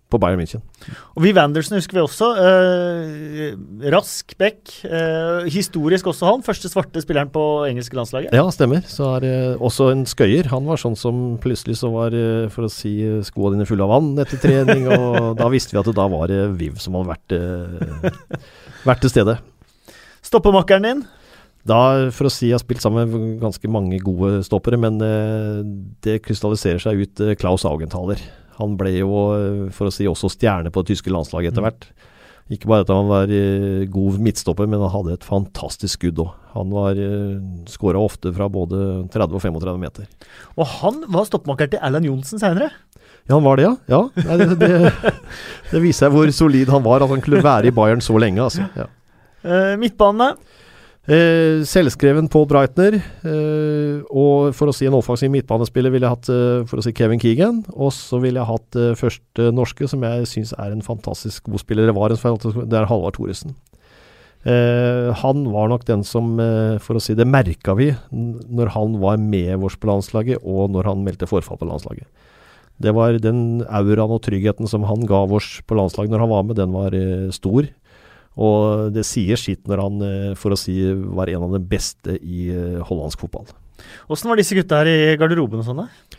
[SPEAKER 2] på, Bayern München.
[SPEAKER 1] Og Vi Wandersen husker vi også. rask back. historisk også han. Første svarte spilleren på engelske landslaget.
[SPEAKER 2] Ja, stemmer. Så er det også en skøyer. Han var sånn som plutselig så var, for å si, skoa dine fulle av vann etter trening, og da visste vi at det da var det Viv som hadde vært vært, eh, vært til stede.
[SPEAKER 1] Stoppemakkeren din?
[SPEAKER 2] Da, for å si, jeg har spilt sammen med ganske mange gode stoppere, men eh, det krystalliserer seg ut eh, Klaus Augenthaler. Han ble jo, for å si, også stjerne på det tyske landslaget etter hvert. Ikke bare at han var god midtstopper, men han hadde et fantastisk skudd òg. Han var uh, skåra ofte fra både 30 og 35 meter.
[SPEAKER 1] Og han var stoppmakker til Erland Johnsen seinere?
[SPEAKER 2] Ja, han var det, ja. ja nei, det, det, det, viser hvor solid han var, at han kunne være i Bayern så lenge. Altså. Ja.
[SPEAKER 1] Uh, midtbane?
[SPEAKER 2] Eh, selvskreven Paul Breitner. Eh, og for å si en offensiv midtbanespiller ville jeg hatt eh, for å si Kevin Keegan. Og så ville jeg hatt eh, første norske, som jeg syns er en fantastisk god spiller. Det er Halvard Thoresen. Eh, han var nok den som, eh, for å si det, merka vi når han var med vårs på landslaget, og når han meldte forfall på landslaget. Det var den auraen og tryggheten som han ga oss på landslaget når han var med, den var stor. Og det sier sitt når han, eh, for å si, var en av de beste i eh, hollandsk fotball.
[SPEAKER 1] Åssen var disse gutta her i garderoben og sånn, da?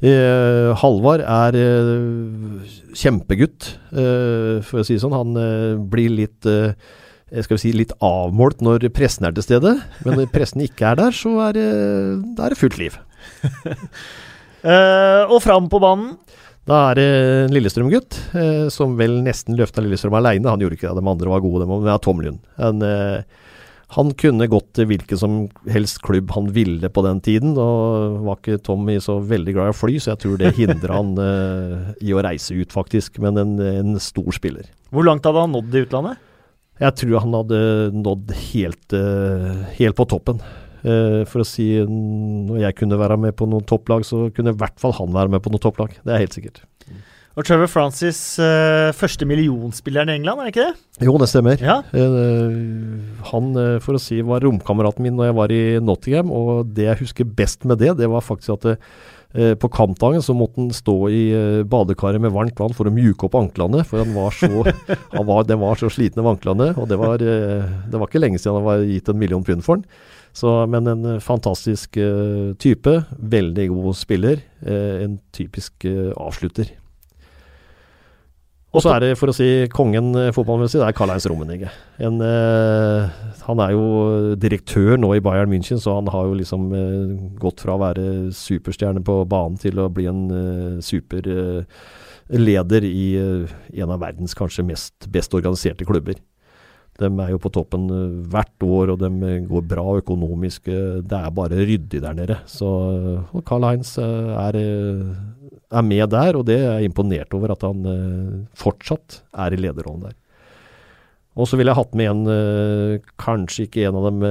[SPEAKER 2] Eh, Halvard er eh, kjempegutt, eh, for å si det sånn. Han blir litt skal vi si, litt avmålt når pressen er til stede. Men når pressen ikke er der, så er det, er fullt liv.
[SPEAKER 1] Og fram på banen.
[SPEAKER 2] Da er det en Lillestrøm-gutt eh, som vel nesten løfta Lillestrøm aleine. Han gjorde ikke det, de andre var gode, men det er Tom Lund. En, uh, han kunne gått til hvilken som helst klubb han ville på den tiden. Og var ikke Tommy så veldig glad i å fly, så jeg tror det hindra han i å reise ut, faktisk. Men en, en stor spiller.
[SPEAKER 1] Hvor langt hadde han nådd i utlandet?
[SPEAKER 2] Jeg tror han hadde nådd helt, eh, helt på toppen. Eh, for å si når jeg kunne være med på noen topplag, så kunne i hvert fall han være med på noen topplag. Det er helt sikkert.
[SPEAKER 1] Og Trevor Francis, uh, første millionspilleren i England, er det ikke det?
[SPEAKER 2] Jo, det stemmer.
[SPEAKER 1] Ja.
[SPEAKER 2] Uh, han, for å si, var romkameraten min når jeg var i Nottingham, og det jeg husker best med det, det var faktisk at det, på kampdagen så måtte han stå i badekaret med varmt vann for å mjuke opp anklene, for han var så, han var, den var så sliten av anklene. Og det var, det var ikke lenge siden han var gitt en million pund for den. Så, men en fantastisk type. Veldig god spiller. en typisk avslutter. Og så er det, for å si kongen eh, fotballmessig, det er Karl-Heinz Rummenigge. En, eh, han er jo direktør nå i Bayern München, så han har jo liksom eh, gått fra å være superstjerne på banen til å bli en eh, superleder i eh, en av verdens kanskje mest best organiserte klubber. De er jo på toppen eh, hvert år, og de går bra økonomisk. Det er bare ryddig der nede. Så Carl-Heinz er er med der, og det er jeg imponert over at han fortsatt er i lederrollen der. Og så ville jeg hatt med en, kanskje ikke en av dem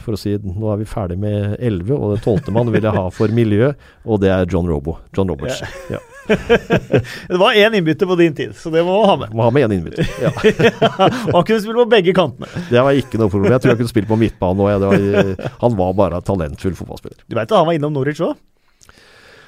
[SPEAKER 2] For å si nå er vi ferdig med elleve, og den tolvte mann vil jeg ha for miljø, og det er John Robo. John Roberts. Ja.
[SPEAKER 1] det var én innbytter på din tid, så det må du ha med.
[SPEAKER 2] Må ha med én innbytter, ja.
[SPEAKER 1] han kunne spille på begge kantene.
[SPEAKER 2] Det var ikke noe problem. Jeg tror jeg kunne spille på midtbanen òg. Han var bare talentfull fotballspiller.
[SPEAKER 1] Du veit han var innom Norwich òg?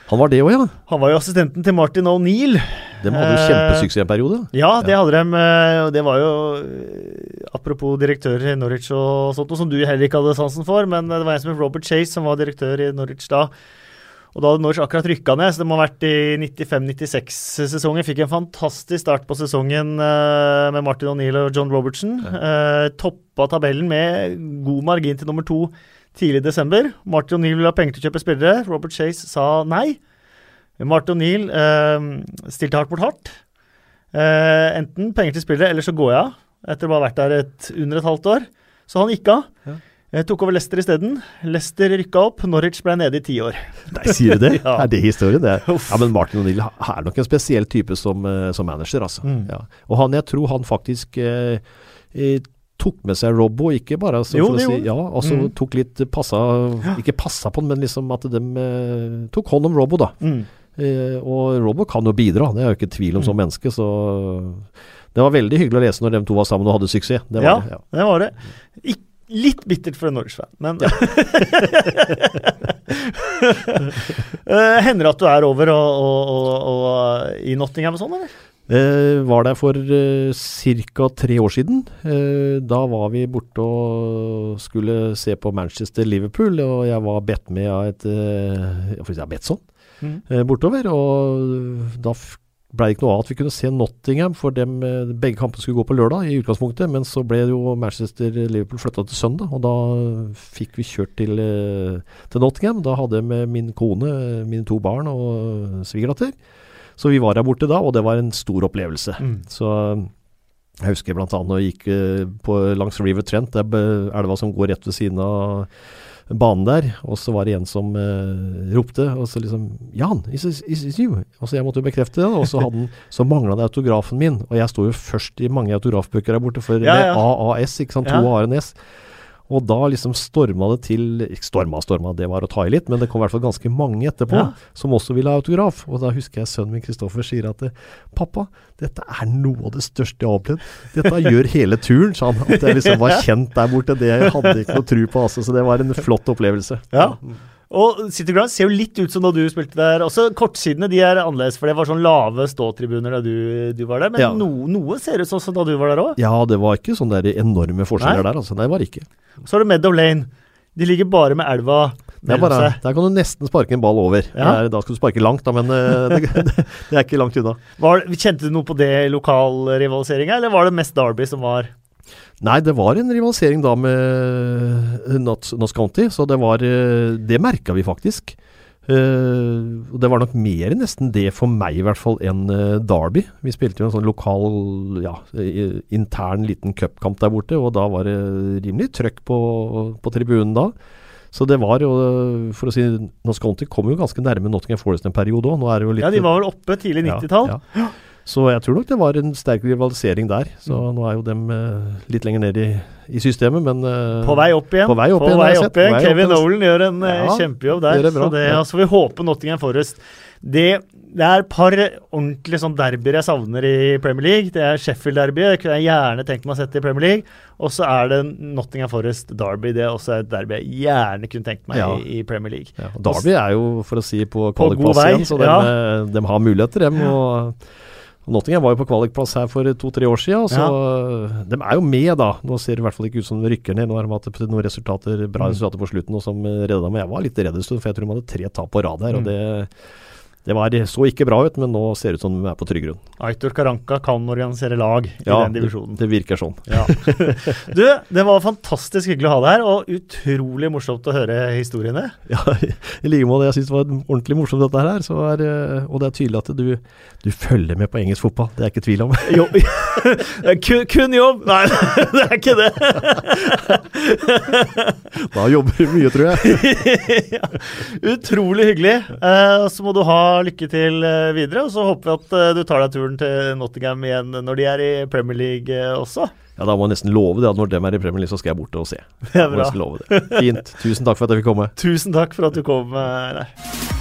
[SPEAKER 2] Han var det òg, ja.
[SPEAKER 1] Han var jo assistenten til Martin O'Neill.
[SPEAKER 2] De hadde jo kjempesuksess en periode.
[SPEAKER 1] Ja, det hadde de. Eh, det var jo eh, Apropos direktør i Norwich og sånt, som du heller ikke hadde sansen for, men det var en som het Robert Chase som var direktør i Norwich da. Og da hadde Norwich akkurat rykka ned, så det må ha vært i 95-96-sesongen. Fikk en fantastisk start på sesongen uh, med Martin O'Neill og John Robertson. Uh, toppa tabellen med god margin til nummer to tidlig i desember. Martin O'Neill ville ha penger til å kjøpe spillere. Robert Chase sa nei. Martin O'Neill uh, stilte hardt mot hardt. Eh, enten penger til spillere, eller så går jeg av. Etter å ha vært der et, under et halvt år. Så han gikk av. Ja. Jeg tok over Leicester isteden. Leicester rykka opp, Norwich ble nede i ti år.
[SPEAKER 2] Nei, sier du det? ja. Er det historien? Det ja, men Martin O'Neill er nok en spesiell type som, uh, som manager, altså. Mm. Ja. Og han, jeg tror han faktisk eh, tok med seg Robbo, ikke bare altså, jo, for å si ja, altså mm. tok litt passa Ikke passa på den, men liksom at de eh, tok hånd om Robbo, da. Mm. Eh, og Robbo kan jo bidra, det er jo ikke tvil om som mm. menneske, så det var veldig hyggelig å lese når de to var sammen og hadde suksess.
[SPEAKER 1] Det ja, det, ja, det var det. Ik litt bittert for en Norwich-fan, men ja. uh, Hender det at du er over og, og, og, og i Nottingham og sånn, eller?
[SPEAKER 2] Eh, var der for eh, ca. tre år siden. Eh, da var vi borte og skulle se på Manchester-Liverpool, og jeg var bedt med av et eh, jeg si, Betson mm. eh, bortover. Og da ble det ikke noe av at vi kunne se Nottingham, for dem, eh, begge kampene skulle gå på lørdag i utgangspunktet. Men så ble jo Manchester-Liverpool flytta til søndag, og da fikk vi kjørt til, eh, til Nottingham. Da hadde jeg med min kone, mine to barn og svigerdatter. Så vi var der borte da, og det var en stor opplevelse. Mm. Så jeg husker bl.a. når jeg gikk på, langs River Trent, det er elva som går rett ved siden av banen der, og så var det en som uh, ropte, og så liksom Jan, is, is, is you? Og så jeg måtte jo bekrefte det, og så, hadde så mangla det autografen min. Og jeg sto jo først i mange autografbøker der borte, for ja, ja. AAS, ikke sant, to ja. A-er en S. Og da liksom storma det til ikke Storma, storma, det var å ta i litt, men det kom i hvert fall ganske mange etterpå ja. som også ville ha autograf. Og da husker jeg sønnen min Kristoffer sier at pappa, dette er noe av det største jeg har opplevd. Dette gjør hele turen, sa han. At jeg liksom var kjent der borte. Det hadde jeg ikke noe tro på, altså. Så det var en flott opplevelse.
[SPEAKER 1] Ja. Og City Ground ser jo litt ut som da du spilte der. Også Kortsidene de er annerledes, for det var sånn lave ståtribuner da du, du var der. Men ja. no, noe ser ut sånn som da du var der òg?
[SPEAKER 2] Ja, det var ikke sånne der enorme forskjeller Nei. der. altså. Nei, var ikke.
[SPEAKER 1] Så har du Meadow Lane. De ligger bare med elva mellom seg.
[SPEAKER 2] Der kan du nesten sparke en ball over. Ja. Der, da skal du sparke langt, da, men eh, det, det, det, er ikke langt unna.
[SPEAKER 1] Var, kjente du noe på det i lokalrivaliseringa, eller var det mest Derby som var
[SPEAKER 2] Nei, det var en rivalisering da med Notts, County, så det var eh, Det merka vi faktisk. Uh, det var nok mer nesten det for meg, i hvert fall, enn uh, Derby. Vi spilte jo en sånn lokal, ja, intern liten cupkamp der borte, og da var det rimelig trøkk på, på tribunen da. Så det var jo, for å si Norsk County kom jo ganske nærme Nottingham Forest en periode òg.
[SPEAKER 1] Ja, de var vel oppe tidlig 90-tall. Ja, ja.
[SPEAKER 2] Så jeg tror nok det var en sterk rivalisering der. Så
[SPEAKER 1] Mm.
[SPEAKER 2] nå er jo dem eh, litt lenger ned i, i systemet, men eh,
[SPEAKER 1] På vei opp igjen.
[SPEAKER 2] På vei opp igjen, jeg sett. Vei opp
[SPEAKER 1] Kevin
[SPEAKER 2] opp
[SPEAKER 1] Nolan gjør en eh,
[SPEAKER 2] Ja,
[SPEAKER 1] kjempejobb der.
[SPEAKER 2] det.
[SPEAKER 1] Så det,
[SPEAKER 2] Ja.
[SPEAKER 1] altså, vi håper Nottingham Forest det, det er et par ordentlige sånn derbyer jeg savner i Premier League. Det er Sheffield-derby, det kunne jeg gjerne tenkt meg å sette i Premier League. Og så er det Nottingham Forest Derby. Det er også et derby jeg gjerne kunne tenkt meg
[SPEAKER 2] Ja.
[SPEAKER 1] i, i Premier League.
[SPEAKER 2] Ja, Derby er jo, for å si, på
[SPEAKER 1] På
[SPEAKER 2] kvalikplass igjen, så de,
[SPEAKER 1] ja.
[SPEAKER 2] de har muligheter, dem. Og Nottingham var jo på kvalikplass her for to-tre år siden, så ja. de er jo med, da. Nå ser det i hvert fall ikke ut som de rykker ned. Nå har de hatt noen resultater, bra
[SPEAKER 1] Mm.
[SPEAKER 2] resultater på slutten, og som redda meg. Jeg var litt redd en stund, for jeg tror de hadde tre tap på rad her.
[SPEAKER 1] Mm.
[SPEAKER 2] og det det var, så ikke bra ut, men nå ser det ut som de er på trygg grunn.
[SPEAKER 1] Aitor Karanka kan organisere lag i
[SPEAKER 2] Ja,
[SPEAKER 1] den divisjonen.
[SPEAKER 2] Det, det virker sånn.
[SPEAKER 1] Ja. Du, det var fantastisk hyggelig å ha deg her, og utrolig morsomt å høre historiene.
[SPEAKER 2] Ja, I like måte. Jeg syns det var ordentlig morsomt dette her. Så er, eh, og det er tydelig at du, du følger med på engelsk fotball. Det er ikke tvil om.
[SPEAKER 1] Jo, kun, kun jobb! Nei, det er ikke det.
[SPEAKER 2] Da jobber du mye, tror jeg.
[SPEAKER 1] ja. Utrolig hyggelig. Eh, så må du ha lykke til eh, videre, og så håper vi at eh, du tar deg turen til Nottingham igjen når de er i Premier League eh, også.
[SPEAKER 2] Ja, Da må jeg nesten love det at når dem er i Premier League, så skal jeg bort og se.
[SPEAKER 1] Det er
[SPEAKER 2] Må
[SPEAKER 1] bra.
[SPEAKER 2] nesten love det. Fint. Tusen takk for at jeg fikk komme.
[SPEAKER 1] Tusen takk for at du kom, Einar.